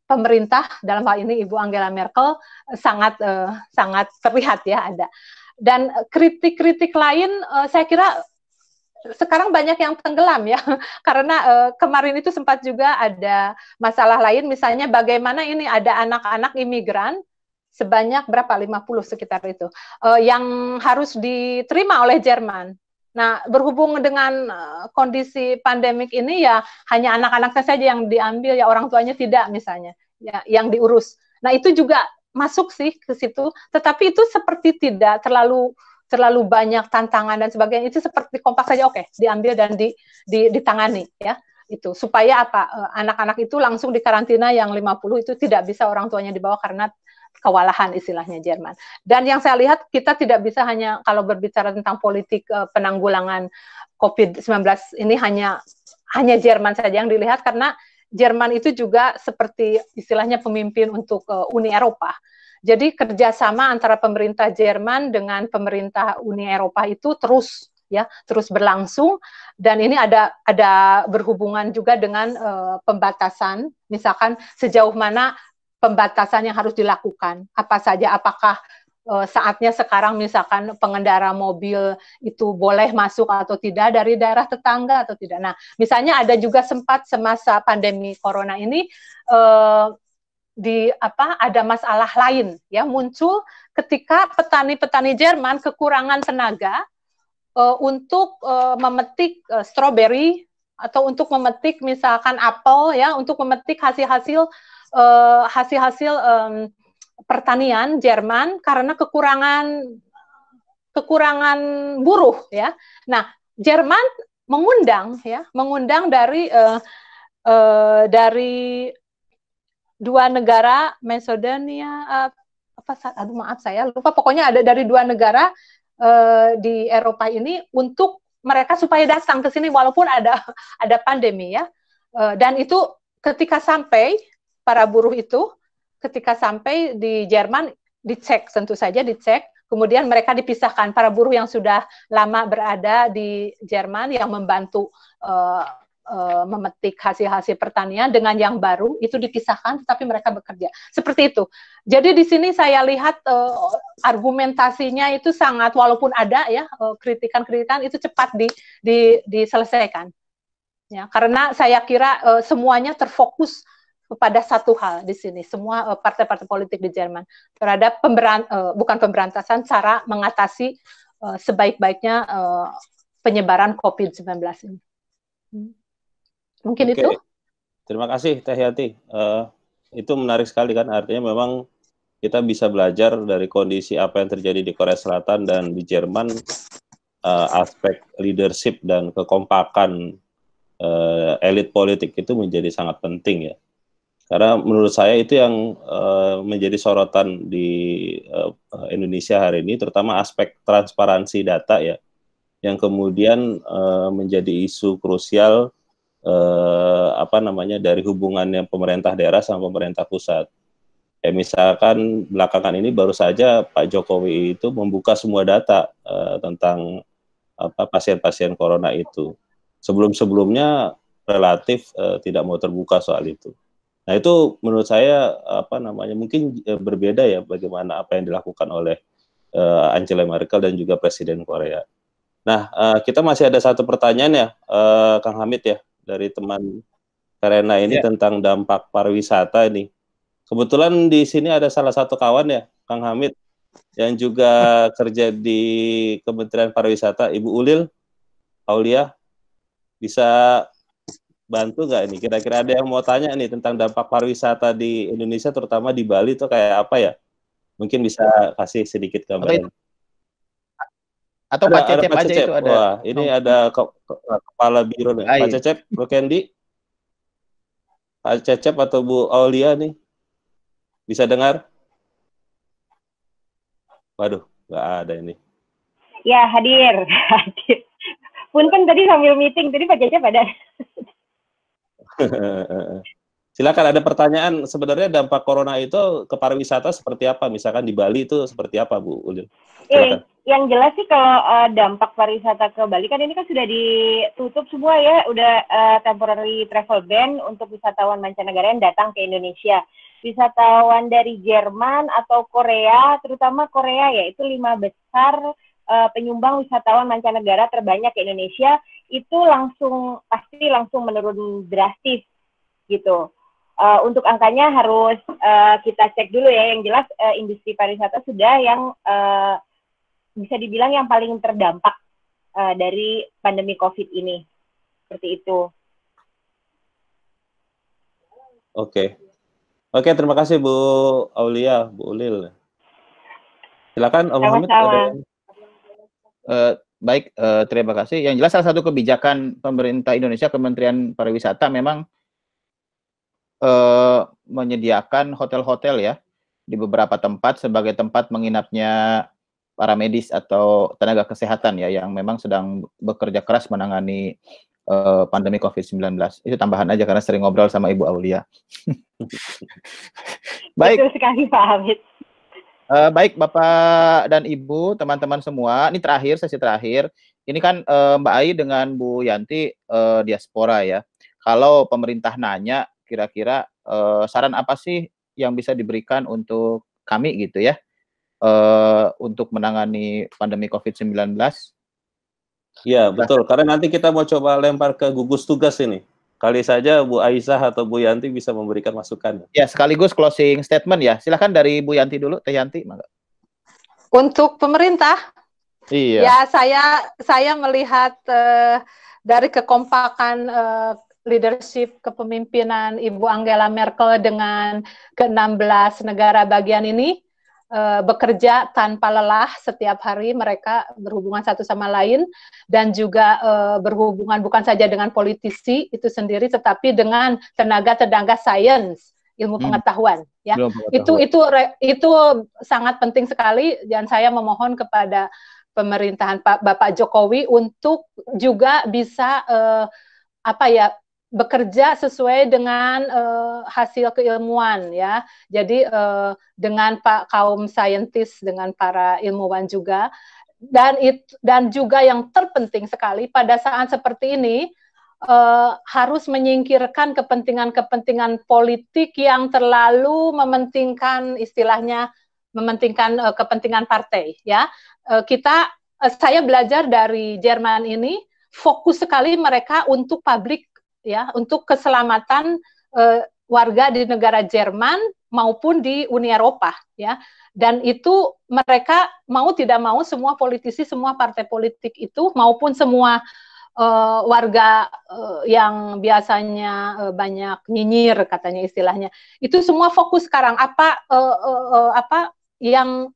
pemerintah dalam hal ini Ibu Angela Merkel sangat uh, sangat terlihat ya ada dan kritik-kritik lain uh, saya kira sekarang banyak yang tenggelam ya karena uh, kemarin itu sempat juga ada masalah lain misalnya bagaimana ini ada anak-anak imigran sebanyak berapa 50 sekitar itu uh, yang harus diterima oleh Jerman. Nah, berhubung dengan uh, kondisi pandemik ini ya hanya anak-anaknya saja yang diambil ya orang tuanya tidak misalnya ya yang diurus. Nah, itu juga masuk sih ke situ, tetapi itu seperti tidak terlalu terlalu banyak tantangan dan sebagainya itu seperti kompak saja oke okay, diambil dan di, di, ditangani ya itu supaya apa eh, anak-anak itu langsung di karantina yang 50 itu tidak bisa orang tuanya dibawa karena kewalahan istilahnya Jerman. Dan yang saya lihat kita tidak bisa hanya kalau berbicara tentang politik uh, penanggulangan COVID-19 ini hanya hanya Jerman saja yang dilihat karena Jerman itu juga seperti istilahnya pemimpin untuk uh, Uni Eropa. Jadi kerjasama antara pemerintah Jerman dengan pemerintah Uni Eropa itu terus ya terus berlangsung. Dan ini ada ada berhubungan juga dengan uh, pembatasan. Misalkan sejauh mana pembatasan yang harus dilakukan. Apa saja apakah uh, saatnya sekarang misalkan pengendara mobil itu boleh masuk atau tidak dari daerah tetangga atau tidak. Nah misalnya ada juga sempat semasa pandemi corona ini uh, di apa ada masalah lain ya muncul ketika petani-petani Jerman kekurangan tenaga uh, untuk uh, memetik uh, strawberry atau untuk memetik misalkan apel ya untuk memetik hasil-hasil uh, hasil-hasil um, pertanian Jerman karena kekurangan kekurangan buruh ya. Nah, Jerman mengundang ya, mengundang dari uh, uh, dari dua negara Macedonia uh, apa aduh maaf saya lupa. Pokoknya ada dari dua negara uh, di Eropa ini untuk mereka supaya datang ke sini walaupun ada ada pandemi ya. Uh, dan itu ketika sampai para buruh itu ketika sampai di Jerman dicek tentu saja dicek. Kemudian mereka dipisahkan. Para buruh yang sudah lama berada di Jerman yang membantu uh, uh, memetik hasil-hasil pertanian dengan yang baru itu dipisahkan tetapi mereka bekerja. Seperti itu. Jadi di sini saya lihat uh, argumentasinya itu sangat walaupun ada ya kritikan-kritikan uh, itu cepat di, di diselesaikan. Ya karena saya kira uh, semuanya terfokus pada satu hal di sini. Semua partai-partai uh, politik di Jerman terhadap pemberan uh, bukan pemberantasan cara mengatasi uh, sebaik-baiknya uh, penyebaran COVID-19 ini. Mungkin Oke. itu. Terima kasih Teh Yati. Uh, itu menarik sekali kan artinya memang kita bisa belajar dari kondisi apa yang terjadi di Korea Selatan dan di Jerman uh, aspek leadership dan kekompakan uh, elit politik itu menjadi sangat penting ya. Karena menurut saya itu yang uh, menjadi sorotan di uh, Indonesia hari ini terutama aspek transparansi data ya yang kemudian uh, menjadi isu krusial eh, apa namanya dari hubungannya pemerintah daerah sama pemerintah pusat. Ya, misalkan belakangan ini baru saja Pak Jokowi itu membuka semua data eh, tentang apa pasien-pasien corona itu. Sebelum-sebelumnya relatif eh, tidak mau terbuka soal itu. Nah itu menurut saya apa namanya mungkin eh, berbeda ya bagaimana apa yang dilakukan oleh uh, Angela Merkel dan juga Presiden Korea. Nah uh, kita masih ada satu pertanyaan ya, uh, Kang Hamid ya dari teman Karena ini ya. tentang dampak pariwisata ini. Kebetulan di sini ada salah satu kawan ya, Kang Hamid, yang juga kerja di Kementerian Pariwisata, Ibu Ulil, Aulia, bisa bantu nggak ini? Kira-kira ada yang mau tanya nih tentang dampak pariwisata di Indonesia, terutama di Bali itu kayak apa ya? Mungkin bisa kasih sedikit gambaran. Atau ada, Pak Cecep aja Cecep. itu ada. Wah, ini oh. ada ke, ke, kepala biro nih. Pak Cecep, Bu Kendi. Pak Cecep atau Bu Aulia nih. Bisa dengar? Waduh, nggak ada ini. Ya, hadir. Hadir. Punten tadi sambil meeting, tadi Pak Cecep ada. Silakan ada pertanyaan sebenarnya dampak corona itu ke pariwisata seperti apa? Misalkan di Bali itu seperti apa, Bu Ulil? Eh, yang jelas sih kalau uh, dampak pariwisata ke Bali kan ini kan sudah ditutup semua ya, udah uh, temporary travel ban untuk wisatawan mancanegara yang datang ke Indonesia. Wisatawan dari Jerman atau Korea, terutama Korea ya, itu lima besar uh, penyumbang wisatawan mancanegara terbanyak ke Indonesia, itu langsung pasti langsung menurun drastis gitu uh, untuk angkanya harus uh, kita cek dulu ya. Yang jelas uh, industri pariwisata sudah yang uh, bisa dibilang yang paling terdampak uh, dari pandemi COVID ini. Seperti itu. Oke. Oke, terima kasih Bu Aulia, Bu Ulil. Silakan Om Hamid. Uh, baik, uh, terima kasih. Yang jelas salah satu kebijakan pemerintah Indonesia, Kementerian Pariwisata memang uh, menyediakan hotel-hotel ya di beberapa tempat sebagai tempat menginapnya para medis atau tenaga kesehatan ya yang memang sedang bekerja keras menangani uh, pandemi COVID-19. Itu tambahan aja karena sering ngobrol sama Ibu Aulia. baik. Betul sekali Pak Hamid. Uh, baik Bapak dan Ibu, teman-teman semua, ini terakhir sesi terakhir. Ini kan uh, Mbak Ai dengan Bu Yanti uh, diaspora ya. Kalau pemerintah nanya kira-kira uh, saran apa sih yang bisa diberikan untuk kami gitu ya uh, untuk menangani pandemi COVID-19? Ya betul. Karena nanti kita mau coba lempar ke gugus tugas ini. Kali saja Bu Aisyah atau Bu Yanti bisa memberikan masukan. Ya, sekaligus closing statement ya. Silahkan dari Bu Yanti dulu, Teh Yanti. Untuk pemerintah, iya. ya saya saya melihat uh, dari kekompakan uh, leadership kepemimpinan Ibu Angela Merkel dengan ke-16 negara bagian ini, uh, bekerja tanpa lelah setiap hari mereka berhubungan satu sama lain dan juga uh, berhubungan bukan saja dengan politisi itu sendiri tetapi dengan tenaga-tenaga sains ilmu hmm. pengetahuan ya pengetahuan. itu itu itu sangat penting sekali dan saya memohon kepada pemerintahan Pak Bapak Jokowi untuk juga bisa uh, apa ya bekerja sesuai dengan uh, hasil keilmuan ya. Jadi uh, dengan Pak kaum saintis dengan para ilmuwan juga dan it, dan juga yang terpenting sekali pada saat seperti ini uh, harus menyingkirkan kepentingan-kepentingan politik yang terlalu mementingkan istilahnya mementingkan uh, kepentingan partai ya. Uh, kita uh, saya belajar dari Jerman ini fokus sekali mereka untuk public ya untuk keselamatan uh, warga di negara Jerman maupun di Uni Eropa ya. Dan itu mereka mau tidak mau semua politisi semua partai politik itu maupun semua uh, warga uh, yang biasanya uh, banyak nyinyir katanya istilahnya itu semua fokus sekarang. Apa uh, uh, uh, apa yang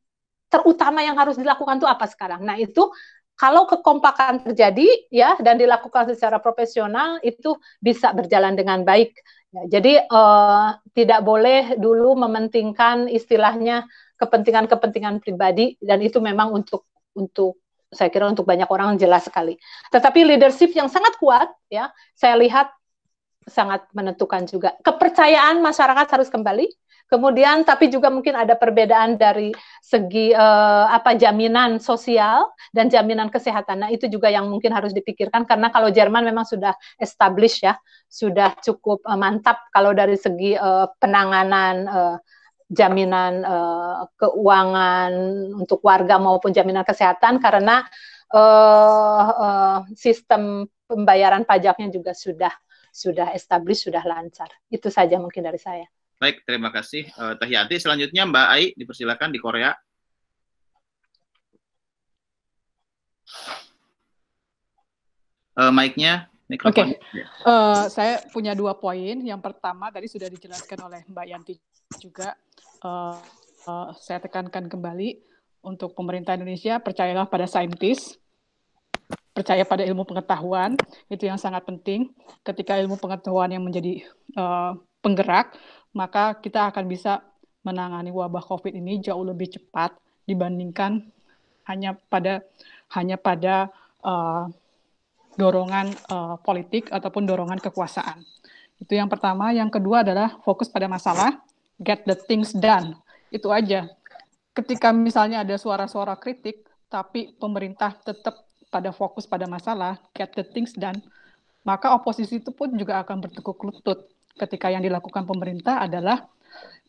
terutama yang harus dilakukan itu apa sekarang? Nah itu kalau kekompakan terjadi ya dan dilakukan secara profesional itu bisa berjalan dengan baik. Ya, jadi uh, tidak boleh dulu mementingkan istilahnya kepentingan-kepentingan pribadi dan itu memang untuk untuk saya kira untuk banyak orang jelas sekali. Tetapi leadership yang sangat kuat ya, saya lihat sangat menentukan juga. Kepercayaan masyarakat harus kembali Kemudian tapi juga mungkin ada perbedaan dari segi uh, apa jaminan sosial dan jaminan kesehatan. Nah, itu juga yang mungkin harus dipikirkan karena kalau Jerman memang sudah established ya, sudah cukup uh, mantap kalau dari segi uh, penanganan uh, jaminan uh, keuangan untuk warga maupun jaminan kesehatan karena uh, uh, sistem pembayaran pajaknya juga sudah sudah established, sudah lancar. Itu saja mungkin dari saya. Baik, terima kasih uh, Teh Yanti. Selanjutnya Mbak Ai, dipersilakan di Korea. Uh, mic-nya, Oke, okay. uh, saya punya dua poin. Yang pertama tadi sudah dijelaskan oleh Mbak Yanti juga. Uh, uh, saya tekankan kembali untuk pemerintah Indonesia percayalah pada saintis, percaya pada ilmu pengetahuan itu yang sangat penting. Ketika ilmu pengetahuan yang menjadi uh, penggerak, maka kita akan bisa menangani wabah COVID ini jauh lebih cepat dibandingkan hanya pada hanya pada uh, dorongan uh, politik ataupun dorongan kekuasaan. Itu yang pertama. Yang kedua adalah fokus pada masalah, get the things done. Itu aja. Ketika misalnya ada suara-suara kritik, tapi pemerintah tetap pada fokus pada masalah, get the things done, maka oposisi itu pun juga akan bertekuk lutut ketika yang dilakukan pemerintah adalah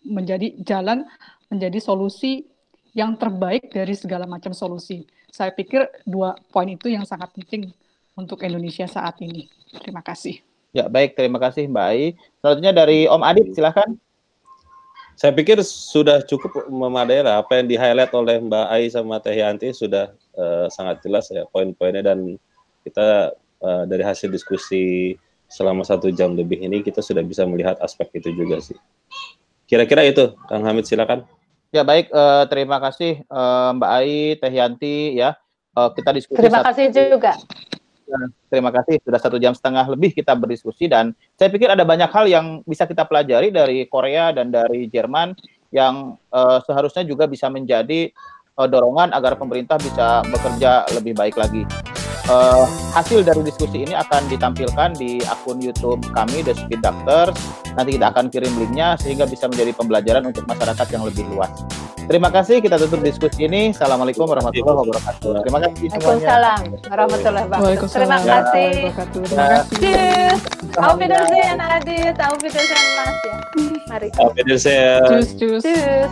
menjadi jalan menjadi solusi yang terbaik dari segala macam solusi. Saya pikir dua poin itu yang sangat penting untuk Indonesia saat ini. Terima kasih. Ya, baik. Terima kasih Mbak Ai. Selanjutnya dari Om Adit, silahkan. Saya pikir sudah cukup memadai lah. Apa yang di-highlight oleh Mbak Ai sama Teh Yanti sudah uh, sangat jelas ya poin-poinnya dan kita uh, dari hasil diskusi selama satu jam lebih ini kita sudah bisa melihat aspek itu juga sih. Kira-kira itu, Kang Hamid silakan. Ya baik, uh, terima kasih uh, Mbak Ai, Teh Yanti ya. uh, kita diskusi. Terima kasih juga. Ya, terima kasih sudah satu jam setengah lebih kita berdiskusi dan saya pikir ada banyak hal yang bisa kita pelajari dari Korea dan dari Jerman yang uh, seharusnya juga bisa menjadi uh, dorongan agar pemerintah bisa bekerja lebih baik lagi. Uh, hasil dari diskusi ini akan ditampilkan di akun YouTube kami, The Speed Doctors. Nanti kita akan kirim linknya sehingga bisa menjadi pembelajaran untuk masyarakat yang lebih luas. Terima kasih, kita tutup diskusi ini. Assalamualaikum warahmatullahi wabarakatuh. Terima kasih semuanya. Waalaikumsalam warahmatullahi wabarakatuh. Terima kasih. Terima kasih. Cheers. Auf Wiedersehen Adit, auf Wiedersehen Mas ya. Mari. Auf Wiedersehen. Tschüss, tschüss. Cheers.